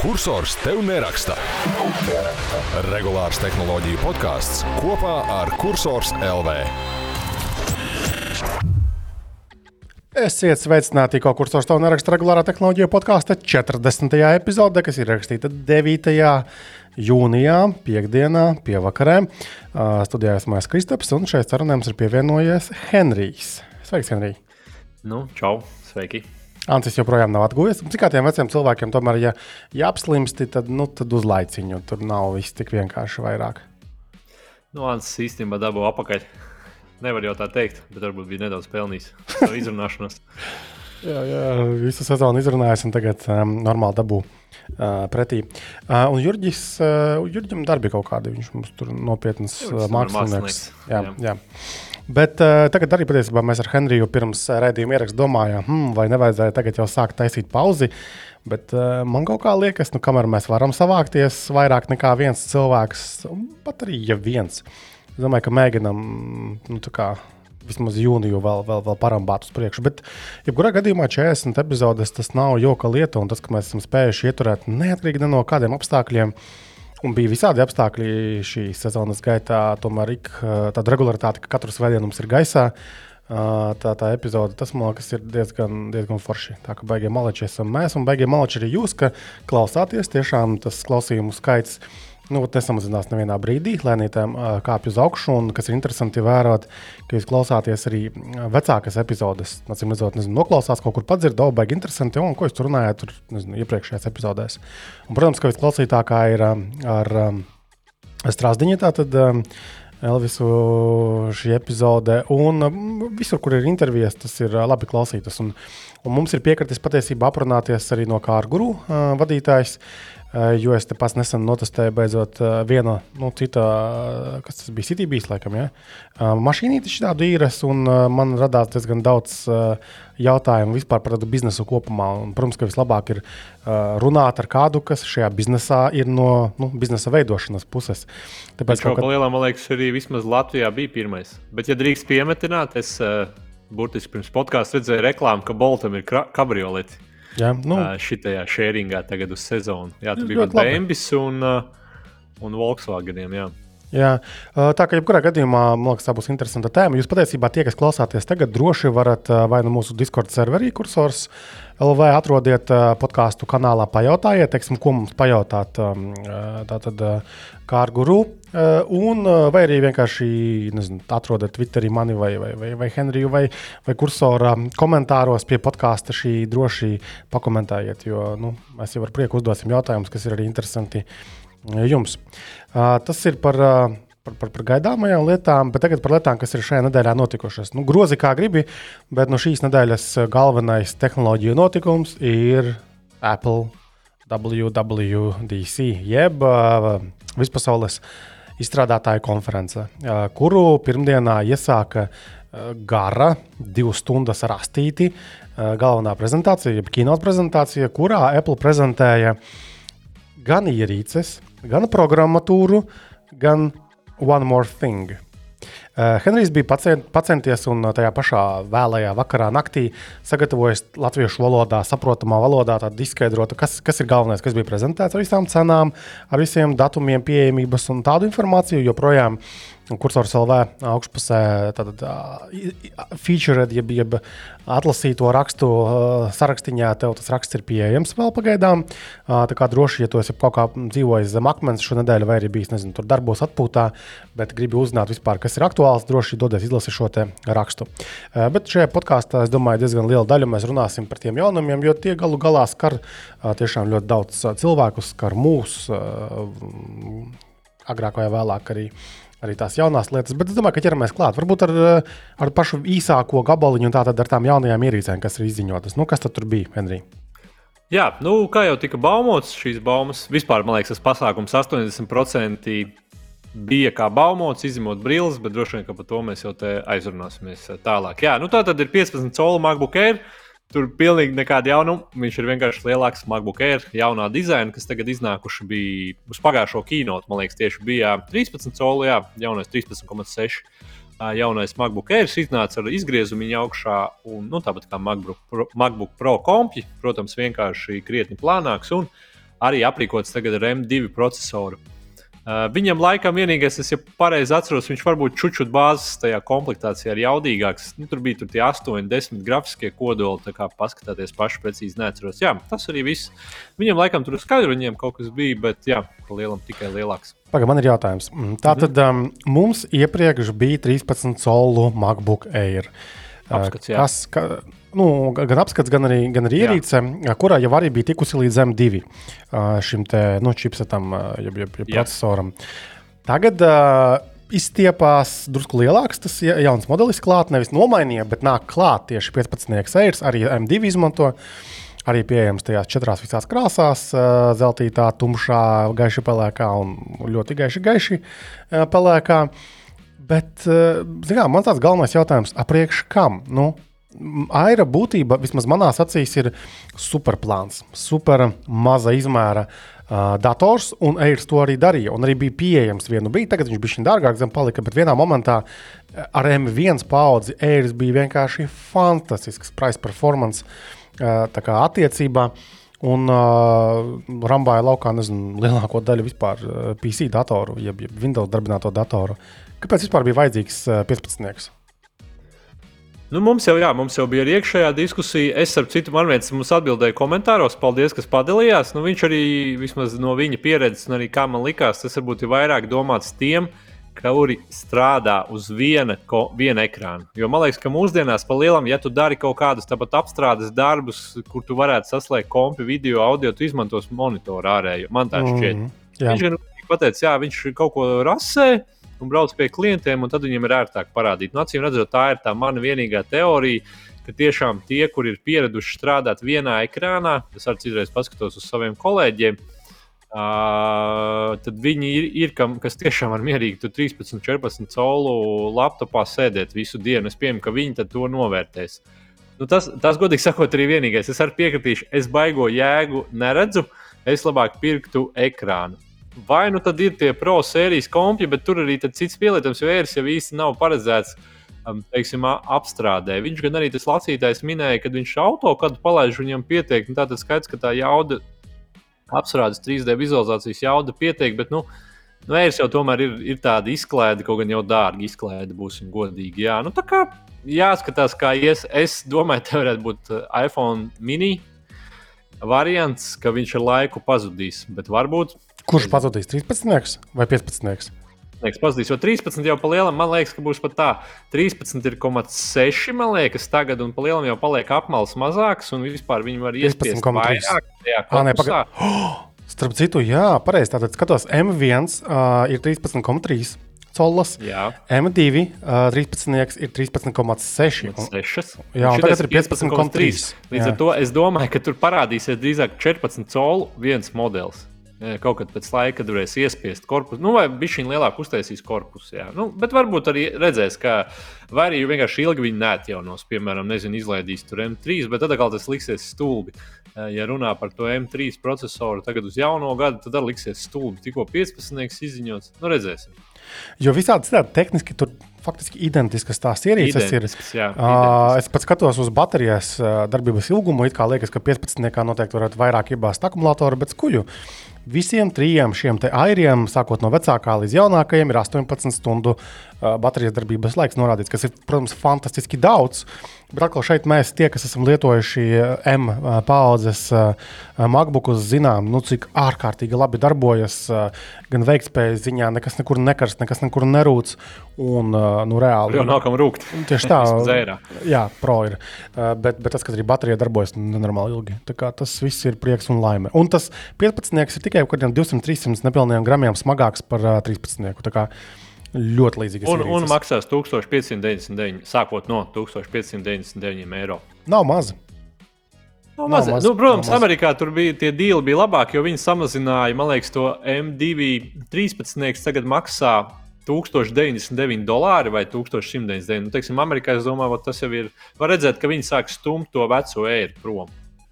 kursors tev neraksta. Regulārs tehnoloģiju podkāsts kopā ar Cursors LV. Esiet sveicināti, ko kursors tev neraksta regulārā tehnoloģija podkāsta 40. epizodē, kas ir rakstīta 9. jūnijā, piekdienā, pievakarē. Uh, studijā esmu es Kristaps, un šeit sarunājums ir pievienojies Henrijs. Sveiks, Henrij! Nu, čau, sveiki! Ancis joprojām nav atguvies. Cik kā tiem veciem cilvēkiem, tomēr, ja, ja apslimsti, tad, nu, tad uz laiciņu tur nav viss tik vienkārši vairāk. Nu, Ancis īstenībā dabū apakaļ. Nevar jau tā teikt, bet varbūt bija nedaudz pelnījis savu izrunāšanos. jā, jā, visu sezonu izrunājis un tagad um, normāli dabū uh, pretī. Uh, un Jurģis, uh, Jurģim darbi kaut kādi, viņš mums tur nopietnas uh, mākslinieks. Jā, jā. jā. Bet uh, tagad arī patiesībā mēs ar Henriju pirms raidījuma ierakstu domājām, hmm, vai nevajadzēja tagad jau sākt taisīt pauzi. Bet uh, man kaut kā liekas, nu, kamēr mēs varam savākties vairāk nekā viens cilvēks, pat arī ja viens, es domāju, ka mēģinam nu, kā, vismaz jūniju vēl, vēl, vēl parambāt uz priekšu. Bet, jebkurā gadījumā 40 epizodes tas nav joka lieta, un tas, ka mēs esam spējuši ieturēt neatkarīgi no kādiem apstākļiem. Uh, Un bija visādi apstākļi šīs sezonas gaitā. Tomēr ik, tāda regularitāte, ka katru svētdienu mums ir gaisā, tā, tā epizode, tas man liekas, ir diezgan, diezgan forši. Tā kā beigie maleči esam mēs, un beigie maleči arī jūs, ka klausāties. Tiešām tas klausījumu skaits nu, nesamazinās nevienā brīdī, lēnītēm kāpj uz augšu. Un, kas ir interesanti vērot, ka jūs klausāties arī vecākas epizodes. Acīm redzot, nezinu, noklausās kaut kur padzird, oh, baigi interesanti, un ko jūs tur runājat tur, nezinu, iepriekšējās epizodēs. Un, protams, ka visklausītākā ir ar um, strāzdiņu. Tātad, Elvisu šī epizode, un visur, kur ir intervijas, tas ir labi klausītas. Un, un mums ir piekritis patiesībā aprunāties arī no Kārguru uh, vadītājs. Eh, jo es te pats nesen notestēju beidzot eh, vienu nu, citu, eh, kas tas bija Citybīs, laikam, ja? mašīnīti šādu īres, un man radās diezgan daudz jautājumu vispār par biznesu kopumā. Un, protams, ka vislabāk ir runāt ar kādu, kas šajā biznesā ir no nu, biznesa veidošanas puses. Tāpēc, ka lielā, man liekas, arī vismaz Latvijā bija pirmais. Bet, ja drīkst piemetināt, es burtiski pirms podkāstu redzēju reklāmu, ka Boltam ir kabrioleti. Jā, nu. Šitajā šēringā tagad uz sezonu. Jā, tur bija Bēnbis un, un Volkswageniem. Jā. Jā, tā kā jebkurā gadījumā, man liekas, tā būs interesanta tēma. Jūs patiesībā tie, kas klausāties tagad, droši varat vai nu mūsu Discord serverī, kursors LV, atrodiet podkāstu kanālā, pajautājiet, teiksim, ko mums pajautāt. Tātad Kārguru, un vai arī vienkārši nezinu, atrodat Twitterī mani vai, vai, vai, vai Henriju vai, vai kursora komentāros pie podkāsta šī droši pakomentējiet, jo nu, mēs jau ar prieku uzdosim jautājumus, kas ir arī interesanti jums. Tas ir par, par, par, par gaidāmajām lietām, bet tagad par lietām, kas ir šajā nedēļā notikušas. Nu, grozi kā gribi, bet no šīs nedēļas galvenais tehnoloģiju notikums ir Apple WWDC, jeb vispasaules izstrādātāju konference, kuru pirmdienā iesāka gara, divu stundu rastīti galvenā prezentācija, jeb kinots prezentācija, kurā Apple prezentēja gan ierīces, gan programmatūru, gan One More Thing. Uh, Henrijs bija pacient, pacenties un tajā pašā vēlajā vakarā, naktī sagatavojis latviešu valodā, saprotamā valodā, tādu izskaidrotu, kas, kas ir galvenais, kas bija prezentēts ar visām cenām, ar visiem datumiem, pieejamības un tādu informāciju. Joprojām Kursors LV augšpusē tātad, uh, featured, jeb, jeb atlasīto rakstu uh, sarakstiņā, tev tas raksts ir pieejams vēl pagaidām. Uh, tā kā droši, ja tu esi kaut kā dzīvojis zem akmens šo nedēļu, vai arī bijis, nezinu, tur darbos atpūtā, bet gribi uzzināt vispār, kas ir aktuāls, droši dodies izlasīt šo rakstu. Uh, bet šajā podkāstā, es domāju, diezgan liela daļa mēs runāsim par tiem jaunumiem, jo tie galu galā skar uh, tiešām ļoti daudz cilvēkus, skar mūs uh, agrāk vai vēlāk arī arī tās jaunās lietas. Bet es domāju, ka ķeramies klāt. Varbūt ar, ar pašu īsāko gabaliņu un tātad ar tām jaunajām ierīcēm, kas ir izziņotas. Nu, kas tur bija, Henrij? Jā, nu, kā jau tika baumots, šīs baumas vispār, man liekas, tas pasākums 80% bija kā baumots, izņemot brilles, bet droši vien par to mēs jau aizrunāsimies tālāk. Jā, nu tā tad ir 15 colu MacBook Air. Tur pilnīgi nekāda jaunuma. Viņš ir vienkārši lielāks MacBook Air, jaunā dizaina, kas tagad iznākuši bija uz pagājušo kinotu. Man liekas, tieši bija 13 colu, jā, jaunais 13,6. Jaunais MacBook Air iznāca ar izgriezumu augšā, un nu, tāpat kā MacBook Pro, MacBook Pro kompji, protams, vienkārši krietni plānāks un arī aprīkots tagad ar M2 procesoru. Uh, viņam laikam vienīgais, es, ja pareizi atceros, viņš varbūt čučut bāzes tajā komplektācijā ir jaudīgāks. Nu, tur bija tur tie 8, 10 grafiskie kodoli, tā kā paskatāties paši precīzi neatceros. Jā, tas arī viss. Viņam laikam tur skaidri viņiem kaut kas bija, bet jā, pa lielam tikai lielāks. Pagaidām, man ir jautājums. Tātad um, mums iepriekš bija 13 solu MacBook Air. Apskats, jā. kas, ka, nu, gan apskats, gan arī, gan arī ierīce, kurā jau arī bija tikusi līdz M2 šim te, nu, chipsetam, jeb, jeb, jeb procesoram. Tagad uh, izstiepās drusku lielāks tas jauns modelis klāt, nevis nomainīja, bet nāk klāt tieši 15. sērs, arī M2 izmanto. Arī pieejams tajās četrās visās krāsās, zeltītā, tumšā, gaiši pelēkā un ļoti gaiši, gaiši pelēkā. Bet, zinām, man tāds galvenais jautājums, apriekš kam? Nu, Aira būtība, vismaz manā acīs, ir superplāns, super maza izmēra uh, dators, un Airs to arī darīja. Un arī bija pieejams vienu brīdi, tagad viņš bija šī dārgāk, zem palika, bet vienā momentā ar M1 paudzi Airs bija vienkārši fantastisks price performance uh, attiecībā. Un uh, rambāja laukā nezinu, lielāko daļu vispār PC datoru, jeb, jeb Windows darbināto datoru. Kāpēc vispār bija vajadzīgs uh, 15? Nu, mums, jau, jā, mums jau bija arī iekšējā diskusija. Es ar citu man viens mums atbildēju komentāros. Paldies, kas padalījās. Nu, viņš arī vismaz no viņa pieredzes, un arī kā man likās, tas varbūt ir vairāk domāts tiem, kuri strādā uz viena, ko, viena ekrāna. Jo man liekas, ka mūsdienās pa lielam, ja tu dari kaut kādus tāpat apstrādes darbus, kur tu varētu saslēgt kompi, video, audio, tu izmantos monitoru ārēju. Man tā šķiet. Mm, jā. viņš gan pateica, jā, viņš kaut ko rasē un brauc pie klientiem, un tad viņiem ir ērtāk parādīt. Nu, acīm redzot, tā ir tā mana vienīgā teorija. Tiešām tie, kur ir pieraduši strādāt vienā ekrānā, es arī citreiz paskatos uz saviem kolēģiem, uh, tad viņi ir, ir kam, kas tiešām var mierīgi 13, 14 colu laptopā sēdēt visu dienu. Es pieņemu, ka viņi to novērtēs. Nu, tas, tas, godīgi sakot, arī vienīgais. Es arī piekritīšu, es baigo jēgu neredzu. Es labāk pirktu ekrānu. Vai nu tad ir tie pro sērijas kompi, bet tur arī cits pielietojums vērts jau īsti nav paredzēts. Um, teiksim, apstrādē. Viņš gan arī tas lasītājs minēja, ka viņš auto kādu palaiž, viņam pietiek. Nu, Tātad skaidrs, ka tā jauda, apstrādes 3D vizualizācijas jauda pietiek, bet nu, nu vērts jau tomēr ir, ir tāda izklaide, kaut gan jau dārga izklaide, būsim godīgi. Jā, nu, tā kā jāskatās, kā ies. Es domāju, te varētu būt uh, iPhone mini variants, ka viņš ar laiku pazudīs, bet varbūt Kurš pazudīs 13 vai 15? Liekas, pazudīs, jo 13 jau pa lielam, man liekas, ka būs pat tā. 13,6 man liekas, tagad, un pa lielam jau paliek apmals mazāks, un vispār viņi var iespiest vairāk. Ah, nē, paga... oh, starp citu, jā, pareizi. Tātad skatos, M1 uh, ir 13,3. Colas. Jā. M2 uh, 13 ir 13,6. Jā, un tagad ir 15,3. Līdz jā. ar to es domāju, ka tur parādīsies drīzāk 14 colu viens modelis kaut kad pēc laika varēs iespiest korpusu, nu, vai bija šī lielāka uztaisīs korpusu. Jā. Nu, bet varbūt arī redzēs, ka vai arī vienkārši ilgi viņi neatjaunos, piemēram, nezinu, izlaidīs tur M3, bet tad atkal tas liksies stulbi. Ja runā par to M3 procesoru tagad uz jauno gadu, tad arī liksies stulbi. Tikko 15. izziņots, nu redzēsim. Jo visādi citādi tehniski tur faktiski identiskas tās ierīces ir. Jā, uh, es pats skatos uz baterijas darbības ilgumu. It kā liekas, ka 15. noteikti varētu vairāk iebāzt akumulātoru, bet skuļu. Visiem trijiem šiem airiem, sākot no vecākā līdz jaunākajam, ir 18 stundu uh, baterijas darbības laiks norādīts, kas ir, protams, fantastiski daudz. Bet atkal šeit mēs, tie, kas esam lietojuši M paudzes MacBookus, zinām, nu, cik ārkārtīgi labi darbojas gan veiktspējas ziņā, nekas nekur nekarst, nekas nekur nerūc. Un, nu, reāli jau nākam rūkt. Tieši tā, jā, pro ir. Bet, bet tas, ka arī baterija darbojas nenormāli ilgi. Tas viss ir prieks un laime. Un tas 15 ir tikai kaut kādiem 200-300 nepilniem gramiem smagāks par 13. Ļoti līdzīgas. Un, ierīces. un maksās 1599, sākot no 1599 eiro. Nav maz. Nav maz. Nav maz. Nu, protams, Nav maz. Amerikā tur bija tie dīli bija labāki, jo viņi samazināja, man liekas, to M2 13. tagad maksā 1099 dolāri vai 1199. Nu, teiksim, Amerikā es domāju, tas jau ir. Var redzēt, ka viņi sāk stumt to veco eiru prom.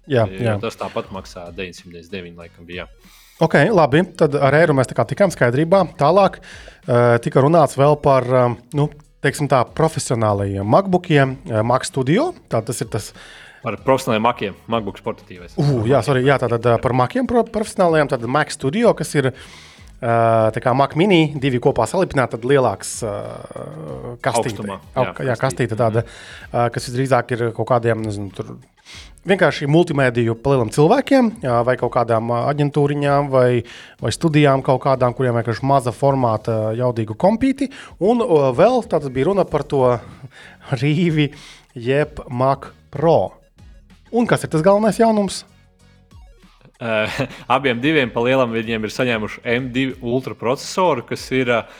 Jā, jā. Tas tāpat maksā 999, laikam, bija. Jā. Ok, labi. Tad ar eiro mēs tikām skaidrībā. Tālāk uh, tika runāts vēl par uh, nu, tā, profesionālajiem MacBookiem, Mac Studio. Tā, tas ir tas. Par profesionāliem makiem, MacBook portatīvais. Uh, jā, sorry, jā, tātad par makiem profesionālajiem, tad Mac Studio, kas ir tā kā Mac mini, divi kopā salipināti, tad lielāks kastīte. Augstumā, jā, jā, kastīte tāda, uh, kas visdrīzāk ir kaut kādiem, nezinu, tur vienkārši multimediju palielam cilvēkiem, vai kaut kādām aģentūriņām, vai, vai studijām, kaut kādām, kuriem vienkārši maza formāta, jaudīgu kompīti. Un vēl tāds bija runa par to rīvi, jeb Mac Pro. Un kas ir tas galvenais jaunums? Uh, abiem diviem palielam viņiem ir saņēmuši M2 ultra procesoru, kas ir uh,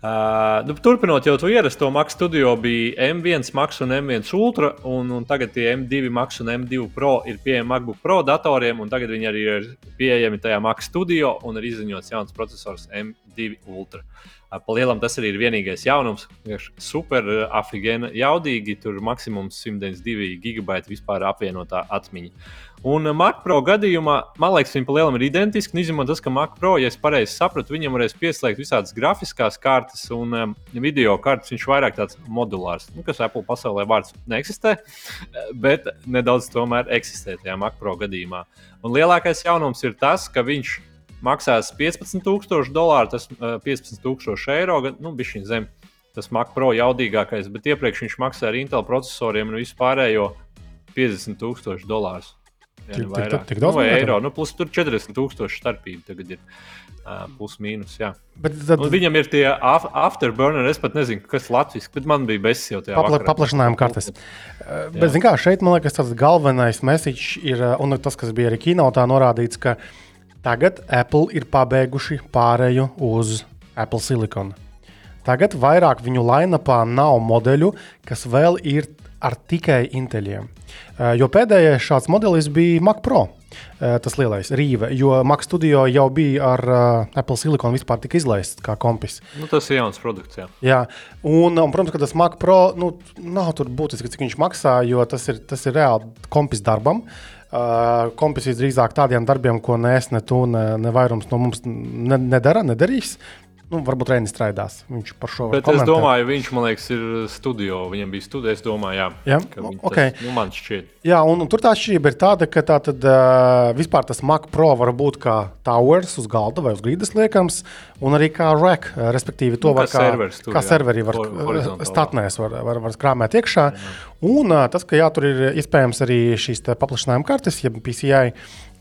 Uh, nu, turpinot jau to ierasto Max Studio, bija M1 Max un M1 Ultra, un, un tagad tie M2 Max un M2 Pro ir pieejami MacBook Pro datoriem, un tagad viņi arī ir pieejami tajā Max Studio un ir izziņots jauns processors M2 Ultra. Uh, Palielam tas arī ir vienīgais jaunums. Super, afigēna, jaudīgi. Tur maksimums 192 gigabaiti vispār apvienotā atmiņa. Un Mac Pro gadījumā, man liekas, viņi palielam ir identiski. Izņemot tas, ka Mac Pro, ja es pareizi sapratu, viņam varēs pieslēgt visādas grafiskās kartes un um, video kartes. Viņš vairāk tāds modulārs, nu, kas Apple pasaulē vārds neeksistē, bet nedaudz tomēr eksistē tajā Mac Pro gadījumā. Un lielākais jaunums ir tas, ka viņš maksās 15,000 dolāru, tas uh, 15,000 eiro, nu, bija šī zem. Tas Mac Pro jaudīgākais, bet iepriekš viņš maksāja ar Intel procesoriem un vispārējo 50,000 dolārus. Ja, tik, tik, tik, tik daudz nu, eiro. Nu, plus tur 40,000 starpība tagad ir. Uh, plus mīnus. Bet tad... Un viņam ir tie afterburner, es pat nezinu, kas ir latviešu, bet man bija besis jau tajā. Papla, paplašinājuma kartes. Uh, bet, zināmā mērā, šeit man liekas, tas galvenais message ir, un tas, kas bija arī kino, tā norādīts, ka tagad Apple ir pabeiguši pārēju uz Apple Silicon. Tagad vairāk viņu lainapā nav modeļu, kas vēl ir ar tikai inteļiem. Jo pēdējais šāds modelis bija Mac Pro. Tas lielais rīve, jo Mac Studio jau bija ar Apple Silicon vispār tika izlaists kā kompis. Nu, tas ir jauns produkts. Jā, jā. Un, un, protams, ka tas Mac Pro nu, nav tur būtiski, cik viņš maksā, jo tas ir, tas ir reāli kompis darbam. Uh, kompis visdrīzāk tādiem darbiem, ko ne es, ne tu, ne, ne vairums no mums ne, nedara, nedarīs. Nu, varbūt Reinis strādās. Viņš par šo Bet komentē. es domāju, viņš man liekas, ir studio. Viņam bija studija. Es domāju, jā, jā? Okay. Tas, nu, man šķiet. Jā, un, un tur tā atšķirība ir tāda, ka tā tad, uh, vispār tas Mac Pro var būt kā towers uz galda vai uz grīdas liekams, un arī kā rack. Respektīvi, to nu, var kā, servers, tur, kā serveri var statnēs var, var, var krāmēt iekšā. Jā. Un uh, tas, ka jā, tur ir iespējams arī šīs paplašinājuma kartes, ja PCI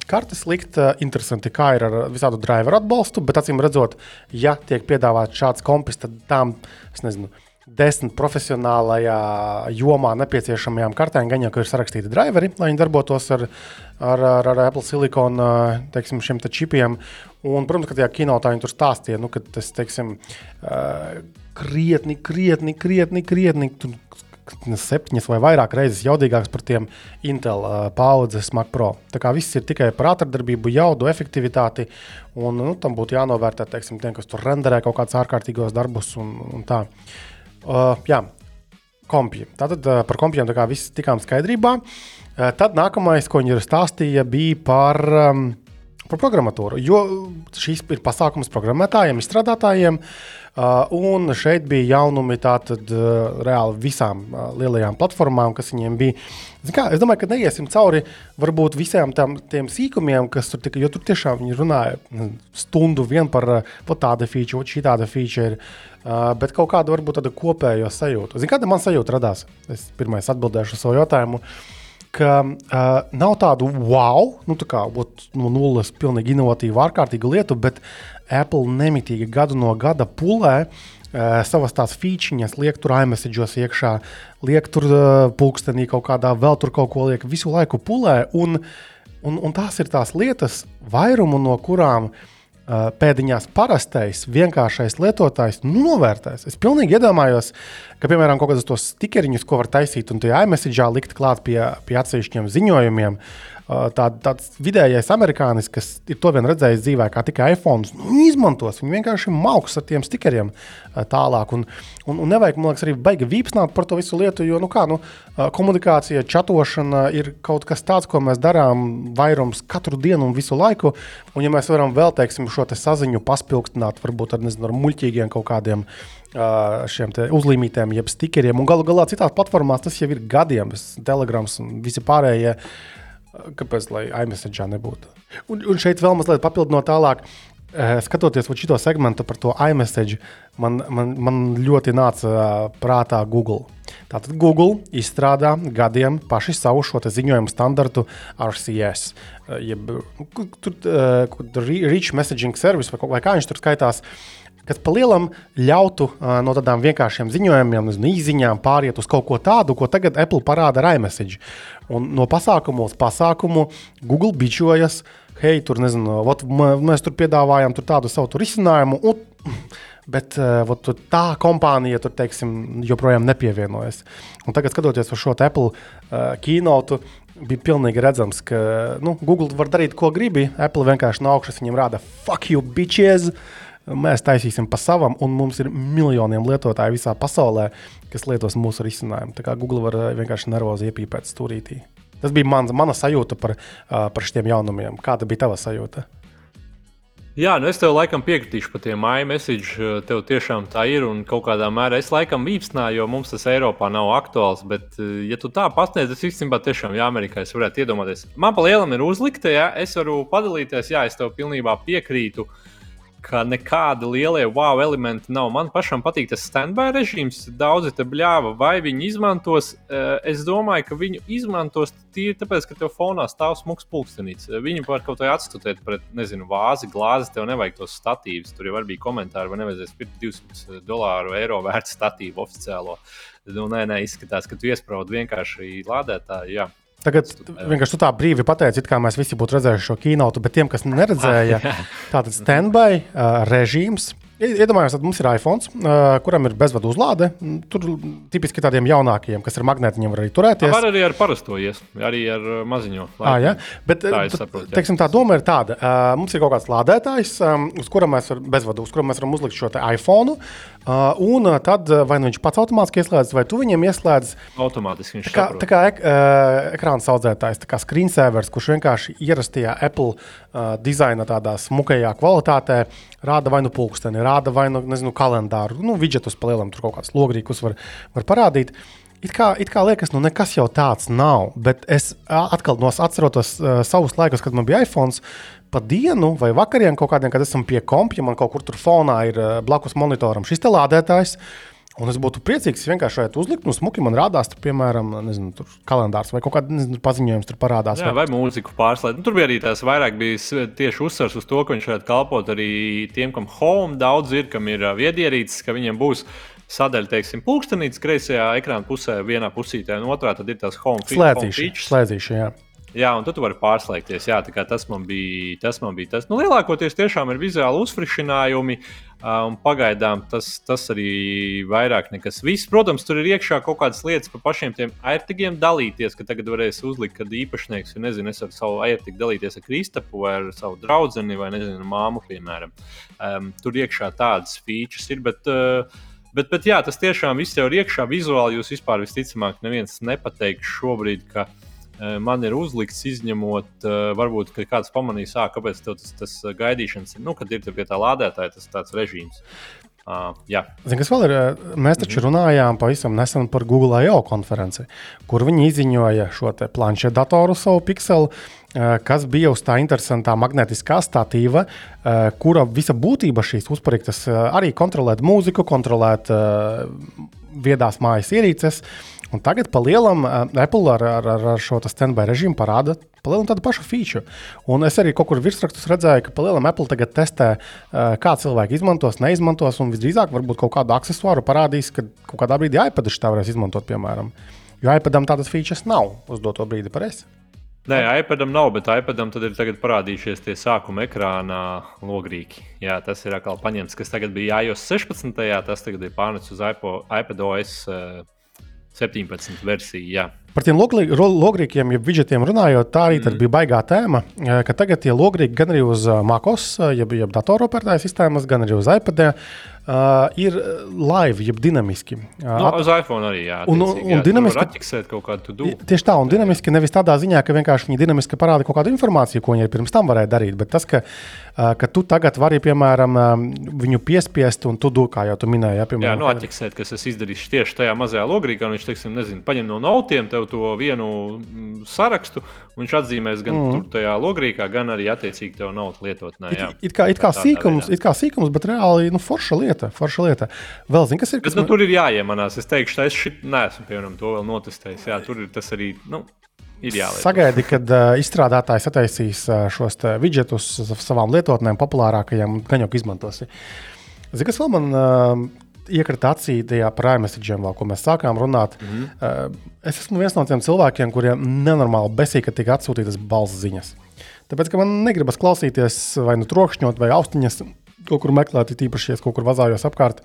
kartes likt. Uh, interesanti, kā ir ar visādu driveru atbalstu, bet acīm redzot, ja tiek piedāvāts šāds kompis, tad tām, es nezinu, desmit profesionālajā jomā nepieciešamajām kartēm, gan jau ir sarakstīti driveri, lai viņi darbotos ar, ar, ar, ar Apple Silicon teiksim, šiem te čipiem. Un, protams, ka tajā kinotā viņi tur stāstīja, nu, ka tas teiksim, krietni, krietni, krietni, krietni septiņas vai vairāk reizes jaudīgāks par tiem Intel uh, paudzes Mac Pro. Tā kā viss ir tikai par ātrdarbību, jaudu, efektivitāti. Un, nu, tam būtu jānovērtē teiksim, tiem, kas tur renderē kaut kādus ārkārtīgos darbus un, un tā. Uh, jā, kompji. Tātad uh, par kompjiem tā kā viss tikām skaidrībā. Uh, tad nākamais, ko viņi ir stāstīja, bija par. Um, par programmatūru. Jo šis ir pasākums programmētājiem, izstrādātājiem. Uh, un šeit bija jaunumi tātad uh, reāli visām uh, lielajām platformām, kas viņiem bija. Kā, es domāju, ka neiesim cauri varbūt visiem tam, tiem sīkumiem, kas tur tika, jo tur tiešām viņi runāja nu, stundu vien par tādu feature, šī tāda feature. Uh, bet kaut kāda varbūt tāda kopējo sajūta. Zini, kāda man sajūta radās? Es pirmais atbildēšu savu jautājumu. Ka uh, nav tādu wow, nu, tā kā ot, no nulles pilnīgi inovatīvu, ārkārtīgu lietu, bet Apple nemitīgi gadu no gada pulē. Uh, savas tās features, liek tur iMessage'os iekšā, liek tur uh, pulkstenī kaut kādā, vēl tur kaut ko liek, visu laiku pulē. Un, un, un tās ir tās lietas, vairumu no kurām uh, pēdiņās parastais, vienkāršais lietotājs novērtēs. Es pilnīgi iedomājos, ka, piemēram, kaut kādus tos stikeriņus, ko var taisīt un tajā iMessage'ā likt klāt pie, pie atsevišķiem ziņojumiem. Uh, tā, tāds vidējais amerikānis, kas ir to vien redzējis dzīvē, kā tikai iPhone, nu, izmantos. Viņi vienkārši mauks ar tiem stikeriem tālāk. Un, un, un nevajag, man liekas, arī baigi vīpsnāt par to visu lietu, jo nu kā, nu, komunikācija, čatošana ir kaut kas tāds, ko mēs darām vairums katru dienu un visu laiku. Un, ja mēs varam vēl, teiksim, šo te saziņu paspilgtināt, varbūt ar, nezinu, ar muļķīgiem kaut kādiem šiem uzlīmītiem, jeb stikeriem, galu galā citās platformās tas jau ir gadiem, Telegrams un visi pārējie. Kāpēc lai iMessage nebūtu? Un, un šeit vēl mazliet papildinot tālāk. Skatoties uz šo segmentu par to iMessage, man, man, man ļoti nāca prātā Google. Tātad Google izstrādā gadiem paši savu šo ziņojumu standartu RCS, jeb tur, Rich Messaging Service, vai, kā viņš tur skaitās. Kas pa lielam ļautu uh, no tādām vienkāršiem ziņojumiem, nezinu, īsiņām pāriet uz kaut ko tādu, ko tagad Apple parāda ar iMessage. Un no pasākumu uz pasākumu Google bičojas, hei, tur nezinu, ot, mēs tur piedāvājam tur tādu savu risinājumu. Un, bet uh, ot, tā kompānija tur teiksim, joprojām nepievienojas. Un tagad, skatoties uz šo Apple uh, keynote, bija pilnīgi redzams, ka nu, Google var darīt, ko gribi. Apple vienkārši no augšas viņam rāda fuck you, bitches! Mēs taisīsim pa savam, un mums ir miljoniem lietotāju visā pasaulē, kas lietos mūsu risinājumu. Tā kā Google var vienkārši nervozi iepīpēt stūrītī. Tas bija mans, mana sajūta par, par šiem jaunumiem. Kāda bija tava sajūta? Jā, nu es tev laikam piekritīšu par tiem iMessage. Tev tiešām tā ir un kaut kādā mērā es laikam vīpsnāju, jo mums tas Eiropā nav aktuāls. Bet, ja tu tā pasniedz, tas īstenībā tiešām jā, Amerikā es varētu iedomāties. Man pa lielam ir uzlikta, ja es varu padalīties, jā, es tev pilnībā piekrītu. Uh, ka nekādi lielie wow elementi nav. Man pašam patīk tas standby režīms. Daudzi te bļāva, vai viņi izmantos. Eh, es domāju, ka viņu izmantos tīri tāpēc, ka tev fonā stāv smūgs pulkstenis. Viņu var kaut kā atstutēt pret, nezinu, vāzi, glāzi. Tev nevajag tos statīvus. Tur jau bija komentāri, vai nevajadzēs pirkt 200 dolāru eiro vērtu statīvu oficiālo. Nu, nē, nē, izskatās, ka tu iesprādi vienkārši lādētāju. Jā. Tagad vienkārši tā brīvi pateici, kā mēs visi būtu redzējuši šo kinotu, bet tiem, kas neredzēja, tātad standby uh, režīms Iedomājieties, ka mums ir iPhone, kuram ir bezvadu uzlāde. Tur tipiski tādiem jaunākajiem, kas ir magnētiņiem, var arī turēties. Var arī ar parasto ies, arī ar maziņo. À, ja? Bet, tā, saprotu, teiksim, tā doma ir tāda, mums ir kaut kāds lādētājs, uz kura mēs varam bezvadu, uz kura mēs varam uzlikt šo iPhone. Un tad vai nu viņš pats automātiski ieslēdz, vai tu viņam ieslēdz. Automātiski viņš tā kā, tā kā ek, ekrāna audzētājs, tā kā screensavers, kurš vienkārši ierastajā Apple dizaina tādā smukajā kvalitātē rāda vai nu pulksteni, rāda vai nu nezinu, kalendāru, nu, vidžetus palielam, tur kaut kāds logrīkus var, var parādīt. It kā, it kā liekas, nu nekas jau tāds nav, bet es atkal atceros uh, savus laikus, kad man bija iPhone. Pa dienu vai vakariem kaut kādiem, kad esmu pie kompja, man kaut kur tur fonā ir uh, blakus monitoram šis te lādētājs. Uh, Un es būtu priecīgs, ja vienkārši šeit uzlikt, nu, smuki man rādās, tur, piemēram, nezinu, tur kalendārs vai kaut kāda paziņojums tur parādās. Jā, vai, vai mūziku pārslēgt. Nu, tur bija arī tās vairāk bija tieši uzsvers uz to, ka viņš varētu kalpot arī tiem, kam home daudz ir, kam ir viedierīces, ka viņiem būs sadaļa, teiksim, pulkstenītes kreisajā ekrāna pusē, vienā pusītē, un otrā tad ir tās home features. Slēdzīši, jā. Jā, un tu vari pārslēgties. Jā, tas man bija tas. Man bija tas. Nu, lielākoties tiešām ir vizuāli uzfrišinājumi. Uh, pagaidām tas, tas arī vairāk nekas. Viss, protams, tur ir iekšā kaut kādas lietas par pašiem tiem airtigiem dalīties, ka tagad varēs uzlikt, kad īpašnieks, jo nezinu, es ar savu airtigu dalīties ar Kristapu vai ar savu draugu vai, nezinu, māmu, piemēram. Um, tur iekšā tādas features ir. Bet, uh, Bet, bet jā, tas tiešām viss jau ir iekšā vizuāli. Jūs vispār visticamāk, neviens nepateiks šobrīd, ka man ir uzlikts, izņemot, varbūt kāds pamanīs, ah, kāpēc tas, tas gaidīšanas ir, nu, kad ir pie tā lādētāja tas tāds režīms. Uh, Zini, kas vēl ir? Mēs taču mm -hmm. runājām pavisam nesen par Google I.O. konferenci, kur viņi izziņoja šo planšetdatoru savu pikseli, kas bija uz tā interesantā magnetiskā statīva, kura visa būtība šīs uzparīgtas arī kontrolēt mūziku, kontrolēt viedās mājas ierīces. Un tagad pa lielam Apple ar, ar, ar šo standby režīmu parāda palielam tādu pašu feature. Un es arī kaut kur virsrakstus redzēju, ka palielam Apple tagad testē, kā cilvēki izmantos, neizmantos, un visdrīzāk varbūt kaut kādu accessoru parādīs, ka kaut kādā brīdī iPad tā varēs izmantot, piemēram. Jo iPadam tādas features nav uz doto brīdi pareizi. Nē, iPadam nav, bet iPadam tad ir parādījušies tie sākuma ekrāna logrīki. Jā, tas ir atkal paņemts, kas tagad bija iOS 16. Tas tagad ir pārnesis uz iPad OS 17 versiju. Jā. Par tiem logrīkiem, jeb widgetiem runājot, tā arī mm. bija baigā tēma, eh, ka tagad tie logrīgi gan arī uz eh, MacOS, eh, jeb, jeb datoropērtāju sistēmas, gan arī uz iPad uh, ir live, jeb dinamiski. Uh, nu, uz iPhone arī jā. Un, un, un dinamiski atķiksēt kaut kādu dūmu. Tieši tā, un dinamiski nevis tādā ziņā, ka vienkārši viņi dinamiski parāda kaut kādu informāciju, ko viņi pirms tam varēja darīt, bet tas, ka, uh, ka tu tagad vari, piemēram, viņu piespiest, un tu, kā jau tu minēji, ja, piemēram, jā, nu, atķiksēt, kas es izdarīšu tieši tajā mazajā logrīkā, un viņš, teiksim, nezinu, paņem no nautiem tev to vienu mm, sarakstu, un viņš atzīmēs gan mm. tur tajā logrīkā, gan arī attiecīgi tev naudu lietotnē. Jā. It, it kā, it kā, sīkums, it kā sīkums, bet reāli nu, forša lieta. Forša lieta. Vēl zini, kas ir. Kas bet, nu, man... Tur ir jāiemanās. Es teikšu, ka es šit, neesmu piemēram, to vēl notestējis. Jā, tur ir tas arī. Nu, Sagaidi, kad uh, izstrādātājs ataisīs uh, šos widgetus savām lietotnēm, populārākajām, gan jau izmantosi. Zini, kas vēl man uh, iekrita acī tajā prāmesģiem, ko mēs sākām runāt. Mm -hmm. uh, es esmu viens no tiem cilvēkiem, kuriem nenormāli besīk, ka tika atsūtītas balss ziņas. Tāpēc, ka man negribas klausīties vai nu trokšņot, vai austiņas kaut kur meklēt, tīpaši, ja es kaut kur vazājos apkārt.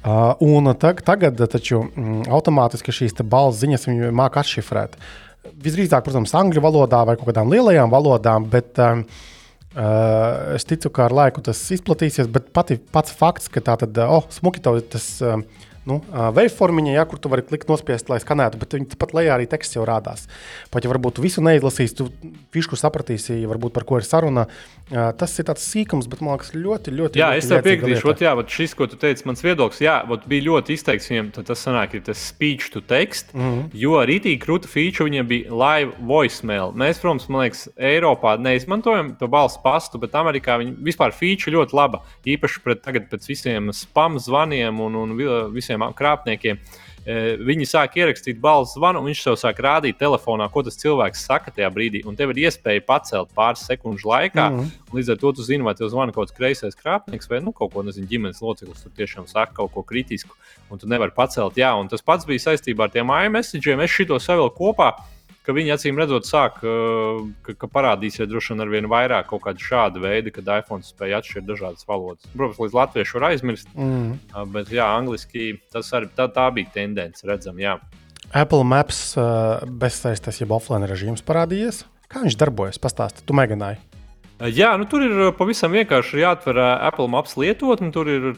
Uh, un tag, tagad taču mm, automātiski šīs balss ziņas māca atšifrēt. Visdrīzāk, protams, angļu valodā vai kaut kādām lielajām valodām, bet um, uh, es ticu, ka ar laiku tas izplatīsies. Bet pati, pats fakts, ka tā tad, oh, smuki tev tas. Uh, nu, waveformiņa, ja, kur tu vari klikt nospiest, lai skanētu, bet viņi pat lejā arī teksts jau rādās. Pat ja varbūt tu visu neizlasīsi, tu fišku sapratīsi, varbūt par ko ir saruna. Tas ir tāds sīkums, bet man liekas, ļoti, ļoti. Jā, ļoti es tev piekritīšu, ot, jā, šis, ko tu teici, mans viedoklis, jā, bija ļoti izteikts viņiem, tas sanāk, ir tas speech to text, mm -hmm. jo rītī krūta feature viņiem bija live voicemail. Mēs, protams, man liekas, Eiropā neizmantojam to balss pastu, bet Amerikā viņi vispār feature ļoti laba. Īpaši pret, tagad pēc visiem spam zvaniem un, un visiem visiem krāpniekiem. E, viņi sāk ierakstīt balss zvanu, un viņš jau sāk rādīt telefonā, ko tas cilvēks saka tajā brīdī. Un tev ir iespēja pacelt pāris sekundžu laikā. Mm. Līdz ar to tu zini, vai tev zvana kaut kāds kreisais krāpnieks vai nu, kaut ko nezinu, ģimenes loceklis. Tur tiešām saka kaut ko kritisku, un tu nevari pacelt. Jā, un tas pats bija saistībā ar tiem iMessage'iem. Es šito savilku kopā ka viņi acīm redzot, sāk, ka, ka parādīsies droši vien ar vien vairāk kaut kāda šāda veida, kad iPhone spēj atšķirt dažādas valodas. Protams, līdz latviešu var aizmirst, mm. bet jā, angliski tas arī tā, tā bija tendence, redzam. Jā. Apple Maps uh, bezsaistes, jeb offline režīms parādījies. Kā viņš darbojas? Pastāsti, tu mēģināji. Jā, nu, tur ir pavisam vienkārši jāatver Apple Maps lietotne. Tur ir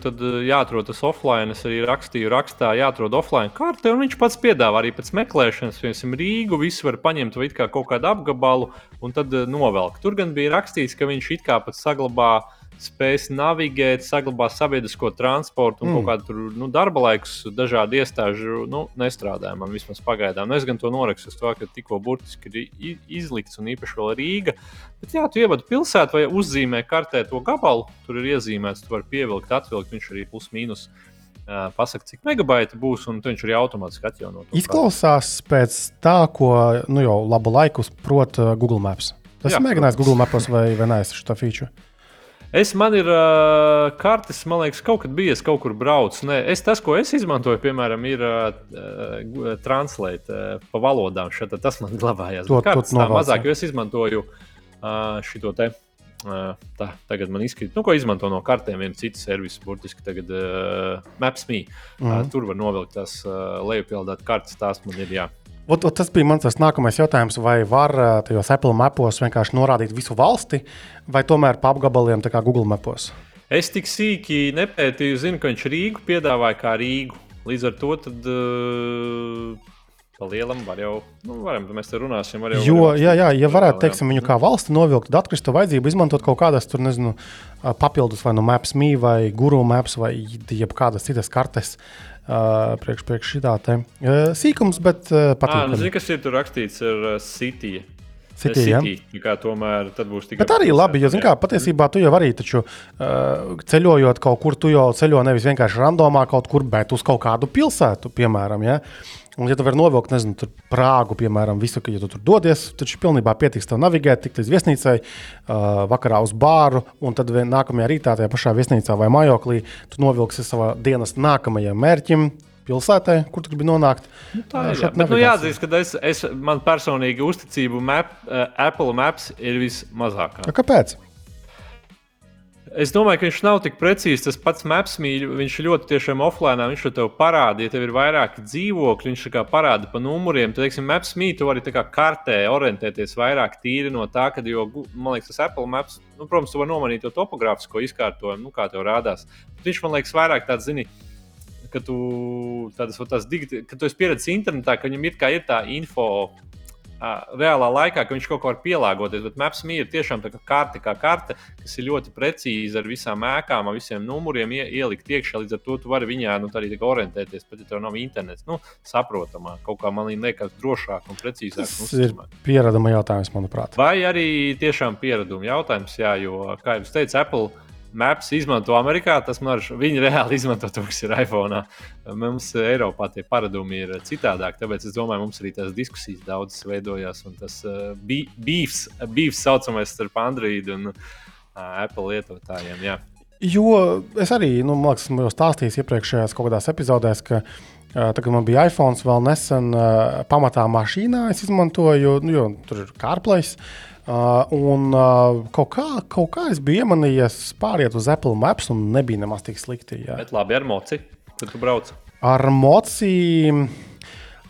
jāatrod tas offline. Es arī rakstīju, rakstā, jāatrod offline karte. Viņš pats piedāvā arī pēc meklēšanas, piemēram, Rīgu. Visi var paņemt vai kā kaut kādu apgabalu un tad novelkt. Tur gan bija rakstīts, ka viņš it kā pat saglabā uh, spēs navigēt, saglabāt sabiedrisko transportu un mm. kaut kādu tur, nu, darba laikus dažādu iestāžu nu, nestrādāja. Man vismaz pagaidām. Nu, es gan to norakstu uz to, ka tikko burtiski ir izlikts un īpaši vēl Rīga. Bet, jā, tu ievadi pilsētu vai uzzīmē kartē to gabalu, tur ir iezīmēts, tu vari pievilkt, atvilkt, viņš arī plus mīnus. Pasaka, cik megabaiti būs, un viņš arī automātiski atjauno. Izklausās pēc tā, ko nu, jau labu laiku prot Google Maps. Tas ir mēģinājis Google Maps vai, vai nē, es šo feature. Es man ir uh, kartes, man liekas, kaut kad bijis, kaut kur braucis. Es tas, ko es izmantoju, piemēram, ir uh, translēt uh, pa valodām. Šeit, tas man glabājās. To, kartes, tā mazāk, jo es izmantoju uh, šo te. Uh, tā, tagad man izkrīt, nu, ko izmanto no kartēm. Viens cits servis, burtiski tagad uh, Maps.me. Mm -hmm. uh, tur var novilkt tās uh, lejupildīt kartes. Tās man ir jā. Ot, ot, tas bija mans nākamais jautājums. Vai var tajos Apple mapos vienkārši norādīt visu valsti, vai tomēr pa apgabaliem, kā Google mapos? Es tik sīki nepētīju, zinu, ka viņš Rīgu piedāvāja kā Rīgu. Līdz ar to tad, uh, lielam var jau, nu, varam, mēs te runāsim. Jau, jo, jā, jā, ja varētu, teiksim, viņu kā valsti novilkt, atkristu vajadzību izmantot kaut kādas tur, nezinu, papildus vai no nu Maps.me vai Guru Maps vai jebkādas citas kartes. Uh, Uh, priekš, priekš šitā te uh, sīkums, bet uh, patīkami. Zini, kas ir tur rakstīts ar uh, City? City, City, ja? kā tomēr būs tikai. Bet arī labi, jo, zināmā mērā, patiesībā tu jau arī taču, uh, ceļojot kaut kur, tu jau ceļo nevis vienkārši randomā kaut kur, bet uz kaut kādu pilsētu, piemēram. Ja? Un, ja tu vari novilkt, nezinu, tur Prāgu, piemēram, visu, ka, ja tu tur dodies, tad pilnībā pietiks tev navigēt, tikt līdz viesnīcai, uh, vakarā uz bāru, un tad nākamajā rītā tajā pašā viesnīcā vai mājoklī tu novilksi savā dienas nākamajam mērķim. Pilsētā, kur tu gribi nonākt. Nu, tā ir. Bet, nu, jāatzīst, ka es, es, man personīgi uzticību map, uh, Apple Maps ir vismazākā. A, kāpēc? Es domāju, ka viņš nav tik precīzs. Tas pats maps mīļš, viņš ļoti tiešām offline. Viņš to parāda, ja tev ir vairāki dzīvokļi, viņš parāda pa numuriem. Tad, teiksim, maps mīļš, tu vari kartē orientēties vairāk tīri no tā, ka, jo, man liekas, tas Apple maps, nu, protams, tu vari nomainīt to topogrāfisko izkārtojumu, nu, kā tev rādās. Bet viņš man liekas vairāk tāds, zini, ka tu, tādas, tādas digit, ka tu esi pieredzējis internetā, ka viņam ir, ir tā info reālā laikā, ka viņš kaut ko var pielāgoties. Bet Maps.me ir tiešām tā kā karte, kā karte, kas ir ļoti precīzi ar visām ēkām, ar visiem numuriem ie, ielikt iekšā. Līdz ar to tu vari viņā nu, arī orientēties, pat ja tev nav internets. Nu, saprotamā, kaut kā man liekas, drošāk un precīzāk. Tas ir piereduma jautājums, manuprāt. Vai arī tiešām piereduma jautājums, jā, jo, kā jau teicu, Apple Maps izmanto Amerikā, tas ir. Viņi reāli izmanto to, kas ir iPhone. Mums Eiropā tie paradumi ir citādāk. Tāpēc es domāju, mums arī tās diskusijas daudzas veidojās. Un tas uh, beefs, beefs saucamais starp Android un uh, Apple lietotājiem. Jā. Jo es arī, nu, man liekas, esmu jau stāstījis iepriekšējās kaut kādās epizodēs, ka uh, Tagad man bija iPhone vēl nesen, uh, pamatā mašīnā. Es izmantoju, nu, jo tur ir CarPlay. Uh, Uh, un uh, kaut, kā, kaut kā es biju iemanījies pāriet uz Apple Maps, un nebija nemaz tik slikti. Jā. Bet labi ar moci, kad tu brauc. Ar moci.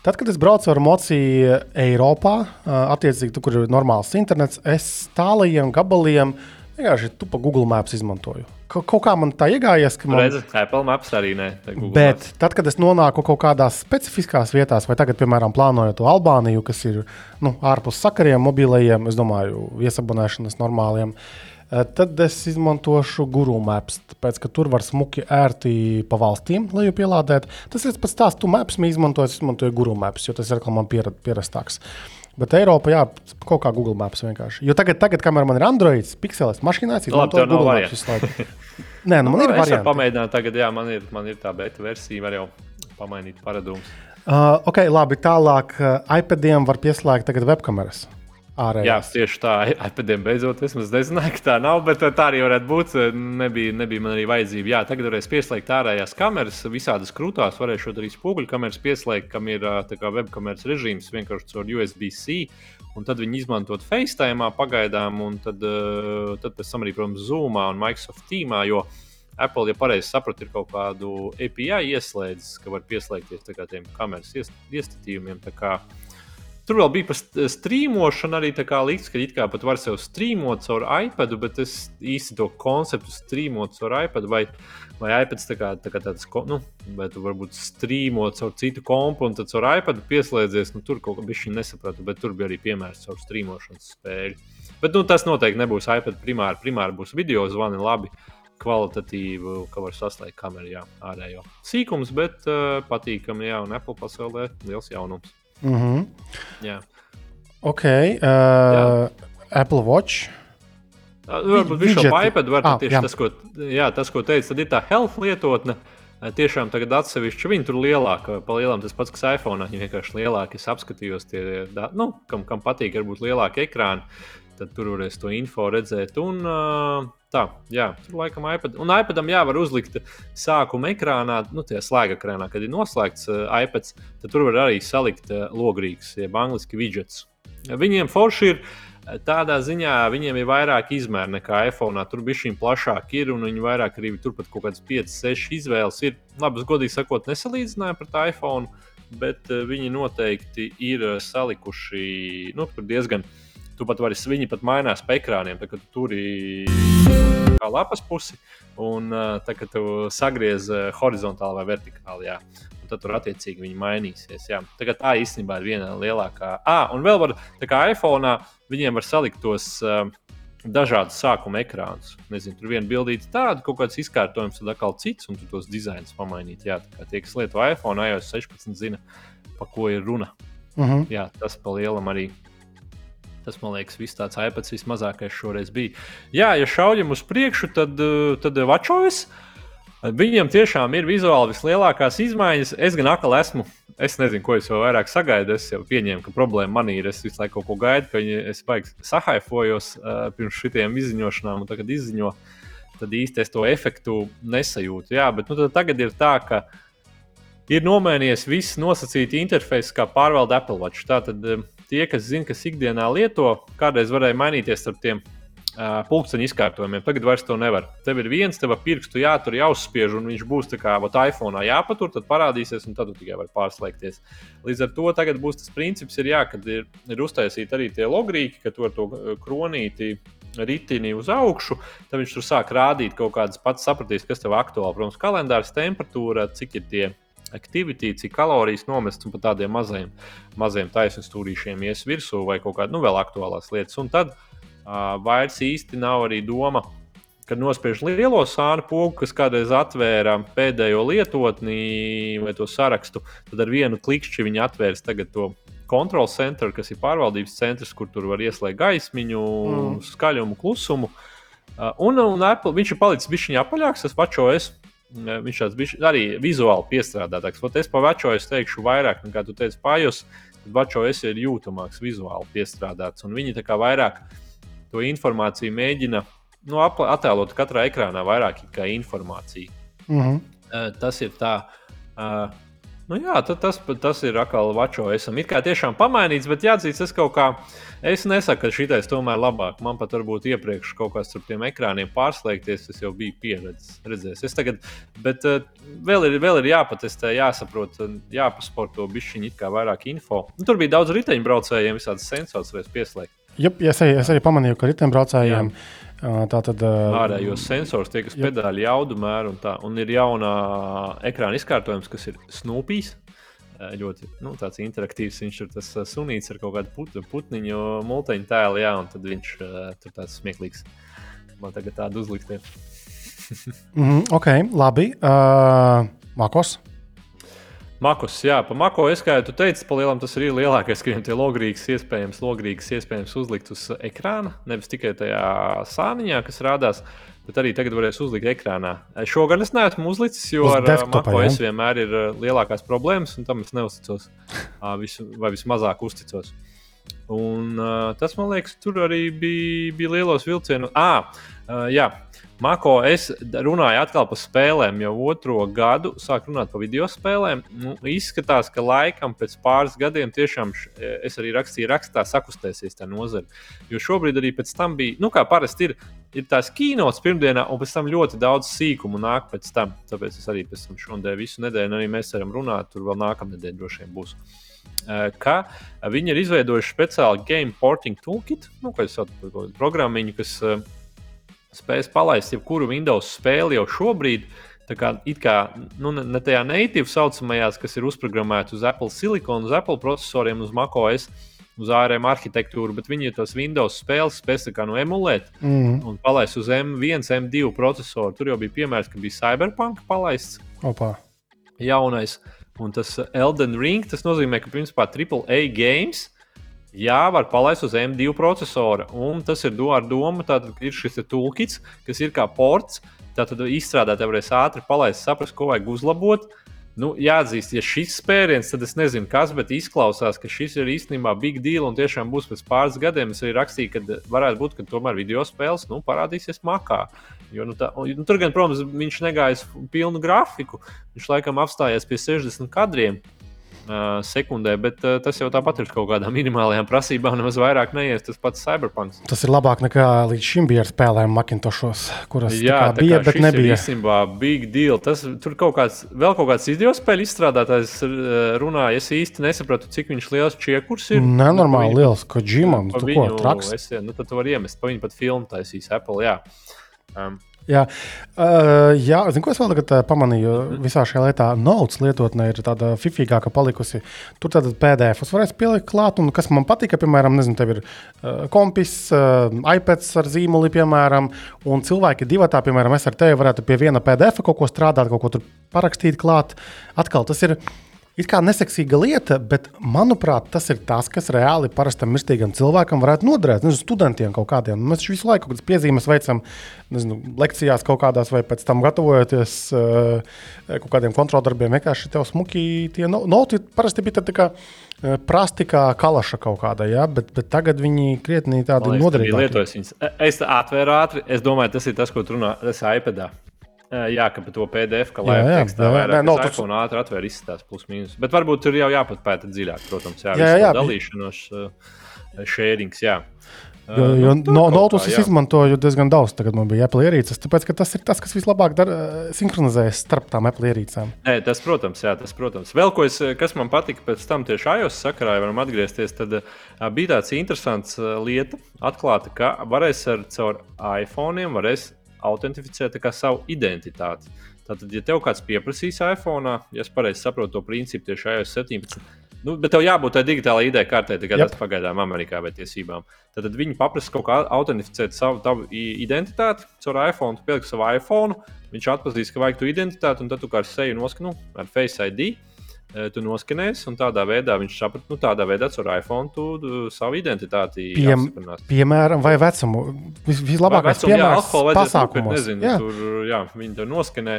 Tad, kad es braucu ar mociju Eiropā, uh, attiecīgi, tur, kur ir normāls internets, es tālajiem gabaliem vienkārši tu pa Google Maps izmantoju kaut kā man tā iegājies, ka man ir Apple Maps arī ne. Bet Maps. tad, kad es nonāku kaut kādās specifiskās vietās, vai tagad, piemēram, plānojot to Albāniju, kas ir nu, ārpus sakariem, mobilajiem, es domāju, viesabonēšanas normāliem. Eh, tad es izmantošu Guru maps, tāpēc ka tur var smuki ērti pa valstīm, lai jau pielādētu. Tas ir pats tās, tu maps izmantoju, es izmantoju Guru maps, jo tas ir man pierastāks. Uh, Bet Eiropā, jā, kaut kā Google Maps vienkārši. Jo tagad, tagad kamēr man ir Android, Pixeles mašīnā, es izmantoju Google Maps visu laiku. Nē, nu man ir variants. Pamēģināt tagad, jā, man ir, man ir tā beta versija, var jau pamainīt paradumus. Uh, ok, labi, tālāk uh, iPadiem var pieslēgt tagad webkameras. Ārējās. Jā, tieši tā, iPadiem beidzot. Es nezināju, ka tā nav, bet tā arī varētu būt. Nebija, nebija man arī vajadzība. Jā, tagad varēs pieslēgt ārējās kameras, visādas krūtās. Varēšu arī spoguļu kameras pieslēgt, kam ir webkameras režīms vienkārši caur USB-C. Un tad viņi izmantot FaceTime pagaidām, un tad, tad pēc tam arī, protams, Zoomā un Microsoft Teamā. Apple, ja pareizi sapratu, ir kaut kādu API ieslēdzis, ka var pieslēgties tiem kameras iestatījumiem. Tur vēl bija par strīmošanu, arī tā kā līdz, ka it kā pat var sev strīmot caur iPad, bet es īsti to konceptu strīmot caur iPad vai, vai iPads tā kā, tā kā tāds, nu, vai tu varbūt strīmot caur citu kompu un tad caur iPad pieslēdzies, nu, tur kaut kā šī nesapratu, bet tur bija arī piemērs caur strīmošanas spēļu. Bet, nu, tas noteikti nebūs iPad primāri, primāri būs video zvani labi. Kvalitatīvu, ka var saslēgt kameru, jā, ārējo. Sīkums, bet uh, patīkami, jā, un Apple pasaulē liels jaunums. -hmm. Jā. Ok. Uh, jā. Apple Watch. Varbūt viņš jau iPad var ah, tieši jā. tas, ko, jā, tas, ko teica, tad ir tā health lietotne. Tiešām tagad atsevišķi viņi tur lielāka, pa lielām tas pats, kas iPhone. Viņi vienkārši lielāki. Es apskatījos, tie, nu, kam, kam patīk, varbūt lielāki ekrāni. Tad tur varēs to info redzēt. Un, uh, Tā, jā, tur laikam iPad. Un iPadam jā, var uzlikt sākuma ekrānā, nu, tie slēga ekrānā, kad ir noslēgts uh, iPad, tad tur var arī salikt uh, logrīgus, jeb angļuiski widgets. Viņiem forši ir tādā ziņā, viņiem ir vairāk izmēru nekā iPhone. Tur bija šī plašāk, ir, un viņi vairāk arī turpat kaut kādas 5, 6 izvēles ir. Labi, godīgi sakot, nesalīdzināju par iPhone, bet viņi noteikti ir salikuši nu, diezgan Tu pat vari, viņi pat mainās pa ekrāniem, tad, kad tu turi kā lapas pusi, un tad, kad tu sagriez horizontāli vai vertikāli. Jā. Un tad tur attiecīgi viņi mainīsies. Jā. Tagad tā īstenībā ir viena lielākā. Ah, un vēl var, tā kā iPhone, viņiem var salikt tos uh, dažādus sākuma ekrānus. Nezinu, tur viena bildīte tāda, kaut kāds izkārtojums, tad atkal cits, un tu tos dizainus pamainīt. Jā, kā tie, kas lieto iPhone, iOS 16, zina, pa ko ir runa. Uh mhm. -huh. Jā, tas pa lielam arī Tas, man liekas, viss tāds iPads vismazākais šoreiz bija. Jā, ja šaujam uz priekšu, tad, eh, tad Vačovis. Viņiem tiešām ir vizuāli vislielākās izmaiņas. Es gan atkal esmu, es nezinu, ko es vēl vairāk sagaidu. Es jau pieņēmu, ka problēma man ir. Es visu laiku kaut ko gaidu, ka viņi, es baigi sahaifojos uh, pirms šitiem izziņošanām, un tagad izziņo, tad īsti es to efektu nesajūtu. Jā, bet nu, tagad ir tā, ka ir nomainījies viss nosacīti interfejs, kā pārvalda Apple Watch. Tātad tie, kas zina, kas ikdienā lieto, kādreiz varēja mainīties starp tiem uh, pulksteņa izkārtojumiem. Tagad vairs to nevar. Tev ir viens, tev pirkstu jātur, jāuzspiež, un viņš būs tā kā vat, iPhone jāpatur, tad parādīsies, un tad tu tikai vari pārslēgties. Līdz ar to tagad būs tas princips, ir, jā, kad ir, ir uztaisīti arī tie logrīki, ka tu ar to kronīti ritini uz augšu, tad viņš tur sāk rādīt kaut kādas pats sapratīs, kas tev aktuāli. Protams, kalendārs, temperatūra, cik ir tie aktivitāte, cik kalorijas nomests un pat tādiem maziem, maziem taisniem stūrīšiem ies virsū vai kaut kādas nu, vēl aktuālās lietas. Un tad uh, vairs īsti nav arī doma, kad nospiež lielo sānu pogu, kas kādreiz atvēra pēdējo lietotni vai to sarakstu, tad ar vienu klikšķi viņi atvērs to kontrolu centru, kas ir pārvaldības centrs, kur tur var ieslēgt gaismiņu, mm. skaļumu, klusumu. Uh, un, un Apple, viņš ir palicis bišķiņā apaļāks, tas pačojas. Viņš tāds bija arī vizuāli piestrādātāks. Ot es veco es teikšu vairāk nekā tu teici, pājus. Es ir jūtamāks, vizuāli piestrādāts. Un viņi tā kā vairāk to informāciju mēģina nu, attēlot katrā ekrānā vairāk kā informāciju. Mm -hmm. Tas ir tā. Nu jā, tas, tas ir atkal vačo. Esam it kā tiešām pamainīts, bet jāatzīst, es kaut kā. Es nesaku, ka šitais tomēr labāk. Man pat varbūt iepriekš kaut kāds ar tiem ekrāniem pārslēgties, es jau biju pieredzējis. Redzēs. Es tagad, bet uh, vēl, ir, vēl ir jāpatestē, jāsaprot, jāpasporto bišķiņi it kā vairāk info. Nu, tur bija daudz riteņbraucējiem, visādas sensors varēs pieslēgt. Jep, es, arī, es arī pamanīju, ka riteņbraucējiem tā tad. Ārējos sensors, tie, kas pedāļu jaudu mēru un tā. Un ir jauna ekrāna izkārtojums, kas ir snūpīs. Ļoti nu, interaktīvs. Viņš ir tas sunīts ar kaut kādu put, putniņu, multiņu tēlu, jā, un tad viņš tur tāds smieklīgs. Man tagad tādu uzlikt. mm ok, labi. Uh, Makos. Makos, jā, pa mako es kā jau teicu, palielam tas ir lielākais, ka viņam tie logrīgas iespējams, logrīgas iespējams uzlikt uz ekrāna, nevis tikai tajā sāniņā, kas rādās. Bet arī tagad varēs uzlikt ekrānā. Šogad es neesmu uzlicis, jo uz ar Mako es vienmēr ir lielākās problēmas, un tam es neusticos. visu, vai vismazāk uzticos. Un, tas, man liekas, tur arī bija, bija lielos vilcienos. Ah, jā, Mako, es runāju atkal par spēlēm, jau otro gadu sāku runāt par video spēlēm. Nu, izskatās, ka laikam pēc pāris gadiem tiešām š, es arī rakstīju, rakstā sakustēsies tā nozare. Jo šobrīd arī pēc tam bija, nu, kā parasti ir, ir tās kīnots pirmdienā, un pēc tam ļoti daudz sīkumu nāk pēc tam. Tāpēc es arī pēc tam šodien visu nedēļu, arī mēs varam runāt, tur vēl nākamnedēļ droši vien būs. Ka viņi ir izveidojuši speciālu game porting toolkit, nu, sauc par programmu, kas spēs palaist jebkuru Windows spēli jau šobrīd. Tā kā, kā nu, ne tajā native saucamajās, kas ir uzprogrammēta uz Apple silikonu, uz Apple procesoriem, uz macOS, uz ARM arhitektūru, bet viņi tos Windows spēles spēs nu, emulēt mm. un palaist uz M1, M2 procesoru. Tur jau bija piemērs, ka bija Cyberpunk palaists. Opa. Jaunais. Un tas Elden Ring, tas nozīmē, ka principā AAA games Jā, var palaist uz M2 procesora. Un tas ir do ar domu, ka ir šis toolkits, kas ir kā ports. Tātad izstrādātāji varēs ātri palaist, saprast, ko vajag uzlabot. Nu, jāatzīst, ja šis spēriens, tad es nezinu, kas, bet izklausās, ka šis ir īstenībā big deal un tiešām būs pēc pāris gadiem. Es arī rakstīju, ka varētu būt, ka tomēr video spēles nu, parādīsies makā. Jo, nu, tā, nu, tur gan, protams, viņš negāja pilnu grafiku. Viņš laikam apstājās pie 60 kadriem sekundē, bet uh, tas jau tāpat ir kaut kādām minimālajām prasībām, nemaz vairāk neies tas pats Cyberpunk. Tas ir labāk nekā līdz šim bija ar spēlēm Macintoshos, kuras Jā, kā bija, kā bet nebija. Tas īstenībā big deal. Tas, tur kaut kāds, vēl kaut kāds spēļu izstrādātājs runāja. Es īsti nesapratu, cik viņš liels čiekurs ir. Nenormāli liels, ko džimam, tu ko traks. Es, nu, tad tu vari iemest, pa viņu pat filmu taisīs Apple. Jā. Um, Jā, uh, jā zinu, ko es vēl tagad uh, pamanīju. Visā šajā lietā Notes lietotne ir tāda fifīgāka palikusi. Tur tad PDF varēs pielikt klāt, un kas man patika, piemēram, nezinu, tev ir uh, kompis, uh, iPads ar zīmoli, piemēram, un cilvēki divi tā, piemēram, es ar tevi varētu pie viena PDF kaut ko strādāt, kaut ko tur parakstīt klāt. Atkal tas ir It kā neseksīga lieta, bet manuprāt, tas ir tas, kas reāli parastam mirstīgam cilvēkam varētu noderēt. Nezinu, studentiem kaut kādiem. Mēs visu laiku kādas piezīmes veicam, nezinu, lekcijās kaut kādās, vai pēc tam gatavojoties uh, kaut kādiem kontroldarbiem. Vienkārši tev smuki tie noti parasti bija tā kā uh, prasti kā kalaša kaut kāda, ja? bet, bet tagad viņi krietni tādi noderīgi. Es atvēru ātri, es domāju, tas ir tas, ko tu runā, tas ir iPadā. Jā, ka par to PDF, ka lai tekstā vairāk no, tas... iPhone ātri atver izstāst plus mīnus. Bet varbūt tur jau jāpatpēta dziļāk, protams, jā, jā, jā, jā. dalīšanos, uh, sharings, jā. Jo, jo nu, no, notus es izmantoju diezgan daudz. Tagad man bija Apple ierīces, tāpēc tas ir tas, kas vislabāk dara, sinhronizējas starp tām Apple ierīcēm. Nē, tas, protams, jā, tas, protams. Vēl ko es, kas man patika pēc tam tieši iOS sakarā, ja varam atgriezties, tad bija tāds interesants lieta, atklāta, ka varēs ar caur iPhone varēs autentificēt savu identitāti. Tātad, ja tev kāds pieprasīs iPhone, ja es pareizi saprotu to principu tieši iOS 17, Nu, bet tev jābūt tādai digitālai ID kartē, kā yep. tas pagaidām Amerikā vai tiesībām. Tad, viņi paprasa kaut kā autentificēt savu identitāti caur iPhone, tu pieliksi savu iPhone, viņš atpazīs, ka vajag tu identitāti, un tad tu kā ar seju noskanu ar Face ID. E, tu noskanēsi, un tādā veidā viņš saprata, nu, tādā veidā ar iPhone tu, tu savu identitāti Piem, piemēram, vai vecumu. Vis, vislabākais vecumu, piemērs jā, pasākumos. Nezinu, jā. Tur, jā, viņi tur noskanē.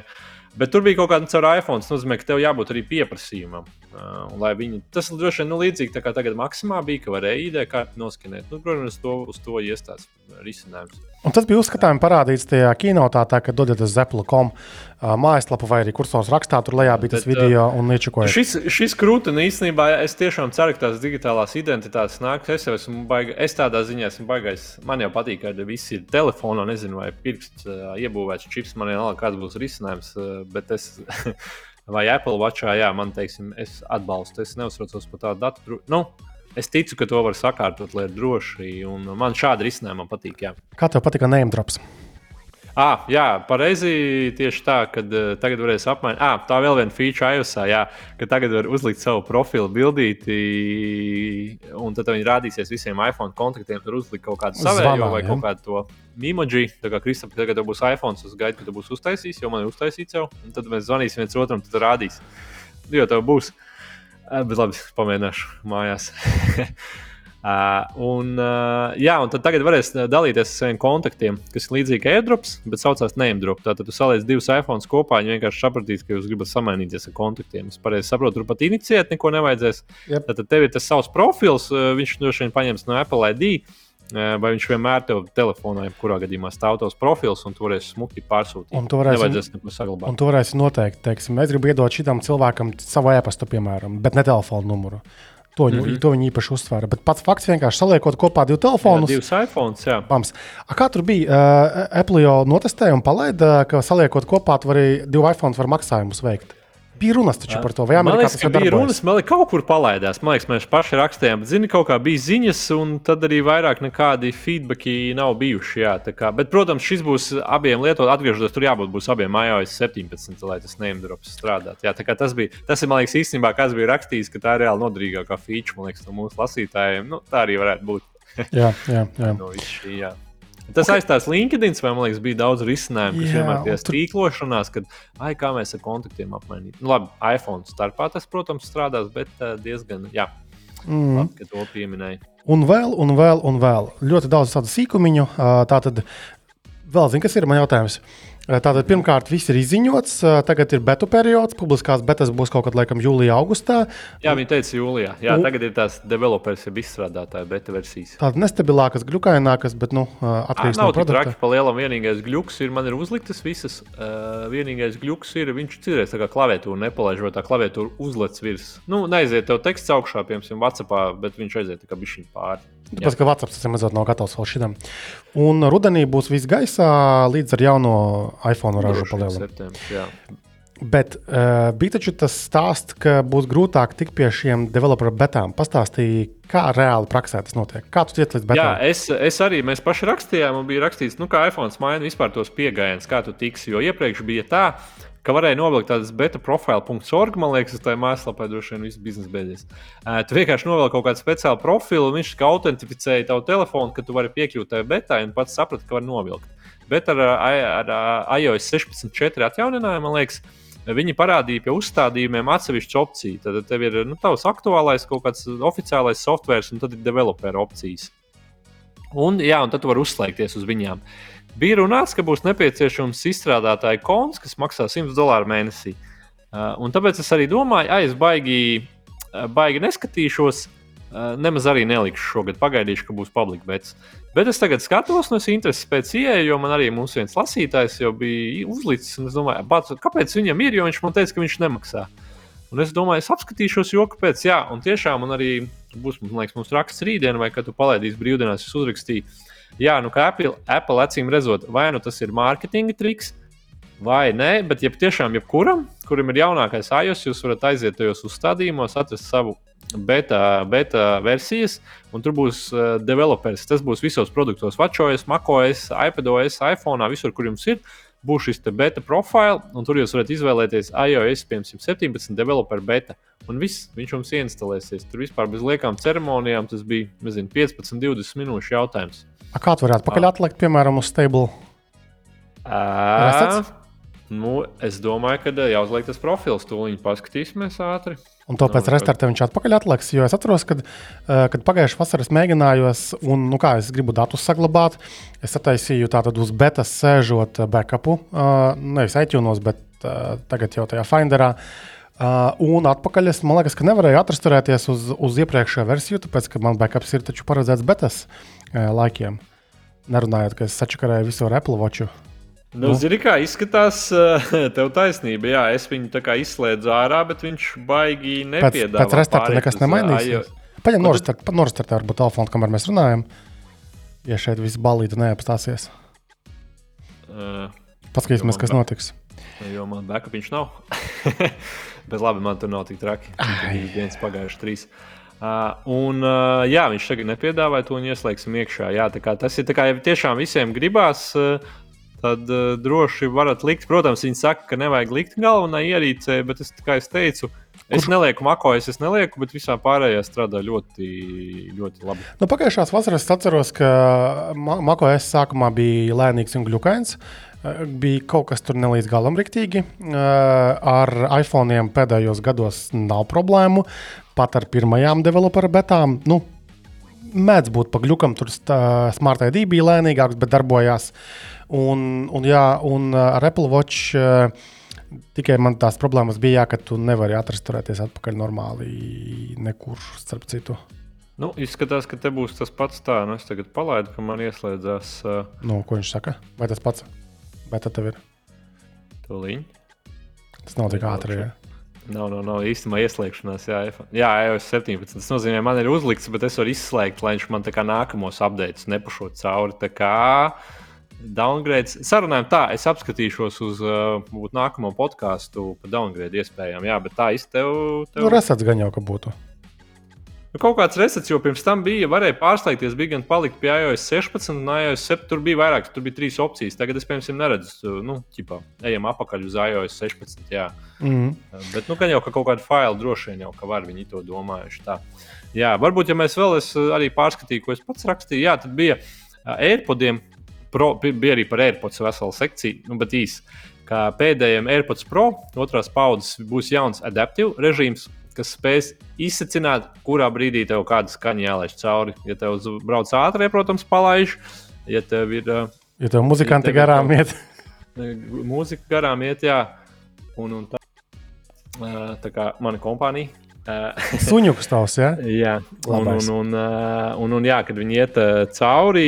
Bet tur bija kaut kāda caur iPhone. Tas nozīmē, ka tev jābūt arī pieprasījumam. Uh, viņi, tas droši vien nu, līdzīgi kā tagad maksimā bija, ka varēja ID kārtu noskanēt. Nu, protams, to, uz to iestājas risinājums. Un tas bija uzskatām parādīts tajā kinotā, kad dodaties uz Apple.com mājaslapu vai arī kursors rakstā, tur lejā bija tas Bet, video un iečakoja. Šis, šis krūtis īstenībā, es tiešām ceru, ka tās digitālās identitātes nāks. Es jau esmu baigais, es tādā ziņā esmu baigais. Man jau patīk, ka viss ir telefonā, nezinu, vai pirksts iebūvēts čips. Man vienalga, kāds būs risinājums. Bet es, vai Apple Watchā, jā, man teiksim, es atbalstu. Es neuztraucos par tādu datu. Nu, Es ticu, ka to var sakārtot, lai ir droši. Man šādi risinājumi patīk. Jā. Kā tev patika name drops? Ah, jā, pareizi. Tieši tā, ka uh, tagad varēs apmainīt. Ah, tā vēl viena feature iOSā, jā, ka tagad var uzlikt savu profilu bildīti, un tad viņi rādīsies visiem iPhone kontaktiem. Tur uzlikt kaut kādu savējo vai kaut kādu to emoji. Tā kā Kristapam tagad būs iPhone, es gaidu, ka tu būsi uztaisījis, jo man ir uztaisīts jau. Un tad mēs zvanīsim viens otram, tad rādīs. Jo tev būs. Bet labi, pamēģināšu mājās. Uh, un, uh, jā, un tagad varēs dalīties ar saviem kontaktiem, kas ir līdzīgi airdrops, bet saucās name-drop. Tātad, tu saliec divus iPhone kopā, viņi vienkārši sapratīs, ka jūs gribat samainīties ar kontaktiem. Es pareizi saprotu, tur pat iniciēt neko nevajadzēs. Yep. Tad tev ir tas savs profils, viņš droši vien paņems no Apple ID. Vai viņš vienmēr tev telefonā, kurā gadījumā stāv tavs profils, un tu varēsi smuki pārsūtīt. Un tu varēsi, un tu varēsi noteikt, teiksim, es gribu iedot šitam cilvēkam savu e-pastu, piemēram, bet ne telefonu numuru. To, mm -hmm. to viņi īpaši uzsvēra. Bet pats fakts vienkārši saliekot kopā divus telefonus. Jā, divus iPhones. Jā. Pams. A, kā tur bija? Uh, Apple jau notestēja un palaida, ka saliekot kopā, tu vari divu iPhone var maksājumus veikt. Bija runas par to, vai Amerikā liekas, tas bija darbojas? runas. Man liekas, kaut kur palaidās. Man liekas, mēs paši rakstījām, bet zini, kaut kā bija ziņas, un tad arī vairāk nekādi feedbacki nav bijuši. Jā, kā, bet, protams, šis būs abiem lietot, atgriežoties tur jābūt būs abiem iOS 17, lai tas neimdrops strādāt. Jā, tas bija, tas ir, man liekas, īstenībā, kas bija rakstījis, ka tā ir reāli nodrīgākā feature, man liekas, no mūsu lasītājiem. Nu, tā arī varētu būt. jā, jā, jā. no šī, jā. Tas okay. aizstās LinkedIn, vai man liekas, bija daudz risinājumu, kas vienmēr bija tur... tīklošanās, kad, ai, kā mēs ar kontaktiem apmainīt. Nu, labi, iPhone starpā tas, protams, strādās, bet uh, diezgan, jā, mm. labi, ka to pieminēja. Un vēl, un vēl, un vēl ļoti daudz tādu sīkumiņu. Tā tad vēl, zini, kas ir man jautājums? Uh, Tātad, pirmkārt, viss ir izziņots. Tagad ir beta periods. Publiskās betas būs kaut kad laikam jūlijā, augustā. Jā, viņi teica, jūlijā. Jā, un, tagad ir tās developers, jau izstrādātājas beta versijas. Tādas nestabilākas, glukainākas, bet nu, atkarīgs no produkta. Traki, pa lielam vienīgais gluks ir, man ir uzliktas visas. Uh, vienīgais gluks ir, viņš cirēs tā kā klaviatūru nepalaiž, vai tā klaviatūra uzlec virs. Nu, neaiziet tev teksts augšā, piemēram, WhatsAppā, bet viņš aiziet tā kā bišķiņ pāri. Tāpēc, ka WhatsApp tas ir mazliet nav gatavs vēl šitam. Un rudenī būs viss gaisā līdz ar jauno iPhone ražu palielinājumu. Bet uh, bija taču tas stāsts, ka būs grūtāk tikt pie šiem developer betām. Pastāstīja, kā reāli praksē tas notiek. Kā tu tiec līdz betām? Jā, es, es arī, mēs paši rakstījām, un bija rakstīts, nu, kā iPhone maina vispār tos piegājienus, kā tu tiksi. Jo iepriekš bija tā, ka varēja novilkt tādas betaprofile.org, man liekas, tā mājaslapā droši vien viss biznesa beidzies. Uh, tu vienkārši novilki kaut kādu speciālu profilu, un viņš autentificēja tavu telefonu, ka tu vari piekļūt tai betai, un pats saprati, ka var novilkt. Bet ar, ar, ar iOS 16.4 atjauninājumu, man liekas, viņi parādīja pie uzstādījumiem atsevišķu opciju. Tad tev ir nu, tavs aktuālais kaut kāds oficiālais software, un tad ir developer opcijas. Un, jā, un tad tu vari uzslēgties uz viņiem. Bija runāts, ka būs nepieciešams izstrādātāja konts, kas maksā 100 dolāru mēnesī. Uh, un tāpēc es arī domāju, ah, es baigi, baigi neskatīšos, uh, nemaz arī nelikšu šogad. Pagaidīšu, ka būs publika bets. Bet es tagad skatos, no intereses pēc ieejas, jo man arī mums viens lasītājs jau bija uzlicis. Es domāju, bāc, kāpēc viņam ir, jo viņš man teica, ka viņš nemaksā. Un es domāju, es apskatīšos, jo kāpēc. Jā, un tiešām man arī būs, man liekas, mums raksts rītdien, vai kad tu palaidīsi brīvdienās, es uzrakstīju. Jā, nu kā Apple, Apple acīm redzot, vai nu tas ir mārketinga triks, vai nē, bet ja tiešām jebkuram, kurim ir jaunākais iOS, jūs varat aiziet tajos uzstādījumos, atrast savu beta, beta versijas, un tur būs uh, developers. Tas būs visos produktos, WatchOS, MacOS, iPadOS, iPhone, visur, kur jums ir. Būs šis beta profils, un tur jūs varat izvēlēties iOS 17, developer beta. Un viss, viņš jums ieinstalēsies. Tur vispār bez liekām ceremonijām tas bija nezinu, 15, 20 minūšu jautājums. A kā tu varētu pakaļ atlikt, piemēram, uz stable? Uh, nu, es domāju, ka jāuzliek tas profils. Tūlīt paskatīsimies ātri. Un to pēc restarta viņš atpakaļ atliks. Jo es atceros, kad, kad pagājušā vasarā mēģinājos, un nu kā, es gribu datus saglabāt, es attaisīju tādu uz betas sēžot backupu, nevis iTunes, bet tagad jau tajā Finderā. Uh, un atpakaļ es domāju, ka nevarēju atrasturēties uz, uz iepriekšējo versiju, tāpēc, ka man backups ir taču paredzēts betas uh, laikiem. Nerunājot, ka es sačakarēju visu ar Apple Watch. Nu, nu. Zini, kā izskatās, tev taisnība. Jā, es viņu tā kā izslēdzu ārā, bet viņš baigi nepiedāvā. Pēc, pēc restarta nekas nemainīsies. Paņem noristartē, varbūt telefonu, kamēr mēs runājam. Ja šeit viss balīti neapstāsies. Uh, Paskatīsimies, kas notiks. Jo man backup viņš nav. Bet labi, man tur nav tik traki. Viņš viens pagājuši trīs. Uh, un, uh, jā, viņš tagad nepiedāvāja to un ieslēgsim iekšā. Jā, tas ir kā, ja tiešām visiem gribās, uh, tad uh, droši varat likt. Protams, viņi saka, ka nevajag likt galvenā ierīcē, bet es, kā es teicu, es nelieku makojas, es nelieku, bet visā pārējā strādā ļoti, ļoti labi. Nu, pagājušās vasaras atceros, ka makojas sākumā bija lēnīgs un glukains. Bija kaut kas tur nelīdz galam riktīgi. Ar iPhone pēdējos gados nav problēmu. Pat ar pirmajām developeru betām. Nu, mēdz būt pa gļukam, tur Smart ID bija lēnīgāks, bet darbojās. Un, un, jā, un ar Apple Watch tikai man tās problēmas bija, jā, ka tu nevari atrasturēties atpakaļ normāli nekur starp citu. Nu, izskatās, ka te būs tas pats tā. Nu, es tagad palaidu, ka man ieslēdzās. Uh... Nu, ko viņš saka? Vai tas pats? Vai tas tev ir? Tūlīt. Tas nav tik ātri. Ja? Nav, nav, nav īstenībā ieslēgšanās. Jā, jā iOS 17. Tas nozīmē, man ir uzlikts, bet es varu izslēgt, lai viņš man tā kā nākamos updates nepašot cauri. Tā kā downgrades. Sarunājam, tā, es apskatīšos uz uh, nākamo podkāstu par downgrade iespējām. Jā, bet tā īsti tev. tev... Nu, resets gan jau, ka būtu. Nu, kaut kāds resets, jo pirms tam bija, varēja pārslēgties, bija gan palikt pie iOS 16, un iOS 7 tur bija vairāk, tur bija trīs opcijas. Tagad es, piemēram, neredzu, nu, ķipā, ejam apakaļ uz iOS 16. Jā. Mm. Bet, nu, gan jau ka kaut kādu failu droši vien jau, ka var viņi to domājuši. Tā. Jā, varbūt, ja mēs vēl es arī pārskatīju, ko es pats rakstīju, jā, tad bija AirPodiem, pro, bija arī par AirPods vesela sekcija, nu, bet īsi. Kā pēdējiem AirPods Pro otrās paudzes būs jauns adaptīvs režīms, kas spēs izsacināt, kurā brīdī tev kāda skaņa jālaiž cauri. Ja tev brauc ātrie, protams, palaiž. Ja tev ir. Ja tev muzikanti ja tev garām iet. Mūzika garām iet, jā. Un, un tā, tā kā mana kompānija Suņuks tavs, ja? jā, un, un, un, un, un, jā, kad viņi iet cauri,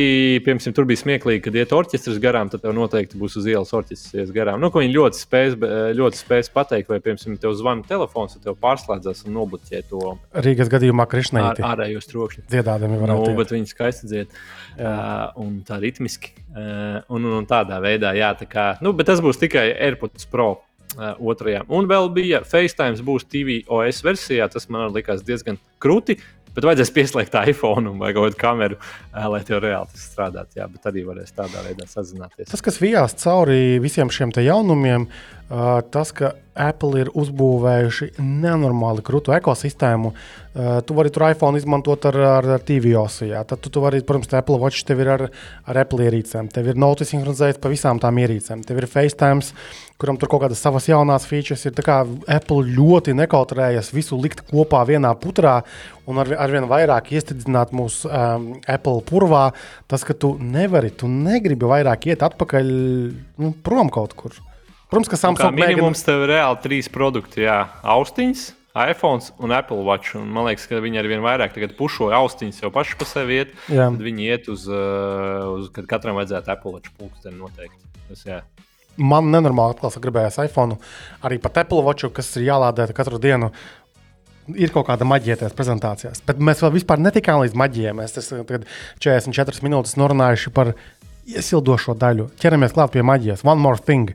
piemēram, tur bija smieklīgi, kad iet orķestris garām, tad tev noteikti būs uz ielas orķestris garām. Nu, viņi ļoti spēs, ļoti spēs pateikt, vai, piemēram, tev zvana telefons, tad tev pārslēdzas un nobloķē to. Rīgas gadījumā Krišnaiti. Ār, ārējos trokšņus. Dziedādami varētu. Nu, bet viņi skaisti dzied. Uh, un tā ritmiski. Uh, un, un, un tādā veidā, jā, tā kā, nu, bet tas būs tikai AirPods Pro uh, otrajā. Un vēl bija FaceTime, būs TV OS versijā. Tas man likās diezgan krūti. Bet vajadzēs pieslēgt iPhone vai kaut kādu kameru, uh, lai tev reāli tas strādātu. Jā, bet arī varēs tādā veidā sazināties. Tas, kas vijās cauri visiem šiem jaunumiem, uh, tas, ka Apple ir uzbūvējuši nenormāli krūtu ekosistēmu. Uh, tu vari tur iPhone izmantot ar, ar, ar TVOS. Jā. Tad tu, tu vari, protams, Apple Watch tev ir ar, ar Apple ierīcēm. Tev ir notis sinhronizēts pa visām tām ierīcēm. Tev ir FaceTime, kuram tur kaut kādas savas jaunās features ir. Apple ļoti nekautrējas visu likt kopā vienā putrā un ar, arvien vairāk iestidzināt mūsu um, Apple purvā. Tas, ka tu nevari, tu negribi vairāk iet atpakaļ nu, prom kaut kur. Protams, ka Samsung ir. Minimums mēģina... tev ir reāli trīs produkti. Jā, austiņas, iPhone un Apple Watch. Un man liekas, ka viņi ar vien vairāk pušo austiņas jau paši pa sevi iet. Jā. Tad viņi iet uz, uh, uz kad katram vajadzētu Apple Watch pulksteni noteikti. Tas, jā. Man nenormāli atklāts, gribējās iPhone arī pat Apple Watch, kas ir jālādē katru dienu. ir kaut kāda maģija tajās prezentācijās. Bet mēs vēl vispār netikām līdz maģijai. Mēs esam 44 minūtes norunājuši par iesildošo daļu. Ķeramies klāt pie maģijas. One more thing.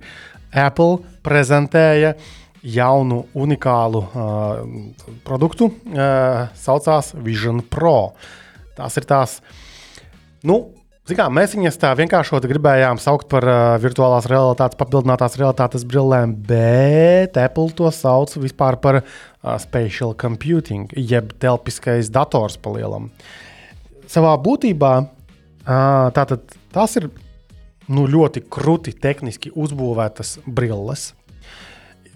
Apple prezentēja jaunu, unikālu uh, produktu. Uh, saucās Vision Pro. Tās ir tās. Nu, Kā, mēs viņus tā vienkāršot gribējām saukt par uh, virtuālās realitātes, papildinātās realitātes brillēm, bet Apple to sauc vispār par uh, spatial computing, jeb telpiskais dators palielam. Savā būtībā uh, tātad, tās ir nu, ļoti krūti tehniski uzbūvētas brilles.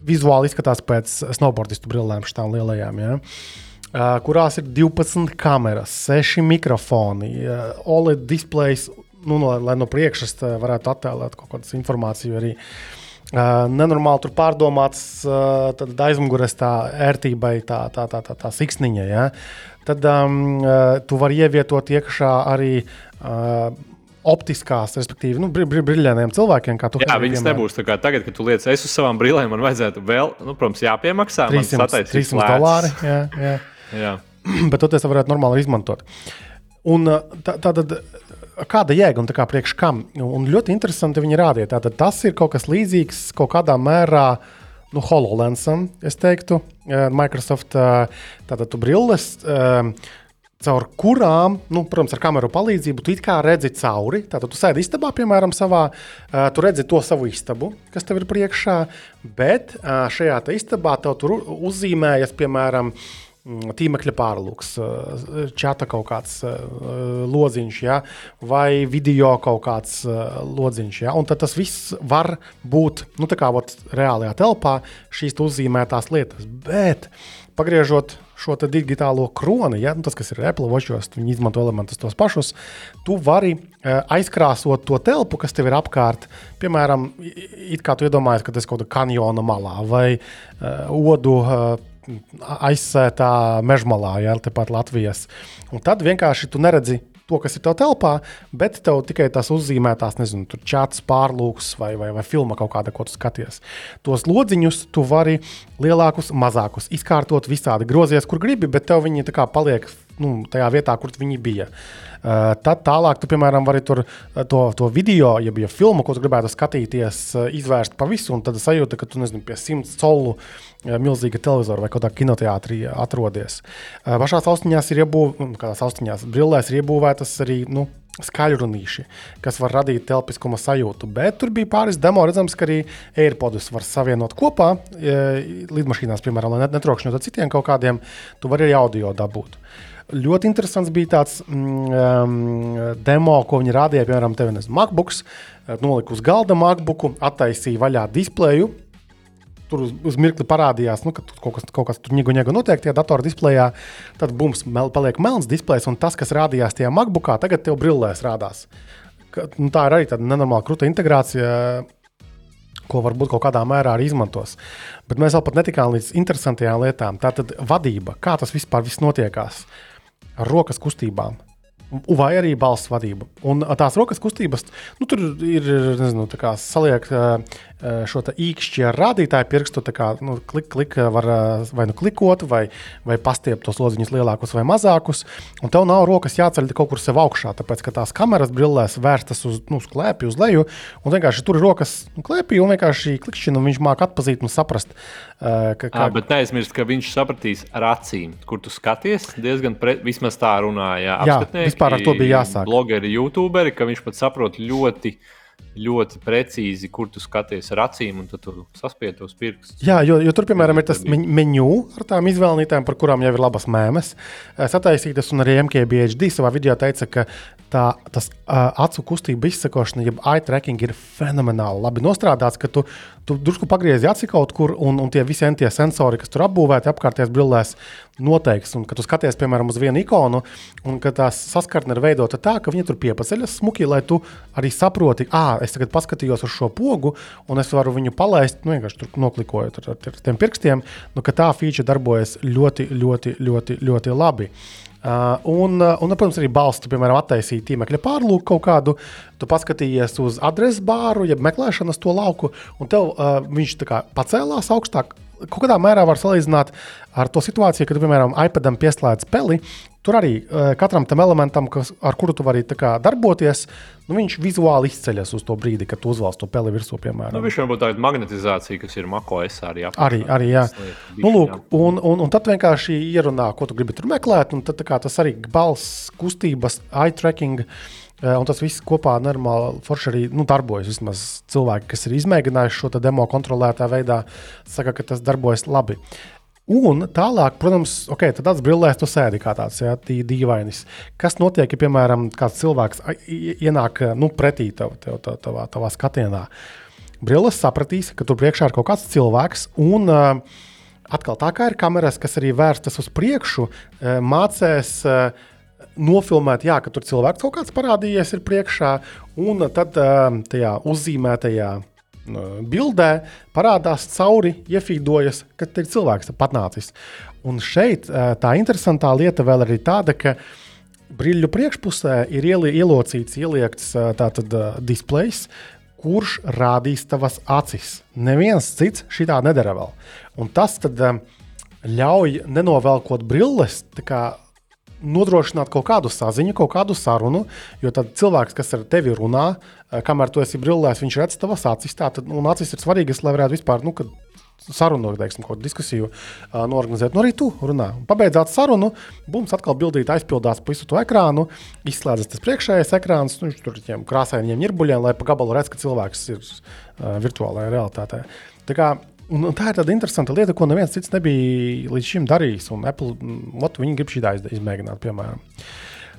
Vizuāli izskatās pēc snowboardistu brillēm, šīm lielajām. Ja? Kurās ir 12 kameras, 6 mikrofoni, OLED displejs, nu, no, lai no priekšas varētu attēlot kaut kādu informāciju. Arī. Uh, nenormāli tur pārdomāts, uh, aizmugurēs tā ērtībai, tā, tā, tā, tā, tā siksniņa. Ja? Tad um, uh, tu vari ievietot iekšā arī uh, optiskās, respektīvi, nu, bri, bri, brīļainiem cilvēkiem. Jā, viņas vienmēr. nebūs tā kā tagad, kad tu lietas, es uz savām brīlēm, man vajadzētu vēl, nu, protams, jāpiemaksā. 300, 300 dolāri. Jā, jā. jā. Bet to es varētu normāli izmantot. Un tā, tā tad, kāda jēga un kā priekš kam? Un ļoti interesanti viņi rādīja. Tātad tas ir kaut kas līdzīgs kaut kādā mērā. Nu, HoloLensam, es teiktu, Microsoft tātad brilles, caur kurām, nu, protams, ar kameru palīdzību, tu kā redzi cauri. Tātad tu sēdi istabā, piemēram, savā, uh, tu redzi to savu istabu, kas tev ir priekšā, bet uh, šajā istabā tev tur uzzīmējas, piemēram, tīmekļa pārlūks, čata kaut kāds lodziņš, ja, vai video kaut kāds lodziņš. Ja, un tas viss var būt nu, ot, reālajā telpā, šīs uzzīmētās lietas. Bet pagriežot šo digitālo kroni, ja, nu, tas, kas ir Apple Watchos, viņi izmanto elementus tos pašus, tu vari uh, aizkrāsot to telpu, kas tev ir apkārt. Piemēram, it kā tu iedomājies, ka tas ir kaut kāda kanjona malā vai uh, odu. Uh, Aizsētā mežmalā, ja tepat Latvijas. Un tad vienkārši tu neredzi to, kas ir tev telpā, bet tev tikai tās uzzīmētās, nezinu, tur čats, pārlūks vai, vai, vai filma kaut kāda, ko tu skaties. Tos lodziņus tu vari lielākus, mazākus izkārtot visādi grozies, kur gribi, bet tev viņi paliek nu, tajā vietā, kur viņi bija. Uh, tad tālāk, tu, piemēram, vari tur uh, to, to video, ja bija filma, ko tu gribētu skatīties, uh, izvērst pa visu, un tad sajūta, ka tu nezini, pie simts colu milzīga televizora vai kādā kinoteātrī atrodies. Pašās austiņās ir iebūvētas, austiņās, brillēs ir iebūvētas arī nu, skaļrunīši, kas var radīt telpiskuma sajūtu. Bet tur bija pāris demo, redzams, ka arī AirPodus var savienot kopā. Lidmašīnās, piemēram, lai netrokšņot ar citiem kaut kādiem, tu vari arī audio dabūt. Ļoti interesants bija tāds um, demo, ko viņi rādīja. Piemēram, tev ir MacBooks, nolika uz galda MacBooku, attaisīja vaļā displeju. Tur uz, uz mirkli parādījās, nu, ka kaut kas, kaut kas tur niegu notiek tajā datorā displejā. Tad bums, mel, paliek melns displejs, un tas, kas rādījās tajā MacBookā, tagad tev brillēs rādās. Ka, nu, tā ir arī tāda nenormāla krūta integrācija ko varbūt kaut kādā mērā arī izmantos. Bet mēs vēl pat netikām līdz interesantajām lietām. Tā tad vadība, kā tas vispār viss notiekās ar rokas kustībām. Vai arī balss vadība. Un tās rokas kustības, nu, tur ir nezinu, saliek šo īkšķi ar rādītāju pirkstu. Kā, nu, klik, klik, var vai nu klikot, vai, vai pastiept tos lodziņus lielākus vai mazākus. Un tev nav rokas jāceļ kaut kur sev augšā, tāpēc ka tās kameras brillēs vērstas uz, nu, uz klēpju, uz leju. Un vienkārši tur ir rokas nu, klēpī, un vienkārši klikšķina, un viņš māca atpazīt un saprast, ka, ka... À, bet neaizmirst, ka viņš sapratīs ar acīm, kur tu skaties. Diezgan pre... vismaz tā runāja. Jā, vispār ar to bija jāsāk. Blogeri, youtuberi, ka viņš pat saprot ļoti ļoti precīzi, kur tu skaties ar acīm, un tad tu saspied tos pirkstus. Jā, jo, jo tur, piemēram, ir tas menu ar tām izvēlītēm, par kurām jau ir labas mēmas. Sataisītas, un arī MKBHD savā video teica, ka tā, tas uh, acu kustību izsakošana, jeb eye tracking, ir fenomenāli labi nostrādāts, ka tu, tu drusku pagriezi aci kaut kur, un, un tie visi tie sensori, kas tur apbūvēti apkārtējās brillēs, noteikts. Un, kad tu skaties, piemēram, uz vienu ikonu, un tā saskarne ir veidota tā, ka viņa tur piepaceļas smuki, lai tu arī saproti, ah, es tagad paskatījos uz šo pogu, un es varu viņu palaist, nu, vienkārši tur noklikojot ar, ar, ar tiem pirkstiem, nu, ka tā feature darbojas ļoti, ļoti, ļoti, ļoti labi. Uh, un, uh, un, protams, arī balstu, piemēram, attaisīt tīmekļa pārlūku kaut kādu. Tu paskatījies uz adreses bāru, jeb meklēšanas to lauku, un tev uh, viņš kā, pacēlās augstāk, kaut kādā mērā var salīdzināt ar to situāciju, kad, piemēram, iPadam pieslēdz peli. Tur arī uh, katram tam elementam, kas, ar kuru tu vari kā, darboties, nu, viņš vizuāli izceļas uz to brīdi, kad uzvelc to peli virsū. Piemēram. Nu, viņš varbūt tāda magnetizācija, kas ir MacOS arī. Apakšā, arī, arī jā. Nu, lūk, un, un, un tad vienkārši ierunā, ko tu gribi tur meklēt, un tad, kā, tas arī balss, kustības, eye tracking. Uh, Un tas viss kopā normāli forši arī nu, darbojas. Vismaz cilvēki, kas ir izmēģinājuši šo demo kontrolētā veidā, saka, ka tas darbojas labi. Un tālāk, protams, ok, tad tāds brillēs tu sēdi kā tāds jā, dīvainis. Kas notiek, ja, piemēram, kāds cilvēks ienāk nu, pretī tev, tev, tev, tavā, tavā skatienā? Brilles sapratīs, ka tur priekšā ir kaut kāds cilvēks. Un, uh, atkal tā kā ir kameras, kas arī vērstas uz priekšu, uh, mācīs. Uh, nofilmēt, jā, ka tur cilvēks kaut kāds parādījies priekšā, un tad tajā uzzīmētajā bildē parādās cauri, iefīdojas, ka ir cilvēks patnācis. Un šeit tā interesantā lieta vēl ir tāda, ka brīļu priekšpusē ir ielocīts, ieliekts tātad displejs, kurš rādīs tavas acis. Neviens cits šitā nedara vēl. Un tas tad ļauj nenovelkot brilles, nodrošināt kaut kādu saziņu, kaut kādu sarunu. Jo tad cilvēks, kas ar tevi runā, eh, kamēr tu esi brillēs, viņš redz tavas acis. Tātad, un acis ir svarīgas, lai varētu vispār. Nu, sarunu, teiksim, kaut kādu diskusiju uh, norganizēt. Nu, arī tu runā. Pabeidzot sarunu, bums atkal bildīt aizpildās pa visu to ekrānu, izslēdzas tas priekšējais ekrāns, nu, tur viņiem krāsainiem ņirbuļiem, lai pa gabalu redz, ka cilvēks ir uh, virtuālajā realitātē. Tā kā Un, tā ir tāda interesanta lieta, ko neviens cits nebija līdz šim darījis. Un Apple ot, viņi grib šī tādu izmēģināt, piemēram.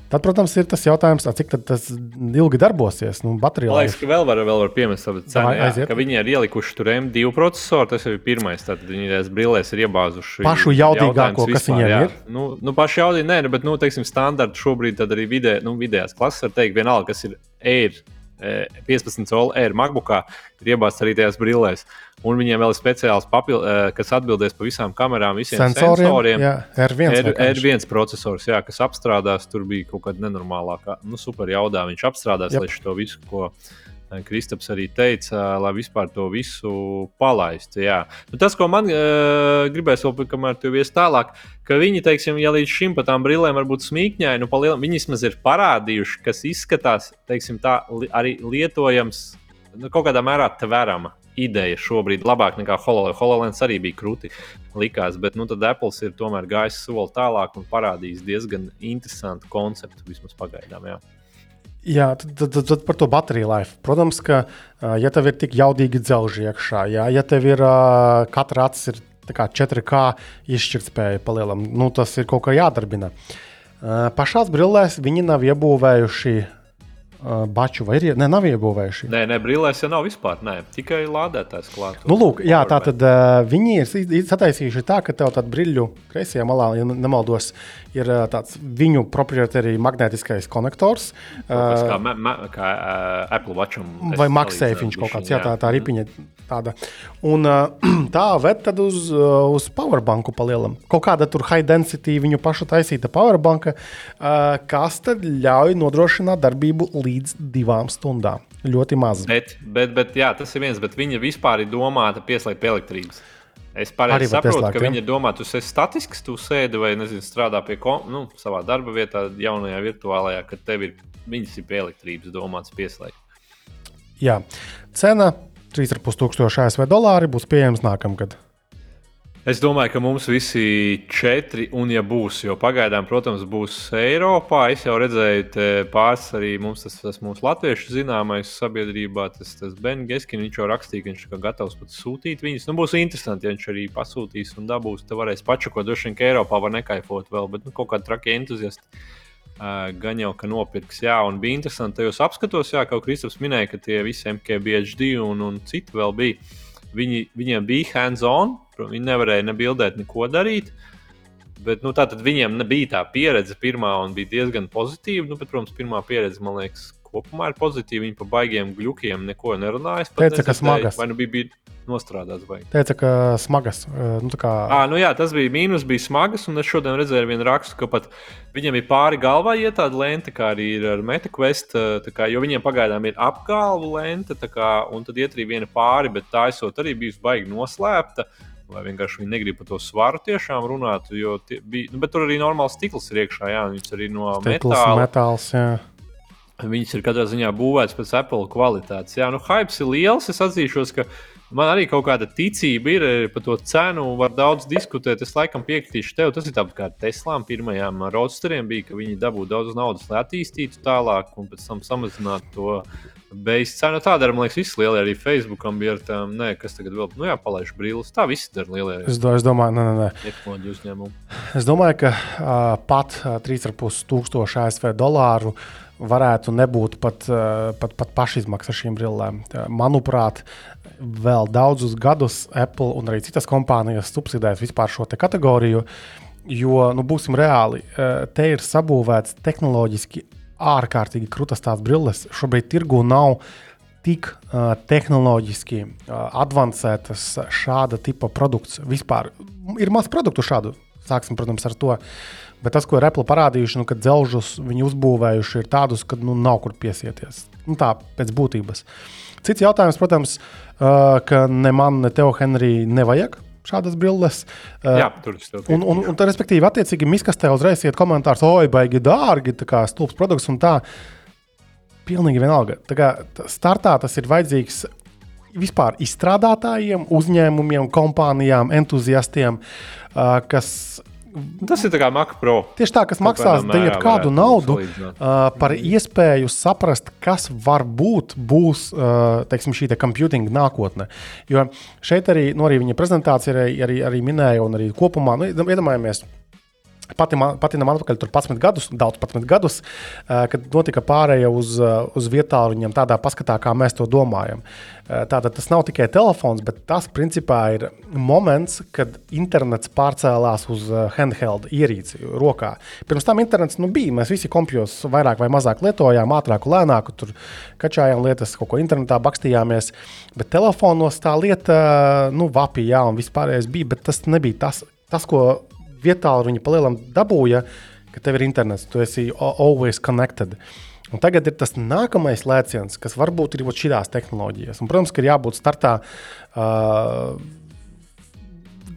Tad, protams, ir tas jautājums, cik tas ilgi darbosies. Nu, baterija Man liekas, ka vēl var, vēl var piemest tādu cenu, jā, ka viņi ir ielikuši tur M2 procesoru. Tas ir pirmais. Tad viņi tās brīvēs ir iebāzuši. Pašu jaudīgāko, kas viņiem jā. ir. Nu, nu pašu jaudīgi, nē, nu, bet, nu, teiksim, standarta šobrīd arī vidē, nu, vidējās klases var teikt, vienalga, kas ir Air 15 colu Air MacBookā ir iebāzts arī tajās brillēs. Un viņiem vēl ir speciāls papil, kas atbildēs par visām kamerām, visiem sensoriem. sensoriem. Jā, R1, R, R1 processors, jā, kas apstrādās. Tur bija kaut kāda nenormālākā, nu, super jaudā. Viņš apstrādās, lai šo visu, ko Kristaps arī teica, lai vispār to visu palaistu. Nu, tas, ko man uh, gribēs vēl, kamēr tu ies tālāk, ka viņi, teiksim, ja līdz šim pat tām brillēm var būt smīkņai, nu, palielam, viņi vismaz ir parādījuši, kas izskatās, teiksim, tā arī lietojams, nu, kaut kādā mērā tverama. Ideja šobrīd ir labāka nekā HoloLens. HoloLens arī bija krūti, likās, bet nu, tad Apple ir tomēr gājis soli tālāk un parādījis diezgan interesantu konceptu vismaz pagaidām. Jā. Jā, tad, tad, tad par to bateriju life. Protams, ka, ja tev ir tik jaudīgi dzelži iekšā, jā, ja tev ir katra acis ir 4K izšķirtspēja palielam, nu, tas ir kaut kā jādarbina. Pašās brillēs viņi nav iebūvējuši baču, vai ir? Ne, nav iebūvējuši. Nē, ne, brīvlēs jau nav vispār. Nē, tikai lādētājs klāts. Nu, lūk, jā, tā tad viņi ir sataisījuši tā, ka tev tādā brīļu kreisajā malā, ja nemaldos, ir tāds viņu proprietārī magnētiskais konektors. Uh, kā, ma, ma, kā Apple Watcham. Vai MagSafe viņš kaut kāds, jā, tā, tā ripiņa tāda. Un tā ved tad uz, uz powerbanku palielam. Kaut kāda tur high density viņu pašu taisīta powerbanka, kas tad ļauj nodrošināt darbību līdz divām stundām. Ļoti maz. Bet, bet, bet jā, tas ir viens, bet viņa vispār ir domāta pieslēgt pie elektrības. Es pareizi saprotu, pieslēgt, ka ja? viņa domā, tu esi statisks, tu sēdi vai nezinu, strādā pie nu, savā darba vietā, jaunajā virtuālajā, kad tev ir viņas ir pie elektrības domāts pieslēgt. Jā, cena 3,5 ASV dolāri būs pieejams nākamgad. Es domāju, ka mums visi četri, un ja būs, jo pagaidām, protams, būs Eiropā. Es jau redzēju, pāris arī mums tas, tas mūsu latviešu zināmais sabiedrībā, tas, tas Ben Geskins, viņš jau rakstīja, ka viņš ir gatavs pat sūtīt viņus. Nu, būs interesanti, ja viņš arī pasūtīs un dabūs. Tad varēs pačakot, droši vien, ka Eiropā var nekaifot vēl, bet nu, kaut kādi traki entuziasti. Uh, gan jau, ka nopirks, jā, un bija interesanti tajos apskatos, jā, kā Kristaps minēja, ka tie visi MKBHD un, un citi vēl bija. Viņi, viņiem bija hands-on, Viņi nevarēja nebildēt, neko darīt. Bet nu, tā tad viņiem nebija tā pieredze pirmā un bija diezgan pozitīva. Nu, bet, protams, pirmā pieredze man liekas, kopumā ir pozitīva. Viņi par baigiem gluķiem neko nerunāja. Teica, ka smagas. Vai nu bija, bija nostrādāts vai? Teica, ka smagas. Nu, kā... à, nu jā, tas bija mīnus, bija smagas. Un es šodien redzēju vienu rakstu, ka pat viņam ir pāri galvā iet tāda lente, kā arī ir ar MetaQuest. Kā, jo viņiem pagaidām ir apgalvu lente, kā, un tad iet arī viena pāri, bet tā esot arī bijusi baigi noslēpta. vai vienkārši viņi negrib par to svaru tiešām runāt. Bija, nu, bet tur arī normāls stikls ir iekšā, jā, viņš arī no Stikls, metāla. metāls. Jā. Viņas ir katrā ziņā būvētas pēc Apple kvalitātes. Jā, nu, hypes ir liels. Es atzīšos, ka man arī kaut kāda ticība ir par to cenu. Var daudz diskutēt. Es laikam piekritīšu tev. Tas ir tāpat kā Teslām pirmajām roadsteriem bija, ka viņi dabūja daudz naudas, lai attīstītu tālāk un pēc tam samazinātu to beigas cenu. Tā dara, man liekas, visi lielie arī Facebookam bija ar tām, nē, kas tagad vēl, nu jā, palaiž brīlis. Tā viss dara lielie. Es, do, es domāju, nē, nē, nē. Uzņēmumu. Es domāju, ka uh, pat uh, 3,5 tūkstoši ASV dolāru varētu nebūt pat, pat, pat pašizmaksa šīm brillēm. Manuprāt, vēl daudzus gadus Apple un arī citas kompānijas subsidēs vispār šo kategoriju. Jo, nu, būsim reāli, te ir sabūvēts tehnoloģiski ārkārtīgi krūtas tās brilles. Šobrīd tirgu nav tik uh, tehnoloģiski uh, avansētas šāda tipa produkts. Vispār ir maz produktu šādu. Sāksim, protams, ar to. Bet tas, ko ir Apple parādījuši, nu, kad dzelžus viņi uzbūvējuši, ir tādus, ka nu, nav kur piesieties. Nu, tā pēc būtības. Cits jautājums, protams, ka ne man, ne tev, Henrij, nevajag šādas brilles. Jā, tur tas ir. Un, un, un, un respektīvi, attiecīgi, miskastē uzreiz iet komentārs, oi, baigi dārgi, tā kā stulbs produkts un tā. Pilnīgi vienalga. Tā kā startā tas ir vajadzīgs vispār izstrādātājiem, uzņēmumiem, kompānijām, entuziastiem, kas Tas ir kā Mac Pro. Tieši tā, kas maksās kādu naudu uh, par iespēju saprast, kas var būt būs uh, teiksim, šī te computing nākotne. Jo šeit arī, nu, arī viņa prezentācija arī, arī, arī minēja, un arī kopumā, nu, iedomājamies, Pati, man, pati man atpakaļ tur 11 gadus, daudz 11 gadus, kad notika pārēja uz, uz vietālu viņam tādā paskatā, kā mēs to domājam. Tātad tas nav tikai telefons, bet tas principā ir moments, kad internets pārcēlās uz handheld ierīci rokā. Pirms tam internets nu, bija. Mēs visi kompjos vairāk vai mazāk lietojām, ātrāk, lēnāk, tur kačājām lietas, kaut ko internetā bakstījāmies. Bet telefonos tā lieta, nu, vapīja, jā, un vispārējais bija, bet tas nebija tas, tas ko vietā viņi palielam dabūja, ka tev ir internets, tu esi always connected. Un tagad ir tas nākamais lēciens, kas varbūt ir šīs tehnoloģijas. Un, protams, ka ir jābūt startā uh,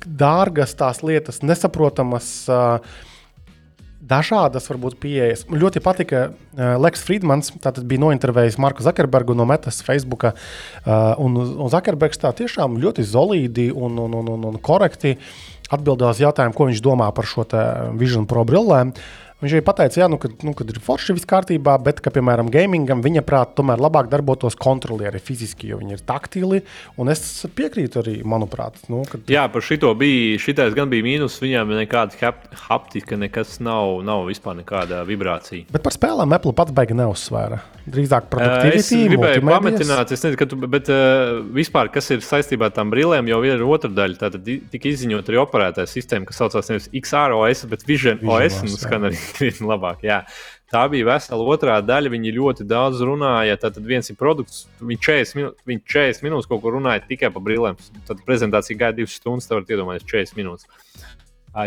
dārgas tās lietas, nesaprotamas. Uh, dažādas varbūt pieejas. Man ļoti patika uh, Leks Friedmans, tātad bija nointervējis Marku Zakerbergu no Metas, Facebook. Uh, un, un Zakerbergs tā tiešām ļoti solīdi un, un, un, un, un korekti uh, atbildēja uz jautājumu, ko viņš domā par šo Vision Pro brillēm. Viņš arī teica, ka, nu, kad, nu, kad ir forši viss kārtībā, bet, ka, piemēram, gamingam viņa prāt, tomēr labāk darbotos kontrolieri fiziski, jo viņi ir taktīli. Un es piekrītu arī, manuprāt, nu, kad... Jā, par šito bija. Šitais gan bija mīnus, viņam nekāda haptika, nekas nav, nav vispār nekāda vibrācija. Bet par spēlēm Apple pats baigi neuzsvēra. Drīzāk produktivitāte. Es gribēju pametināt, es nezinu, ka tu, bet uh, vispār, kas ir saistībā ar tām brīvlēm, jau ir otra daļa. Tātad tika izziņot arī operētāja sistēma, kas saucās nevis XROS, bet Vision, Vision OS, un skan arī krietni labāk. Jā. Tā bija vesela otrā daļa. Viņi ļoti daudz runāja. Tad viens ir produkts, viņi 40, minū, viņi 40 minūtes kaut ko runāja tikai par brīvlēm. Tad prezentācija gāja 2 stundas, tad varat iedomāties 40 minūtes.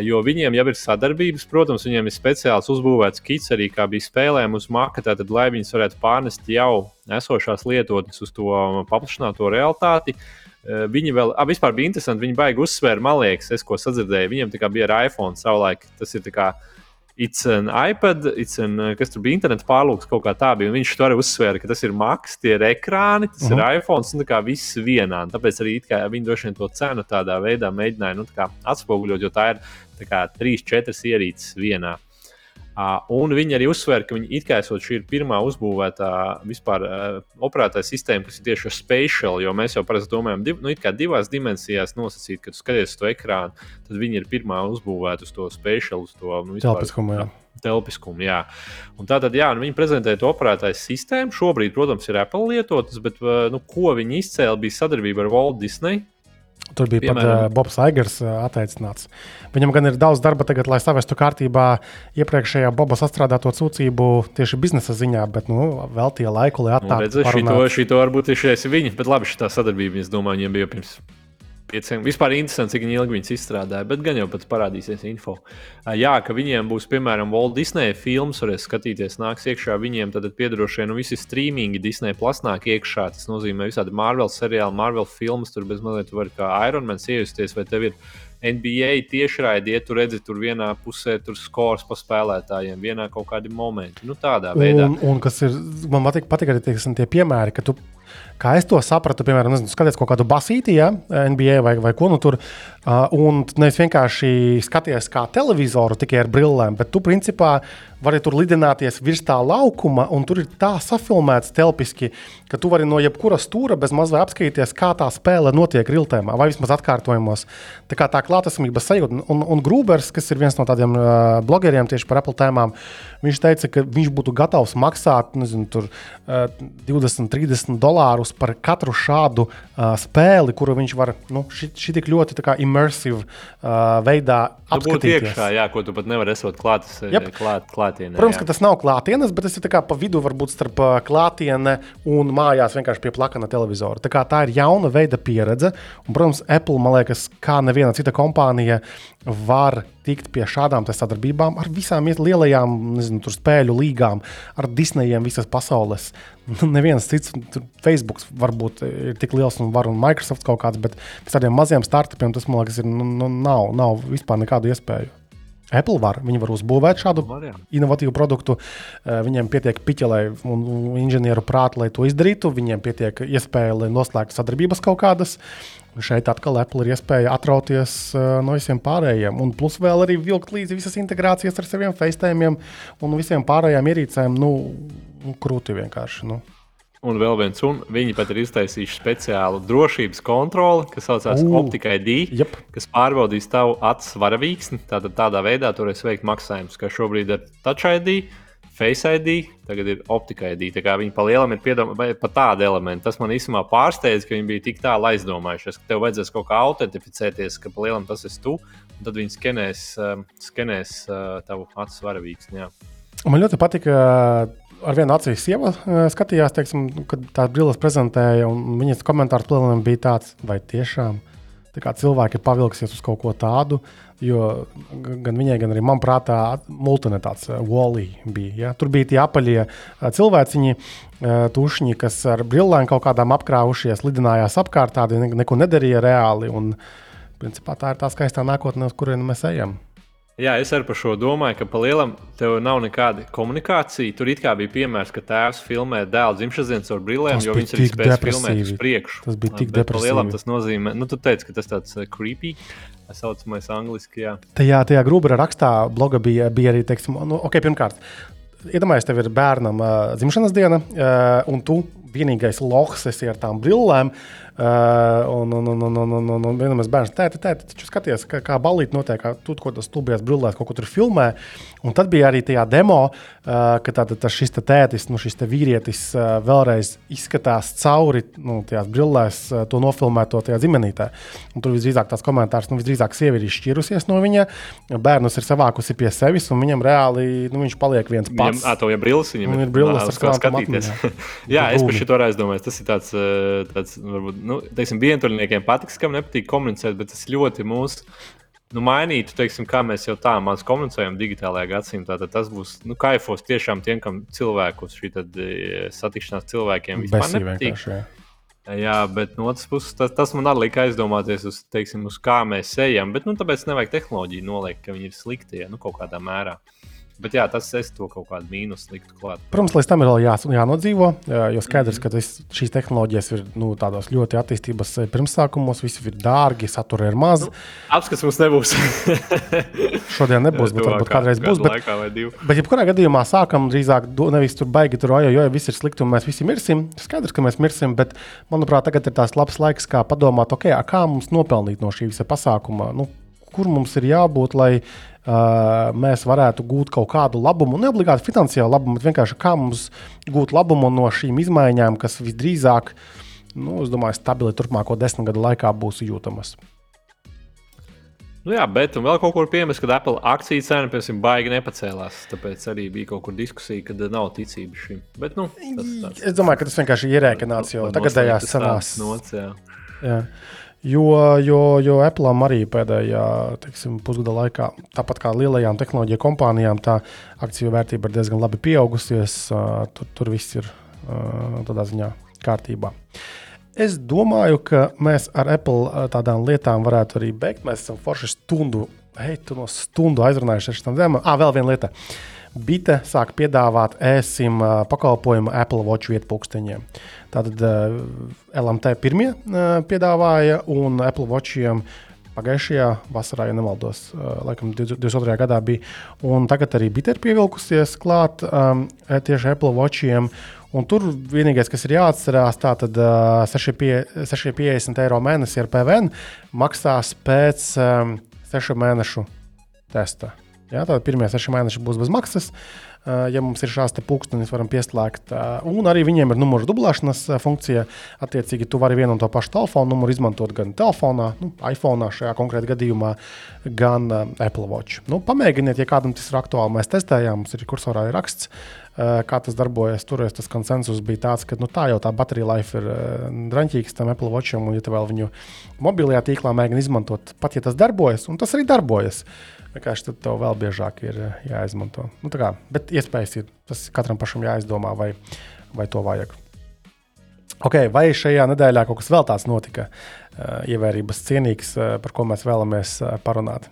Jo viņiem jau ir sadarbības, protams, viņiem ir speciāls uzbūvēts kits arī, kā bija spēlēm uz maka, tad, lai viņas varētu pārnest jau esošās lietotnes uz to paplašināto realitāti. Viņi vēl, ah, vispār bija interesanti, viņi baigi uzsvēra, man liekas, es ko sadzirdēju. Viņiem tā kā bija ar iPhone savulaik, tas ir tā kā It's an iPad, it's an, kas tur bija interneta pārlūks, kaut kā tā bija. Viņš tur arī uzsvēra, ka tas ir Macs, tie ir ekrāni, tas uh -huh. ir mhm. iPhone, un tā kā viss vienā. Tāpēc arī viņi droši vien to cenu tādā veidā mēģināja nu, atspoguļot, jo tā ir tā kā trīs, četras ierīces vienā. Uh, un viņi arī uzsver, ka viņi it kā esot šī ir pirmā uzbūvētā vispār uh, operētāja sistēma, kas ir tieši uz spatial, jo mēs jau parasti domājam, div, nu, divās dimensijās nosacīt, ka tu skaties uz to ekrānu, tad viņi ir pirmā uzbūvēta uz to spatial, uz to nu, telpiskumu. Jā. Telpiskumu, jā. Un tā tad, jā, nu, viņi prezentēja to operētāju sistēmu. Šobrīd, protams, ir Apple lietotas, bet nu, ko viņi izcēla, bija sadarbība ar Walt Disney. Tur bija Piemēram. pat uh, Bobs Aigars uh, atteicināts. Viņam gan ir daudz darba tagad, lai savestu kārtībā iepriekšējā Boba sastrādāto sūdzību tieši biznesa ziņā, bet nu, vēl tie laiku, lai atnāktu. Nu, šito, šito varbūt ir šis viņa, bet labi, šī sadarbība, es domāju, viņiem bija pirms pieciem. Vispār interesanti, cik ilgi viņas izstrādāja, bet gan jau pats parādīsies info. Jā, ka viņiem būs, piemēram, Walt Disney filmas, varēs skatīties, nāks iekšā viņiem, tad piedarošie, nu, visi streamingi Disney plus nāk iekšā. Tas nozīmē visādi Marvel seriāli, Marvel filmas, tur bez mazliet var kā Iron Man iejusties, vai tev ir NBA tiešraidē, ja tu redzi, tur vienā pusē tur skors pa spēlētājiem, vienā kaut kādi momenti. Nu, tādā veidā. Un, un kas ir, man patīk, patīk arī tie, tie piemēri, ka tu Kā es to sapratu, piemēram, nezinu, skaties kaut kādu basīti, ja, NBA vai, vai ko nu tur, uh, un nevis vienkārši skaties kā televizoru tikai ar brillēm, bet tu principā vari tur lidināties virs tā laukuma, un tur ir tā safilmēts telpiski, ka tu vari no jebkura stūra bez mazliet apskatīties, kā tā spēle notiek riltēmā vai vismaz atkārtojumos. Tā kā tā klātesamības sajūta, un, un Grūbers, kas ir viens no tādiem uh, blogeriem tieši par Apple tēmām, viņš teica, ka viņš būtu gatavs maksāt nezinu, tur, uh, 20, 30 dolārus dolārus par katru šādu uh, spēli, kuru viņš var nu, tik ļoti immersive uh, veidā apskatīties. Iekšā, jā, ko tu pat nevari esot klāts, yep. klāt, klātienē. Protams, jā. ka tas nav klātienes, bet tas ir pa vidu varbūt starp klātiene un mājās vienkārši pie plakana televizora. Tā, tā ir jauna veida pieredze. Un, protams, Apple, man liekas, kā neviena cita kompānija var tikt pie šādām sadarbībām ar visām lielajām nezinu, spēļu līgām, ar Disneyiem visas pasaules. Neviens cits, Facebook varbūt ir tik liels un var un Microsoft kaut kāds, bet tādiem maziem startupiem tas man liekas, ir, nu, nu, nav, nav vispār nekādu iespēju. Apple var, viņi var uzbūvēt šādu inovatīvu produktu. Eh, viņiem pietiek piķelē un inženieru prāta, lai to izdarītu. Viņiem pietiek iespēja, lai noslēgtu sadarbības kaut kādas. Šeit atkal Apple ir iespēja atrauties uh, no visiem pārējiem. Un plus vēl arī vilkt līdzi visas integrācijas ar saviem FaceTime un visiem pārējiem ierīcēm. Nu, nu, krūti vienkārši. Nu. Un vēl viens, un viņi pat ir iztaisījuši speciālu drošības kontroli, kas saucās uh, Optika ID, yep. kas pārbaudīs tavu acu varavīksni. Tātad tādā veidā varēs veikt maksājumus, kā šobrīd ir Touch ID. Face ID, tagad ir optika ID. Tā kā viņi pa lielam ir piedomājuši par tādu elementu. Tas man īstenībā pārsteidz, ka viņi bija tik tālu aizdomājušies, ka tev vajadzēs kaut kā autentificēties, ka pa lielam tas esi tu. Tad viņi skenēs, uh, skenēs uh, tavu acu varavīksni. Man ļoti patika ar vienu acīm sieva uh, skatījās, teiksim, kad tās brilles prezentēja, un viņas komentārs plēnām bija tāds, vai tiešām tā cilvēki ir pavilksies uz kaut ko tādu. Jo gan viņai, gan arī man prātā, multene tāds uh, wally bija. Ja? Tur bija tie apaļie uh, cilvēciņi, tušņi, kas ar brillēm kaut kādām apkrāvušies, lidinājās apkārt, tādi neko nedarīja reāli. Un, principā, tā ir tā skaistā nākotne, uz kurien mēs ejam. Jā, es arī par šo domāju, ka palielam tev nav nekāda komunikācija. Tur it kā bija piemērs, ka tēvs filmē dēlu dzimšanas dienas ar brillēm, jo viņš arī spēja filmēt uz priekšu. Tas bija tik depresīvi. Palielam tas nozīmē, nu, tu teici, ka tas tāds uh, creepy. Tā saucamais angliski. Jā. Tajā, tajā grūbara rakstā bloga bija, bija arī, teiksim, nu, ok, pirmkārt, iedomājieties, tev ir bērnam uh, dzimšanas diena, uh, un tu vienīgais lohs esi ar tām brillēm. Uh, Uh, un, un, un, un, un, un, un vienam bērnam teica, tēti, taču skaties, kā, kā balīti notiek, kā tu kaut kādā stulbajās brillēs kaut ko tur filmē. Un tad bija arī tajā demo, uh, ka tā, tā, šis tētis, nu, šis vīrietis uh, vēlreiz izskatās cauri nu, tajās brillēs, uh, to nofilmēto tajā ģimenītē. Un tur visdrīzāk tās komentārs, nu, visdrīzāk sieviete ir izšķirusies no viņa, bērnus ir savākusi pie sevis, un viņam reāli nu, viņš paliek viens pats. Viņam, à, to, ja brilles, viņam ir brilles, kas skatīties. jā, es par šo aizdomājos. Tas ir tāds, tāds varbūt, nu, teiksim, vientuļniekiem patiks, kam nepatīk komunicēt, bet tas ļoti mūsu nu, mainītu, teiksim, kā mēs jau tā maz komunicējam digitālajā gadsimtā. Tad tas būs nu, kaifos tiešām tiem, kam cilvēkus šī tad, e, satikšanās cilvēkiem vispār nepatīk. Jā. Jā, bet no otras puses, tas, tas man arī lika aizdomāties, uz, teiksim, uz kā mēs ejam. Bet nu, tāpēc nevajag tehnoloģiju noliekt, ka viņi ir slikti ja, nu, kaut kādā mērā. Bet jā, tas es to kaut kādu mīnusu liktu klāt. Protams, līdz tam ir vēl jā, jānodzīvo. Jo skaidrs, ka tas, šīs tehnoloģijas ir nu, tādos ļoti attīstības eh, pirmsākumos. Visi ir dārgi, satura ir maz. Nu, apskats mums nebūs. Šodien nebūs, bet varbūt kādreiz būs. Bet, bet jebkurā gadījumā sākam drīzāk nevis tur baigi tur, jo, jo viss ir slikti un mēs visi mirsim. Skaidrs, ka mēs mirsim, bet manuprāt, tagad ir tās labs laiks, kā padomāt, ok, kā mums nopelnīt no šī visa pasākuma. Nu, kur mums ir jābūt, lai uh, mēs varētu gūt kaut kādu labumu, ne obligāti finansiālu labumu, bet vienkārši kā mums gūt labumu no šīm izmaiņām, kas visdrīzāk, nu, es domāju, stabili turpmāko desmit gadu laikā būs jūtamas. Nu jā, bet vēl kaut kur piemērs, kad Apple akciju cena piemēram, baigi nepacēlās. Tāpēc arī bija kaut kur diskusija, ka nav ticības šim. Bet, nu, tas, tas, es domāju, ka tas vienkārši ir ierēķināts jau tagadējās cenās. Nots, jā. Jā. Jo, jo, jo Apple arī pēdējā teiksim, pusgada laikā, tāpat kā lielajām tehnoloģiju kompānijām, tā akciju vērtība ir diezgan labi pieaugusies. Tur, tur viss ir tādā ziņā kārtībā. Es domāju, ka mēs ar Apple tādām lietām varētu arī beigt. Mēs esam forši stundu, hei, tu no stundu aizrunājuši ar šīm tēmām. Ah, vēl viena lieta. Bita sāk piedāvāt ēsim pakalpojumu Apple Watch vietpunkteņiem. Tātad LMT pirmie piedāvāja, un Apple Watchiem pagājušajā vasarā, ja nemaldos, laikam 22. gadā bija. Un tagad arī Bita ir pievilkusies klāt um, tieši Apple Watchiem. Un tur vienīgais, kas ir jāatcerās, tātad uh, 650 eiro mēnesī ar PVN maksās pēc um, 6 mēnešu testa. Ja, tad pirmie seši mēneši būs bez maksas. Ja mums ir šāds pulkstenis, varam pieslēgt. Un arī viņiem ir numuru dublēšanas funkcija. Attiecīgi, tu vari vienu un to pašu telefonu numuru izmantot gan telefonā, nu, iPhone šajā konkrētajā gadījumā, gan Apple Watch. Nu, pamēģiniet, ja kādam tas ir aktuāli. Mēs testējām, mums ir kursorā ir raksts, kā tas darbojas. Toreiz tas konsensus bija tāds, ka nu, tā jau tā baterija life ir draņķīgs tam Apple Watcham, un ja tu vēl viņu mobilajā tīklā mēģini izmantot, pat ja tas darbojas, un tas arī darbojas. Vienkārši tad tev vēl biežāk ir eh, jāizmanto. Nu, kā, bet iespējas ir. Tas katram pašam jāizdomā, vai, vai to vajag. Okay, vai šajā nedēļā kaut kas vēl tāds notika, uh, ievērības cienīgs, uh, par ko mēs vēlamies parunāt?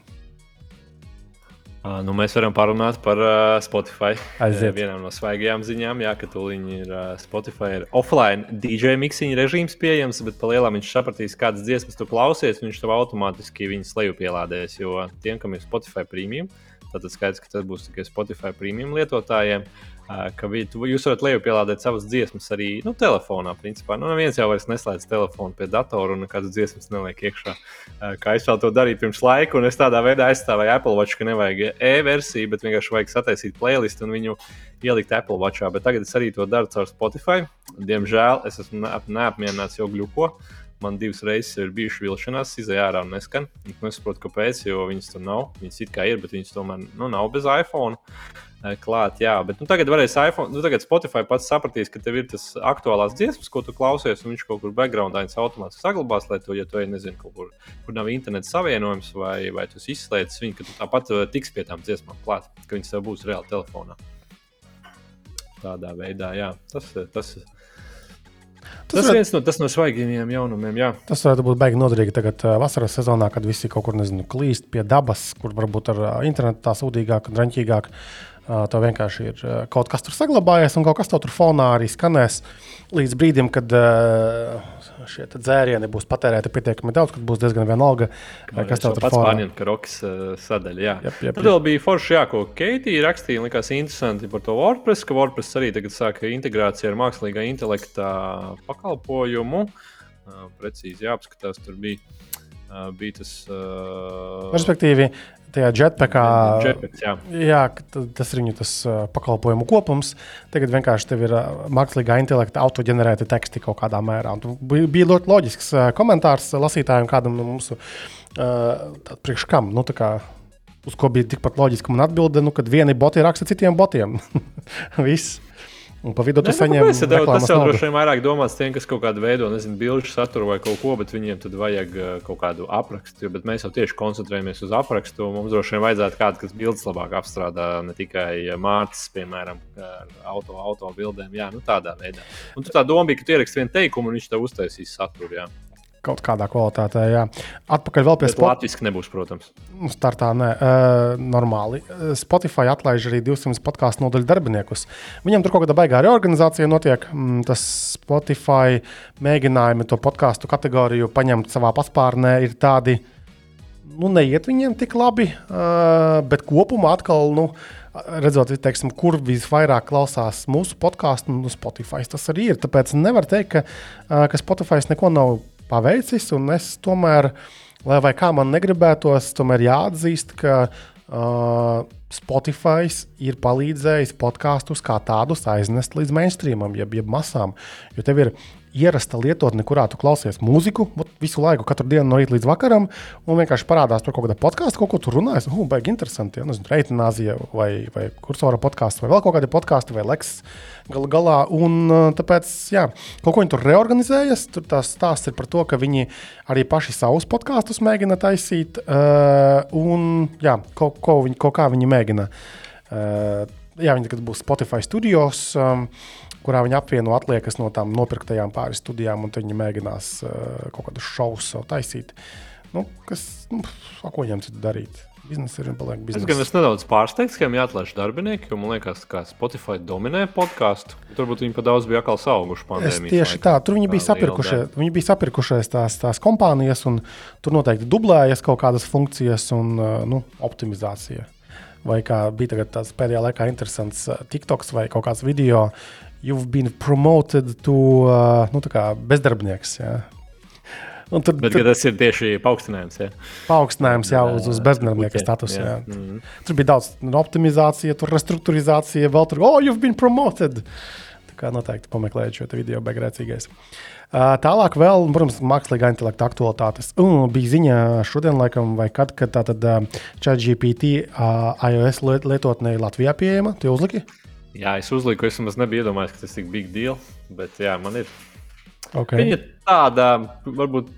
Uh, nu, mēs varam parunāt par uh, Spotify. Aiziet. Vienā no svaigajām ziņām, jā, ka tūlīt ir uh, Spotify ir offline DJ miksiņa režīms pieejams, bet pa lielām viņš sapratīs, kādas dziesmas tu klausies, viņš tev automātiski viņas leju pielādēs. Jo tiem, kam ir Spotify premium, tad skaidrs, ka tas būs tikai Spotify premium lietotājiem ka jūs varat lejupielādēt savas dziesmas arī nu, telefonā. Principā. Nu, neviens jau neslēdz telefonu pie datora un nekādas dziesmas neliek iekšā. Kā es vēl to darīju pirms laika, un es tādā veidā aizstāvēju Apple Watch, ka nevajag e-versiju, bet vienkārši vajag sataisīt playlistu un viņu ielikt Apple Watchā. Bet tagad es arī to daru caur Spotify. Diemžēl es esmu neapmierināts jau glupo. Man divas reizes ir bijušas vilšanās, izjāja ārā un neskan. Es nesaprotu, kāpēc, jo viņas tur nav. Viņas it kā ir, bet viņas tomēr nu, nav bez iPhone. Eh, klāt. Jā, bet nu, tagad varēs iPhone, nu, tagad Spotify pats sapratīs, ka tev ir tas aktuālās dziesmas, ko tu klausies, un viņš kaut kur backgroundā automātiski saglabās, lai tu, ja tu ej, nezinu, kaut kur, kur nav interneta savienojums, vai, vai tu izslēdz viņu, ka tu tāpat eh, tiks pie tām dziesmām klāt, ka viņas tev būs reāli telefonā. Tādā veidā, jā, tas ir. Tas, tas, Tas, tas ir viens no, no svaigiem jaunumiem. Jā. Tas varētu būt baigi noderīgi tagad, vasaras sezonā, kad visi kaut kur nezinu, klīst pie dabas, kur varbūt ar internetu tā sūdīgāk, drāmīgāk. Tev vienkārši ir kaut kas tur saglabājies, un kaut kas tur fonā arī skanēs līdz brīdim, kad uh, šie dzērieni būs patērēti pietiekami daudz, kad būs diezgan vienalga, no, kas tev tur ir. Pārņemt, ka rokas uh, sadaļa. Jā, jep, jep, tad vēl bija forši, jā, ko Keitija rakstīja. Likās interesanti par to WordPress, ka WordPress arī tagad sāk integrāciju ar mākslīgā intelekta pakalpojumu. Uh, precīzi jāapskatās, tur bija. Uh, bija tas. Uh, Respektīvi, tajā jetpackā. Jetpacks, jā. jā, tas ir viņu tas, pakalpojumu kopums. Tagad vienkārši tev ir mākslīgā intelekta autoģenerēta teksti kaut kādā mērā. Bija ļoti loģisks komentārs lasītājiem, kādam no mūsu uh, priekš kam. Nu, kā, uz ko bija tikpat loģiski man atbildēt, nu, kad vieni boti raksta citiem botiem. Viss. Un pa vidu tu saņem nu, tas jau droši vien vairāk domāts tiem, kas kaut kādu veido, nezinu, bilžu saturu vai kaut ko, bet viņiem tad vajag uh, kaut kādu aprakstu. Bet mēs jau tieši koncentrējamies uz aprakstu. Mums droši vien vajadzētu kādu, kas bildes labāk apstrādā, ne tikai mārciņas, piemēram, auto, auto bildēm. Jā, nu tādā veidā. Un tā doma bija, ka tu ieraksti vienu teikumu un viņš tev uztaisīs saturu. Jā kaut kādā kvalitātē. Jā. Atpakaļ vēl pie Spotify. Latvijas nebūs, protams. Nu, startā nē, uh, normāli. Spotify atlaiž arī 200 podkāstu nodaļu darbiniekus. Viņam tur kaut kāda baigā reorganizācija notiek. Mm, tas Spotify mēģinājumi to podkāstu kategoriju paņemt savā paspārnē ir tādi, nu, neiet viņiem tik labi, uh, bet kopumā atkal. Nu, Redzot, teiksim, kur visvairāk klausās mūsu podkāstu, nu, Spotify tas arī ir. Tāpēc nevar teikt, ka, uh, ka Spotify neko nav paveicis. Es tomēr, lai vai kā man negribētos, tomēr jāatzīst, ka uh, Spotify ir palīdzējis podkāstus kā tādus aiznest līdz mainstreamam, jeb, jeb masām. Jo tev ir ierasta lietotne, kurā tu klausies mūziku visu laiku, katru dienu no rīta līdz vakaram, un vienkārši parādās tur kaut kāda podkāstu, kaut ko tur runājas. Uh, baigi interesanti. Ja, nezinu, Reitinājā vai, vai kursora podkāstu, vai vēl kaut kādi podkāsti, vai leks gal galā. Un tāpēc, jā, kaut ko viņi tur reorganizējas. Tur tās stāsts ir par to, ka viņi arī paši savus podkāstus mēģina taisīt, uh, un jā, kaut, ko viņi, kaut kā viņi mēģina. Uh, jā, viņi tagad būs Spotify studijos. Um, kurā viņi apvieno atliekas no tām nopirktajām pāris studijām, un viņi mēģinās uh, kaut kādus šovus taisīt. Nu, kas, nu, ko viņam citu darīt? Biznesa ir paliek biznesa. Es gan esmu nedaudz pārsteigts, ka viņam jāatlaiž darbinieki, jo man liekas, ka Spotify dominē podkāstu. Turbūt viņi pa daudz bija atkal sauguši pandēmijas. Tieši laikā. tā, tur viņi bija sapirkušies, viņi bija sapirkušies tās, tās kompānijas, un tur noteikti dublējas kaut kādas funkcijas un uh, nu, optimizācija. Vai kā bija tāds pēdējā laikā interesants uh, TikToks vai kaut kāds video, you've been promoted to uh, nu, bezdarbnieks. Jā. Un tur, Bet, tur, tas ir tieši paaugstinājums. Jā, paaugstinājums jā, uz, uz bezdarbnieka statusu. Jā. Jā. Mm -hmm. Tur bija daudz nu, optimizācija, tur restruktūrizācija, vēl tur, oh, you've been promoted. Tā kā noteikti pameklējiet šo video, beigās. Uh, tālāk, vēl, protams, mākslīgā intelekta aktualitātes. Uh, bija ziņa šodien, laikam, vai kad, kad tā tad uh, ChatGPT uh, iOS lietotnē Latvijā pieejama. Tu uzliki? Jā, es uzliku, es nemaz nebiju iedomājies, ka tas ir tik big deal. Bet jā, man ir. Okay. Viņa tāda, varbūt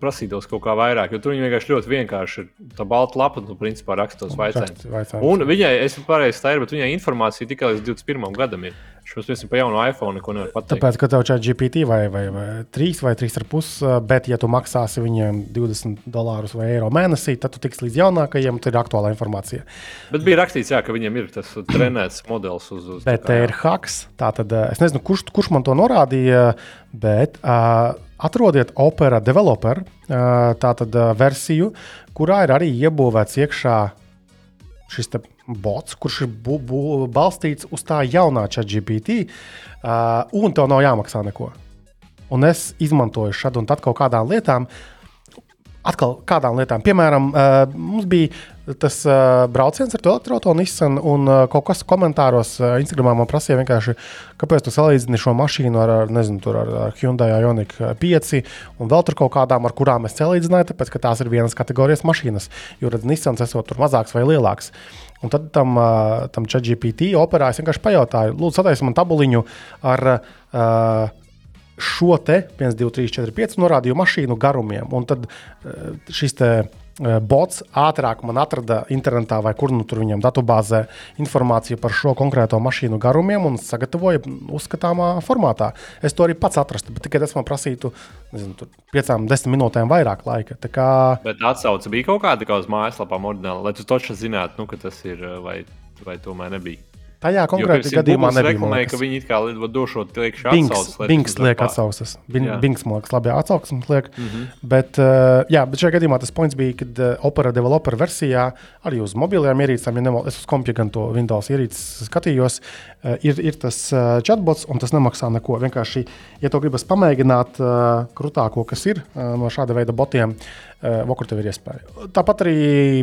prasītos kaut kā vairāk, jo tur viņa vienkārši ļoti vienkārši ir. Tā balta lapa, nu, principā rakstos vaicājumus. Un viņai, es pareizi tā ir, bet viņai informācija tikai līdz 21. gadam ir. Šos mēs par jaunu iPhone neko nevaram pateikt. Tāpēc, ka tev ir GPT vai, vai, vai 3 vai 3,5, bet, ja tu maksāsi viņiem 20 dolārus vai eiro mēnesī, tad tu tiks līdz jaunākajiem, tad ir aktuāla informācija. Bet bija rakstīts, jā, ka viņiem ir tas trenēts modelis uz, uz Bet te ir hacks. Tātad, es nezinu, kurš, kurš man to norādīja, bet uh, atrodiet Opera developer tātad, versiju, kurā ir arī iebūvēts iekšā šis bots, kurš ir bu, bu, balstīts uz tā jaunā ChatGPT, uh, un tev nav jāmaksā neko. Un es izmantoju šādu un tad kaut kādām lietām. Atkal kādām lietām, piemēram, uh, mums bija tas uh, brauciens ar to elektroautorātu Nissan, un uh, kaut kas komentāros uh, Instagramā man prasīja vienkārši, kāpēc tu salīdzini šo mašīnu ar, ar, nezinu, ar, ar Hyundai Ioniq 5 un vēl tur kaut kādām, ar kurām es salīdzināju, tāpēc ka tās ir vienas kategorijas mašīnas, jo redz, Nissan esot tur mazāks vai lielāks. Un tad tam, uh, tam ChatGPT operā es vienkārši pajautāju, lūdzu, sataisi man tabuliņu ar uh, šo te 1, 2, 3, 4, 5 norādīju mašīnu garumiem. Un tad uh, šis te Eh, bots ātrāk man atrada internetā vai kur nu tur viņam datubāzē informāciju par šo konkrēto mašīnu garumiem un sagatavoja uzskatāmā formātā. Es to arī pats atrastu, bet tikai tas man prasītu nezinu, piecām, desmit minūtēm vairāk laika. Kā... Bet atsauce bija kaut kāda kā uz mājaslapām oriģināli, lai tu točs zinātu, nu, ka tas ir vai, vai tomēr nebija. Tajā konkrētajā gadījumā nebija. Reklamēja, ka viņi it kā došot iekšā atsauces. Bings liek atsauces. Bings, man liekas, labi atsauces liek. Mm -hmm. Bet, uh, jā, bet šajā gadījumā tas points bija, kad uh, Opera developer versijā arī uz mobilajām ierīcēm, ja nemal, es uz kompju gan to Windows ierīces skatījos, uh, ir, ir tas uh, chatbots un tas nemaksā neko. Vienkārši, ja to gribas pamēģināt uh, krūtāko, kas ir uh, no šāda veida botiem, vokur tev ir iespēja. Tāpat arī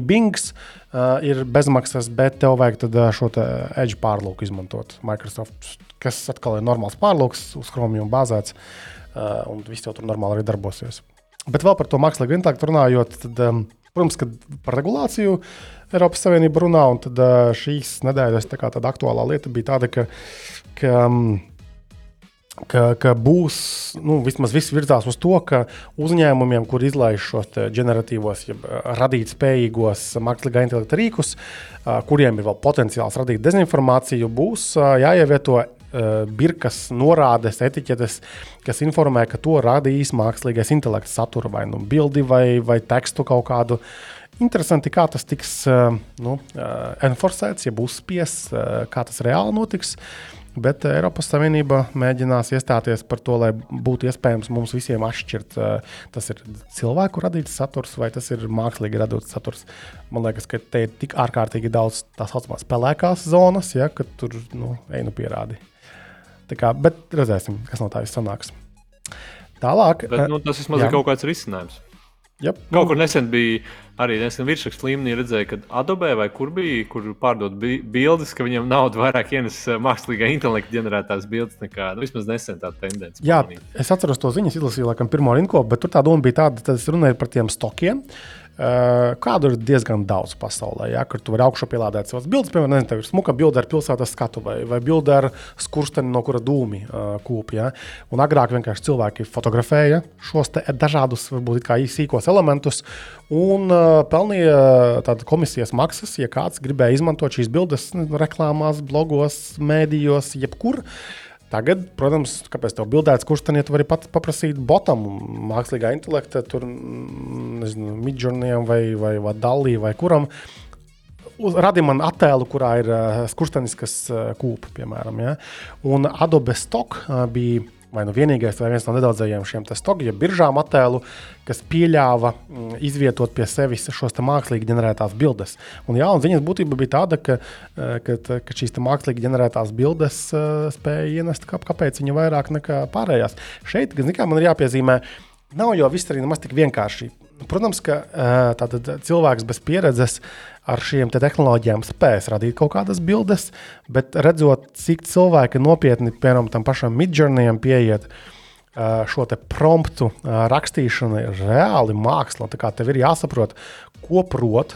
Bings. Uh, ir bezmaksas, bet tev vajag uh, šo edge pārlūku izmantot. Microsoft, kas atkal ir normāls pārlūks, uz Chromium bāzēts, un viss jau tur normāli arī darbosies. Bet vēl par to mākslīgo intelektu runājot, tad, protams, ka par regulāciju Eiropas Savienība runā, un tad, šīs nedēļas tā aktuālā lieta bija tāda, ka, ka um, ka, ka būs, nu, vismaz viss virzās uz to, ka uzņēmumiem, kur izlaiž šos generatīvos, ja radīt spējīgos mākslīgā intelekta rīkus, kuriem ir vēl potenciāls radīt dezinformāciju, būs jāievieto birkas norādes, etiķetes, kas informē, ka to radīs mākslīgais intelekts, satura vai nu bildi vai, vai tekstu kaut kādu. Interesanti, kā tas tiks nu, enforcēts, ja būs spiests, kā tas reāli notiks. Uh, Bet Eiropas Savienība mēģinās iestāties par to, lai būtu iespējams mums visiem atšķirt, uh, tas ir cilvēku radīts saturs vai tas ir mākslīgi radīts saturs. Man liekas, ka te ir tik ārkārtīgi daudz tā saucamās pelēkās zonas, ja, ka tur nu, ej nu pierādi. Tā kā, bet redzēsim, kas no tā viss sanāks. Tālāk. Bet, nu, tas vismaz jā. ir kaut kāds risinājums. Yep. Kaut kur nesen bija arī nesen virsrakstu līmenī redzēju, ka Adobe vai kur bija, kur pārdot bi bildes, ka viņam naudu vairāk ienes eh, mākslīgā intelekta ģenerētās bildes nekā nu, vismaz nesen tā tendence. Jā, es atceros to ziņas, izlasīju laikam pirmo rinkopu, bet tur tā doma bija tāda, ka es runāju par tiem stokiem. Uh, kādu ir diezgan daudz pasaulē, ja, kur tu vari augšā pielādēt savas bildes. Piemēram, nezinu, ir smuka bilde ar pilsētas skatu vai, vai bilde ar skursteni, no kura dūmi uh, kūp. Ja. Un agrāk vienkārši cilvēki fotografēja šos dažādus, varbūt kā īsīkos elementus un uh, pelnīja tādas komisijas maksas, ja kāds gribēja izmantot šīs bildes reklāmās, blogos, mēdījos, jebkur. Uh, Tagad, protams, kāpēc tev bildēts, kurš tad ja vari pat paprasīt botam, mākslīgā intelekta, tur nezinu, midžurniem vai, vai, vai dalī vai kuram. Radi man attēlu, kurā ir uh, skurstenis, kas uh, kūp, piemēram. Ja? Un Adobe Stock uh, bija vai nu vienīgais, vai viens no nedaudzajiem šiem stogiem, ja biržām attēlu, kas pieļāva mm, izvietot pie sevis šos mākslīgi ģenerētās bildes. Un, jā, un viņas būtība bija tāda, ka, eh, ka, ka šīs mākslīgi ģenerētās bildes uh, spēja ienest kā, kāpēc viņa vairāk nekā pārējās. Šeit, gan man ir jāpiezīmē, nav jau viss arī nemaz tik vienkārši. Protams, ka uh, tātad, cilvēks bez pieredzes uh, ar šīm te tehnoloģijām spēs radīt kaut kādas bildes, bet redzot, cik cilvēki nopietni, piemēram, tam pašam midžurnijam pieiet. Šo promptu rakstīšana ir reāli māksla. Tā kā tev ir jāsaprot, ko prot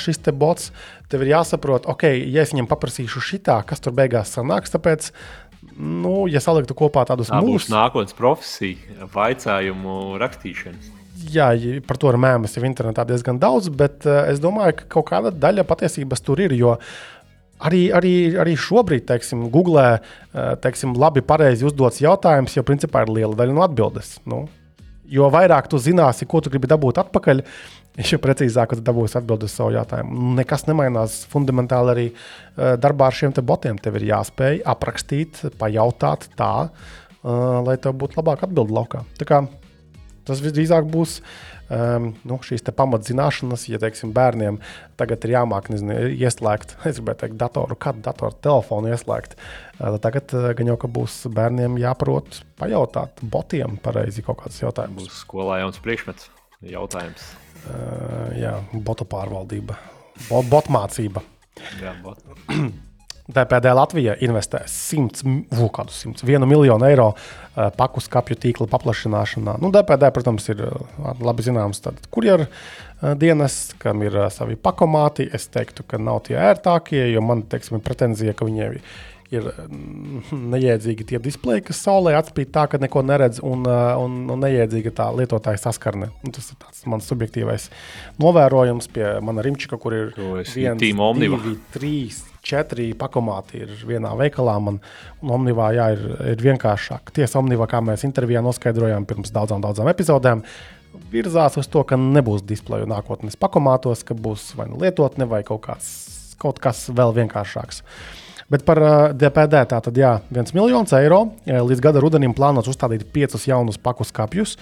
šis te bots. Tev ir jāsaprot, ok, ja es viņam paprasīšu šitā, kas tur beigās sanāks. Tāpēc, nu, ja saliktu kopā tādus mūžus, nākotnes profesiju, vaicājumu rakstīšanu jā, par to ir mēmas jau internetā diezgan daudz, bet uh, es domāju, ka kaut kāda daļa patiesības tur ir. Arī, arī, arī šobrīd, teiksim, Google, uh, teiksim, labi, pareizi uzdots jautājums, jau principā ir liela daļa no atbildes. Nu, jo vairāk tu zināsi, ko tu gribi dabūt atpakaļ, jo precīzāk tu dabūsi atbildēt uz savu jautājumu. Nekas nemainās fundamentāli arī uh, darbā ar šiem botiem. Tev ir jāspēj aprakstīt, pajautāt tā, lai tev būtu labāka atbilde laukā. Tā kā Tas visdrīzāk būs um, nu, šīs pamatzināšanas, ja teiksim, bērniem tagad ir jāmāk nezinu, ieslēgt, es gribēju teikt, datoru, kādu datoru telefonu ieslēgt. Uh, tagad uh, gan jau būs bērniem jāprot pajautāt botiem pareizi kaut kādus jautājumus. Būs skolā jauns priekšmets, jautājums. Uh, jā, botu pārvaldība, bot, botmācība. Jā, bot. DPD Latvija investē 100, uh, 100 1 miljonu eiro uh, paku skāpju tīkla paplašināšanā. Nu, DPD, protams, ir uh, labi zināms kurjeru uh, dienas, kam ir savi pakomāti. Es teiktu, ka nav tie ērtākie, jo man teiksim, ir pretenzija, ka viņiem ir mm, neiedzīgi tie displeji, kas saulē atspīd tā, ka neko neredz, un, un, un neiedzīga tā lietotāja saskarne. Un tas ir mans subjektīvais novērojums pie mana rimčika, kur ir viens, divi, trīs četri pakomāti ir vienā veikalā. Man, un Omnivā jā, ir, ir vienkāršāk. Tiesa, Omnivā, kā mēs intervijā noskaidrojām pirms daudzām, daudzām epizodēm, virzās uz to, ka nebūs displeju nākotnes pakomātos, ka būs vai nu lietotne vai kaut, kāds, kaut kas vēl vienkāršāks. Bet par uh, DPD tā tad jā, viens miljons eiro. Līdz gada rudenim plānots uzstādīt piecus jaunus paku skāpjus,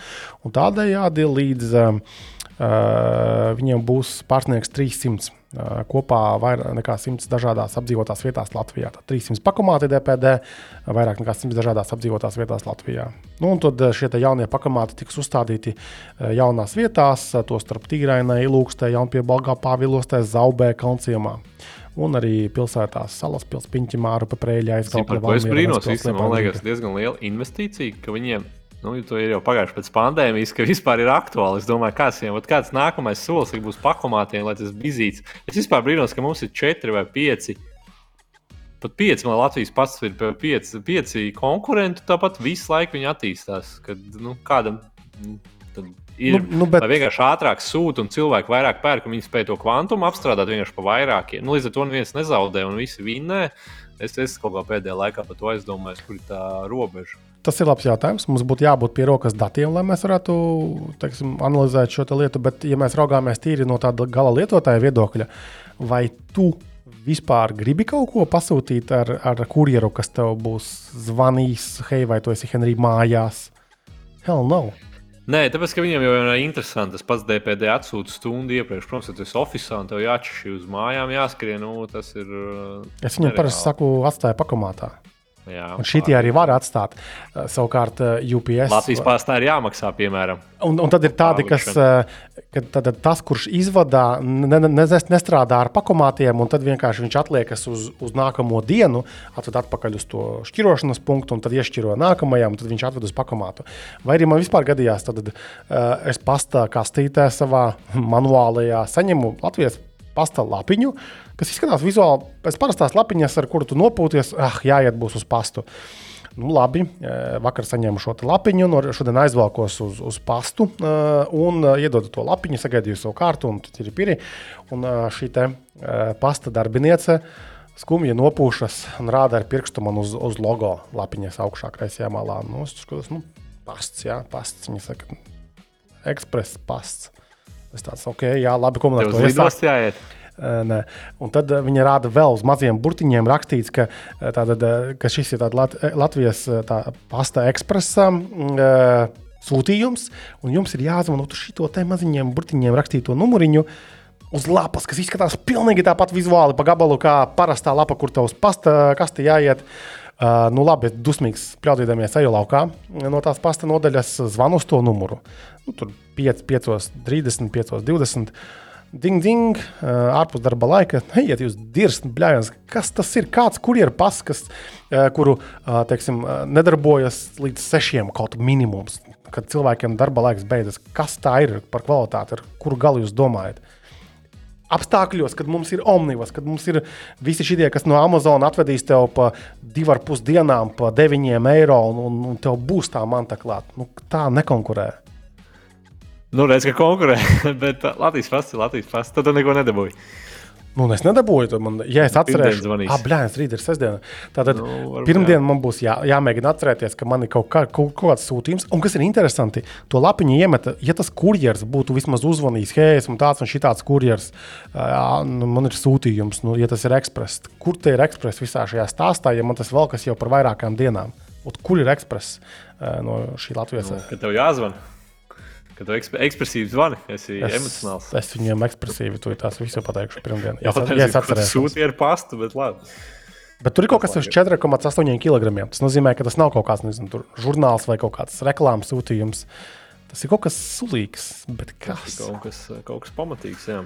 tādējādi līdz uh, uh, viņiem būs pārsniegs 300 kopā vairāk nekā 100 dažādās apdzīvotās vietās Latvijā. Tad 300 pakomāti DPD, vairāk nekā 100 dažādās apdzīvotās vietās Latvijā. Nu, un tad šie jaunie pakomāti tiks uzstādīti jaunās vietās, tostarp Tīrainai, Ilūkstē, Jaunpiebalgā, Pāvilostē, Zaubē, Kalnciemā. Un arī pilsētās, salas pilsētā, Piņķimāra, Paprēļā, Aizgāja. Es brīnos, īstenībā, man liekas, diezgan liela investīcija, ka viņiem Nu, to ir jau pagājuši pēc pandēmijas, ka vispār ir aktuāli. Es domāju, kāds, jau, kāds nākamais solis būs pakomātiem, lai tas bizīts. Es vispār brīnos, ka mums ir četri vai pieci. Pat pieci, man Latvijas pats ir pieci, pieci konkurenti, tāpat visu laiku viņi attīstās. Kad nu, kādam nu, ir nu, nu, bet... vienkārši ātrāk sūta un cilvēki vairāk pērk, un viņi spēj to kvantumu apstrādāt vienkārši pa vairākiem. Nu, līdz ar to neviens nezaudē un visi vinnē. Es, es kaut kā pēdējā laikā par to aizdomājos, kur ir tā robeža. Tas ir labs jautājums. Mums būtu jābūt pie rokas datiem, lai mēs varētu teiksim, analizēt šo lietu. Bet, ja mēs raugāmies tīri no tāda gala lietotāja viedokļa, vai tu vispār gribi kaut ko pasūtīt ar, ar kurjeru, kas tev būs zvanījis, hei, vai tu esi Henrijs mājās? Hell no! Nē, tāpēc, ka viņiem jau ir interesanti. Tas pats DPD atsūta stundu iepriekš. Protams, ja tu esi oficiāls un tev jāatšķir uz mājām, jāskrien. Nu, tas ir. Es viņam parasti saku, atstāju pakomātā. Jā, un šitie arī var atstāt. Uh, savukārt, uh, UPS. Latvijas pastā ir jāmaksā, piemēram. Un, un tad ir tādi, kas uh, tad, tas, kurš izvadā, ne, ne, nestrādā ar pakomātiem, un tad vienkārši viņš atliekas uz, uz nākamo dienu, atved atpakaļ uz to šķirošanas punktu, un tad iešķiro nākamajam, un tad viņš atved uz pakomātu. Vai arī man vispār gadījās, tad uh, es pastā kastītē savā manuālajā saņemu Latvijas pasta lapiņu, kas izskatās vizuāli pēc parastās lapiņas, ar kuru tu nopūties, ah, jāiet būs uz pastu. Nu, labi, vakar saņēmu šo lapiņu, no šodien aizvalkos uz, uz pastu un iedodu to lapiņu, sagaidīju savu kārtu, un tur ir piri. Un šī te pasta darbiniece skumji nopūšas un rāda ar pirkstu man uz, uz logo lapiņas augšā kreisajā malā. Nu, es skatos, nu, pasts, jā, pasts. Viņa saka, ekspress pasts. Es tāds, ok, jā, labi, ko man ar to jāiet? Nē. Un tad viņa rāda vēl uz maziem burtiņiem, rakstīts, ka, tātad, ka šis ir Lat Latvijas tā, pasta ekspresa sūtījums, un jums ir jāzvanot uz šo te maziņiem burtiņiem rakstīto numuriņu. Uz lapas, kas izskatās pilnīgi tāpat vizuāli, pa gabalu, kā parastā lapa, kur tavs pasta kasti jāiet. Uh, nu, labi, dusmīgs, pļaudīdamies eju laukā no tās pasta nodaļas, zvanu uz to numuru. Nu, tur 5, 5, 30, 5, 20. Ding, ding, ārpus darba laika. Ejiet, jūs dirzt, bļājās, kas tas ir? Kāds kurjeru pas, kas, kuru teiksim, nedarbojas līdz sešiem kaut minimums, kad cilvēkiem darba laiks beidzas. Kas tā ir par kvalitāti, ar kuru galu jūs domājat? Apstākļos, kad mums ir omnibus, kad mums ir visi šie, kas no Amazon atvedīs tev pa divām pusdienām, pa deviņiem eiro, un, un, un tev būs tā manta klāt. Nu, tā nekonkurē. Nu, redz, ka konkurē, bet Latvijas pasta ir Latvijas pasta. Tad neko nedabūji. Nu, es nedabūju, man, ja es atcerēšos, ah, blēņas, rīt ir sestdiena. Tātad nu, pirmdien jā. man būs jā, jāmēģina atcerēties, ka man ir kaut, kā, kaut, kaut kāds sūtījums. Un kas ir interesanti, to lapiņu iemeta, ja tas kurjers būtu vismaz uzvanījis, hei, esmu tāds un šitāds kurjers, jā, nu, man ir sūtījums, nu, ja tas ir ekspress. Kur te ir ekspress visā šajā stāstā, ja man tas vēl kas jau par vairākām dienām? Ot, kur ir ekspress no šī Latvijas? Nu, kad tev jāzvan. Kad tu eksp ekspresīvi zvani, esi es, emocionāls. Es viņiem ekspresīvi to tās visu pateikšu pirmdien. Jā, tas ir atcerēties. Sūti ar pastu, bet labi. Bet tur ir kaut kas ar 4,8 kg. Tas nozīmē, ka tas nav kaut kāds nezinu, žurnāls vai kaut kāds reklāmas sūtījums. Tas ir kaut kas sulīgs, bet kas? Kaut kas, kaut kas pamatīgs, jā.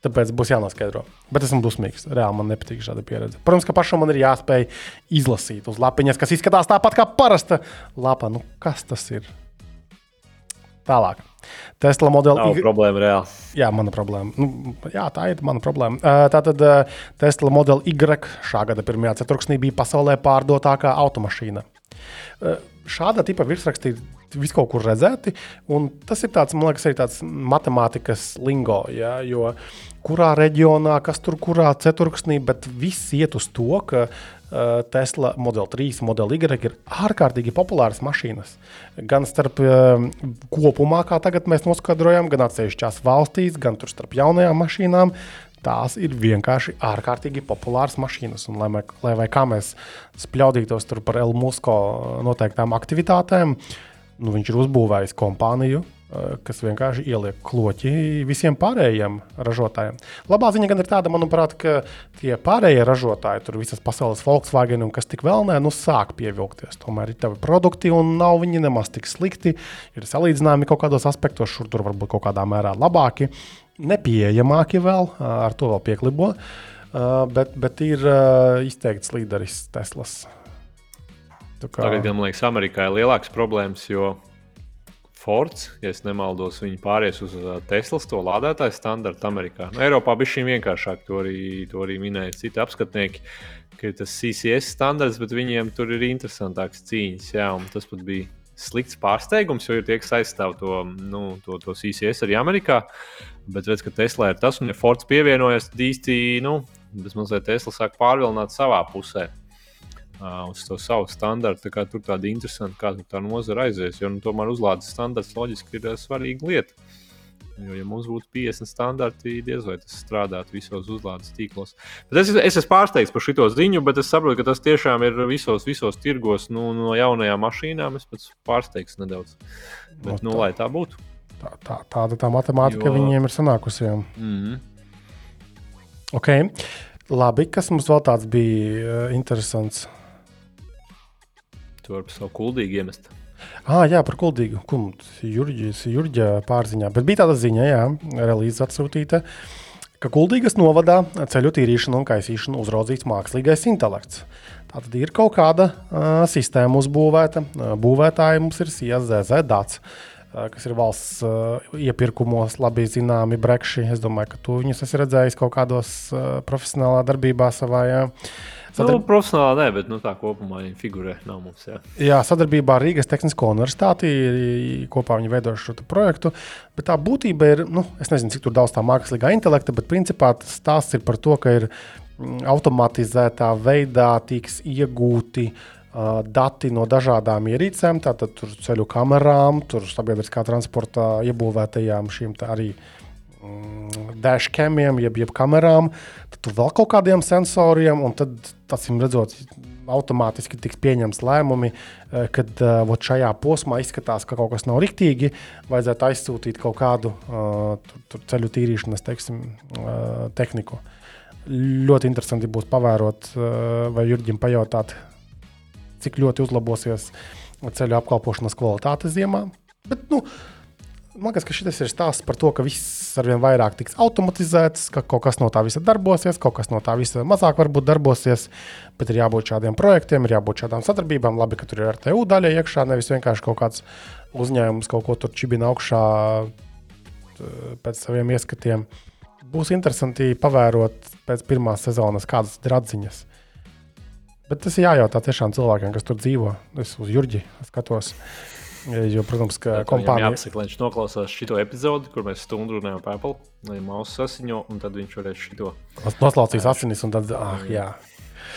Tāpēc būs jānoskaidro. Bet esmu dusmīgs. Reāli man nepatīk šāda pieredze. Protams, ka pašam man ir jāspēj izlasīt uz lapiņas, kas izskatās tāpat kā parasta lapa. Nu, kas tas ir? Tālāk. Tesla modeli ir. Problēma reāli. Jā, mana problēma. Nu, jā, tā ir mana problēma. Tātad Tesla modeli Y šā gada pirmajā ceturksnī bija pasaulē pārdotākā automašīna. Šāda tipa virsraksti ir vis kaut kur redzēti, un tas ir tāds, man liekas, arī tāds matemātikas lingo. Ja, jo kurā reģionā, kas tur kurā ceturksnī, bet viss iet uz to, ka uh, Tesla Model 3, Model Y ir ārkārtīgi populāras mašīnas. Gan starp uh, kopumā, kā tagad mēs noskaidrojam, gan atsevišķās valstīs, gan starp jaunajām mašīnām. Tās ir vienkārši ārkārtīgi populāras mašīnas. Un, lai, mē, lai vai kā mēs spļaudītos par Elmusko noteiktām aktivitātēm, nu, viņš ir uzbūvējis kompāniju, Eh, kas vienkārši ieliek kloķi visiem pārējiem ražotājiem. Labā ziņa gan ir tāda, manuprāt, ka tie pārējie ražotāji, tur visas pasaules Volkswagen un kas tik vēl nē, nu sāk pievilkties. Tomēr ir tavi produkti un nav viņi nemaz tik slikti. Ir salīdzināmi kaut kādos aspektos, šur tur varbūt kaut kādā mērā labāki, nepieejamāki vēl, ar to vēl pieklibo. Bet, bet ir izteikts līderis Teslas. Kā... Tagad, man liekas, Amerikā ir lielākas problēmas, jo Fords, ja nemaldos, viņi pāries uz uh, Teslas to lādētāju standartu Amerikā. Nu, Eiropā bija šī vienkāršāk, to arī, to arī minēja citi apskatnieki, ka ir tas CCS standarts, bet viņiem tur ir interesantāks cīņas. Jā, tas pat bija slikts pārsteigums, jo ir tie, kas aizstāv to, nu, to, to CCS arī Amerikā. Bet redz, ka Tesla ir tas, un ja Fords pievienojas, tad īsti, nu, tas mazliet Tesla sāk pārvilināt savā pusē uz to savu standartu. Tā tur tāda interesanta, kā tā nozara aizies. Jo nu, tomēr uzlādes standarts loģiski ir svarīga lieta. Jo, ja mums būtu 50 standarti, diez vai tas strādātu visos uzlādes tīklos. Bet es, es esmu pārsteigts par šo ziņu, bet es saprotu, ka tas tiešām ir visos, visos tirgos nu, no jaunajām mašīnām. Es pats pārsteigts nedaudz. Bet, no, nu, tā, nu, lai tā būtu. Tā, tā, tāda tā matemātika jo... viņiem ir sanākusi. Mm -hmm. okay. Labi, kas mums vēl tāds bija uh, interesants? To ar savu kuldīgu iemest. Ah, jā, par kuldīgu. Jurģis, Jurģa pārziņā. Bet bija tāda ziņa, jā, relīze atsūtīta, ka kuldīgas novadā ceļu tīrīšanu un kaisīšanu uzraudzīts mākslīgais intelekts. Tātad ir kaut kāda uh, sistēma uzbūvēta. Uh, būvētāji mums ir SZZ dats. Uh, kas ir valsts uh, iepirkumos, labi zināmi brekši. Es domāju, ka tu viņus esi redzējis kaut kādos uh, profesionālā darbībā savā. Jā. Sadar... Nu, profesionāli nē, bet nu, tā kopumā viņa figūrē nav mums. Jā. jā, sadarbībā ar Rīgas Tehnisko universitāti kopā viņi veido šo projektu. Bet tā būtība ir, nu, es nezinu, cik daudz tā mākslīgā intelekta, bet principā tas stāsts ir par to, ka ir Mm, automatizētā veidā tiks iegūti uh, dati no dažādām ierīcēm, tātad ceļu kamerām, sabiedriskā transporta iebūvētajām šīm arī dashcamiem, jeb, jeb kamerām, tad vēl kaut kādiem sensoriem, un tad, acīm redzot, automātiski tiks pieņemts lēmumi, kad uh, šajā posmā izskatās, ka kaut kas nav riktīgi, vajadzētu aizsūtīt kaut kādu uh, tur, tur ceļu tīrīšanas teiksim, uh, tehniku. Uh, ļoti interesanti būs pavērot eh, vai Jurģim pajautāt, cik ļoti uzlabosies ceļu apkalpošanas kvalitāte ziemā. Bet, nu, man liekas, ka šis ir stāsts par to, ka viss arvien vairāk tiks automatizēts, ka kaut kas no tā visa darbosies, kaut kas no tā visa mazāk varbūt darbosies, bet ir jābūt šādiem projektiem, ir jābūt šādām sadarbībām. Labi, ka tur ir RTU daļa iekšā, nevis vienkārši kaut kāds uzņēmums kaut ko tur čibina augšā pēc saviem ieskatiem. Būs interesanti pavērot pēc pirmās sezonas, kādas ir atziņas. Bet tas ir jājautā tiešām cilvēkiem, kas tur dzīvo. Es uz Jurģi skatos. Jo, protams, ka kompānija. Jā, viņš noklausās šo epizodi, kur mēs stundu runājam par Apple, lai mausu sasiņo, un tad viņš varēs šo. Noslaucīs asinis, un tad, ah, jā.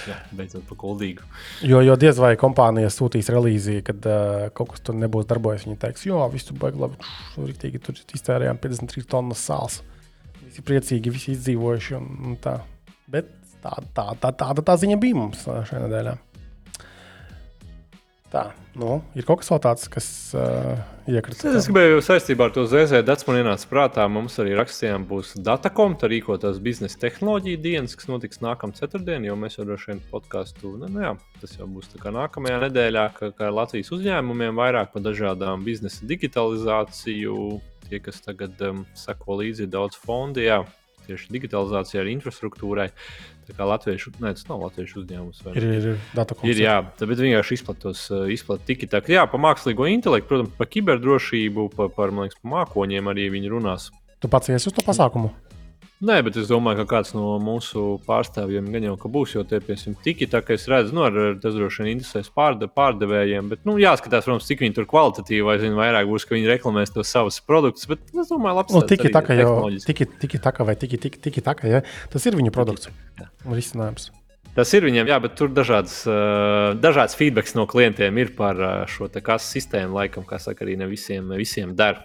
Jā, beidzot par kuldīgu. Jo, jo diez vai kompānija sūtīs relīziju, kad uh, kaut kas tur nebūs darbojies. Viņi teiks, jo viss tur baigi labi, tur iztērējām 53 tonnas sāls visi priecīgi, visi izdzīvojuši. Un, un tā. Bet tā, tā, tā, tāda tā ziņa bija mums šajā nedēļā. Tā, nu, ir kaut kas tāds, kas uh, iekrita. Es gribēju saistībā ar to ZZ datu man ienāca prātā. Mums arī rakstījām, būs Datakom, tā rīkotās biznesa tehnoloģija dienas, kas notiks nākamā ceturtdienā, jo mēs jau droši vien podkāstu, nu, nu jā, tas jau būs nākamajā nedēļā, ka, ka Latvijas uzņēmumiem vairāk par dažādām biznesa digitalizāciju, tie, kas tagad um, sako līdzi daudz fondi, jā, tieši digitalizācijai, ar infrastruktūrai. Tā kā latviešu, ne, tas nav latviešu uzņēmums. Vai, ir, ir, ir, ir jā, bet vienkārši izplatos, uh, izplat tik tā, ka jā, par mākslīgo intelektu, protams, par kiberdrošību, par, par, liekas, par mākoņiem arī viņi runās. Tu pats iesi uz to pasākumu? Nē, bet es domāju, ka kāds no mūsu pārstāvjiem gan jau būs. Jo tie, piemēram, tiki tā, ka es redzu, nu, ar, tas droši vien interesēs pārde, pārdevējiem. Bet, nu, jāskatās, protams, cik viņi tur kvalitatīvi, vai zinu, vairāk būs, ka viņi reklamēs tos savus produktus. Bet es domāju, labi, nu, tiki tā, ka jau tiki, tiki tā, vai tiki, tiki, tiki tā, ka ja? tas ir viņu produkts. Risinājums. Tas ir viņiem, jā, bet tur dažādas, uh, dažādas feedbacks no klientiem ir par uh, šo kasu sistēmu. Laikam, kā saka, arī ne visiem, visiem der.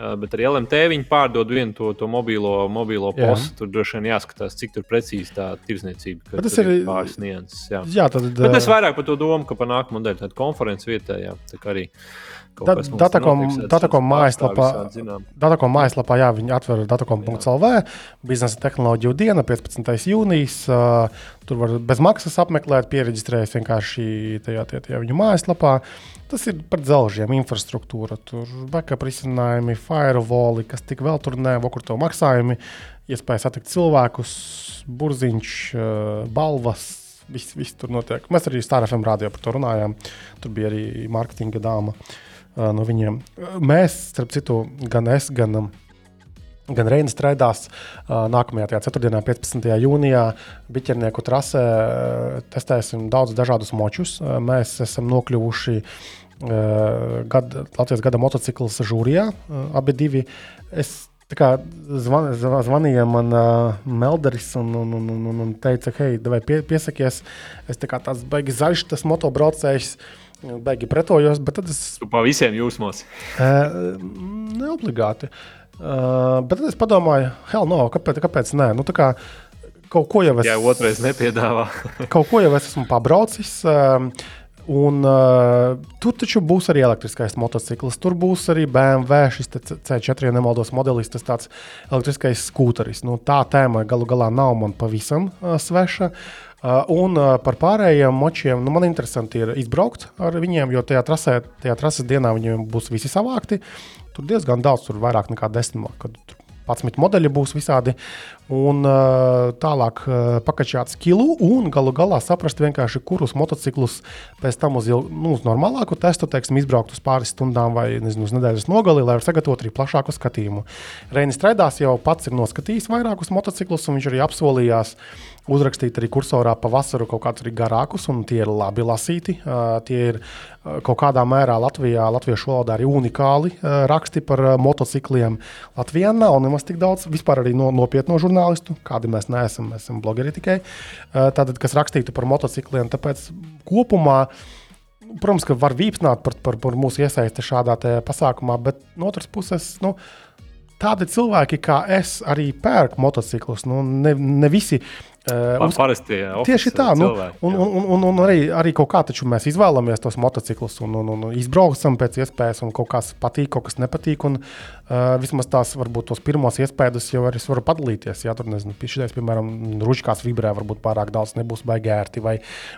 Uh, bet arī LMT viņi pārdod vienu to, to mobilo, mobilo postu. Tur droši vien jāskatās, cik tur tā tirzniecība tas ir. Pāris nianses. Jā. Jā, tad, bet es vairāk par to domāju, ka par nākamo nedēļu tādu konferences vietā, jā, tā arī. Datakom mājaslapā, Datakom mājaslapā jā, viņi atver datakom.lv, biznesa tehnoloģiju diena, 15. jūnijas. Tur var bez maksas apmeklēt, pieregistrēties vienkārši tajā, tajā, tajā viņu mājaslapā. Tas ir par dzelžiem, infrastruktūra, tur backup risinājumi, firewalli, kas tik vēl tur nav, kur to maksājumi, iespēja satikt cilvēkus, burziņš, balvas. Viss, viss tur notiek. Mēs arī Stāra FM rādījā par to runājām. Tur bija arī mārketinga dāma. Uh, no viņiem. Mēs, starp citu, gan es, gan, gan Reinas strādās nākamajā ceturtdienā, 15. jūnijā, Biķernieku trasē testēsim daudz dažādus močus. Mēs esam nokļuvuši gada, Latvijas gada motocikla žūrijā, abi divi. Es kā, zvan, zvanīja man uh, Melderis un, un, un, un, un teica, hei, vai pie, piesakies. Es tā kā tāds baigs zaļš, tas motobraucējs. Baigi pretojos, bet tad es. Tu pa visiem jūsmos? Uh, neobligāti. Uh, bet tad es padomāju, hell no, kāpēc, kāpēc nē? Nu, kā, kaut ko jau es. Jā, otrais nepiedāvā. kaut ko jau es esmu pabraucis. Uh, Un, uh, tur taču būs arī elektriskais motociklis. Tur būs arī BMW, šis C4, ja nemaldos, modelis, tas tāds elektriskais skūteris. Nu, tā tēma galu galā nav man pavisam uh, sveša. Uh, un uh, par pārējiem močiem, nu, man interesanti ir izbraukt ar viņiem, jo tajā trasē, tajā trases dienā viņiem būs visi savākti. Tur diezgan daudz, tur vairāk nekā desmit, kad 11 modeļi būs visādi un uh, tālāk uh, pakačāt skilu un galu galā saprast, kurus motociklus pēc tam uz, nu, uz normālāku testu, teiksim, izbraukt uz pāris stundām vai nezinu, uz nedēļas nogali, lai sagatavotu arī plašāku skatījumu. Reinis Strēdās jau pats ir noskatījis vairākus motociklus, un viņš arī apsolījās uzrakstīt arī kursorā pavasaru kaut kādus arī garākus, un tie ir labi lasīti. Uh, tie ir uh, kaut kādā mērā Latvijā, latviešu valodā arī unikāli uh, raksti par uh, motocikliem. Latvijā nav nemaz tik daudz vispār arī no, nopietno žurnālistu, kādi mēs neesam, mēs esam blogeri tikai, tātad, kas rakstītu par motocikliem. Tāpēc kopumā, protams, ka var vīpsnāt par, par, par mūsu iesaisti šādā pasākumā, bet no otras puses, nu, tādi cilvēki kā es arī pērk motociklus. Nu, ne, ne visi Uh, uz... Parasti, jā, tieši tā, nu, cilvēki, un, un, un, un arī, arī kaut kā mēs izvēlamies tos motociklus un, un, un izbraucam pēc iespējas, un kaut kas patīk, kaut kas nepatīk. Un, uh, vismaz tās varbūt tos pirmos iespējas jau arī varu padalīties. Jā, tur nezinu, šitais, piemēram, ručkās vibrē, varbūt pārāk daudz nebūs baigi ērti, vai,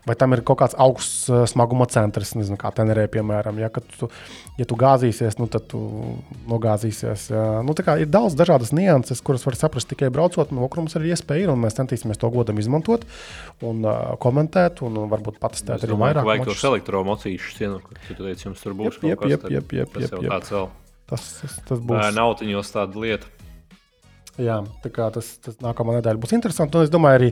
vai tam ir kaut kāds augsts smaguma centrs, nezinu, kā tenerē, piemēram. Ja, tu, ja tu gāzīsies, nu, tad tu nogāzīsies. Jā. Nu, ir daudz dažādas nianses, kuras var saprast tikai braucot, un okrums arī iespēja ir, un mēs centīsimies to godam izmantot un uh, komentēt, un uh, varbūt patestēt arī vairāk. Vajag tos elektromocīšus, ja tu teici, jums tur būs jep, jep, jep, jep, jep, jep, tāds vēl. Tas, tas, tas būs. Nautiņos tāda lieta. Jā, tā kā tas, tas nākamā nedēļa būs interesanti. Un es domāju, arī,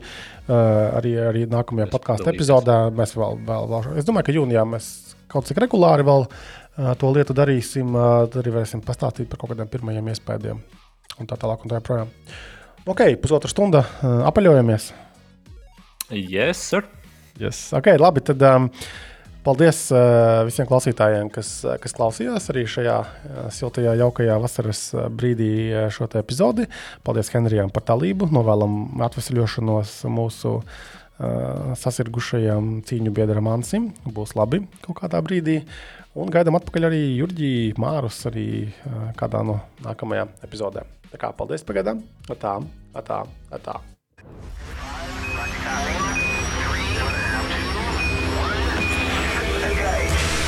uh, arī, arī nākamajā podkāstu epizodē mēs vēl, vēl, vēl. Es domāju, ka jūnijā mēs kaut cik regulāri vēl uh, to lietu darīsim. Uh, tad arī varēsim pastāstīt par kaut kādiem pirmajiem iespējām un tā tālāk un tā joprojām. Ok, pusotra stunda uh, apaļojamies. Yes, sir. Yes. Okay, labi, tad um, paldies uh, visiem klausītājiem, kas, uh, kas klausījās arī šajā uh, siltajā, jaukajā vasaras brīdī šo epizodi. Paldies Henrijam par dalību. Novēlam atvesaļošanos mūsu uh, sasirgušajam cīņu biedram Ansim. Būs labi kaut kādā brīdī. Un gaidām atpakaļ arī Jurģiju Mārus arī uh, kādā no nākamajām epizodēm. Tā kā paldies pagaidām. Tā, tā, tā.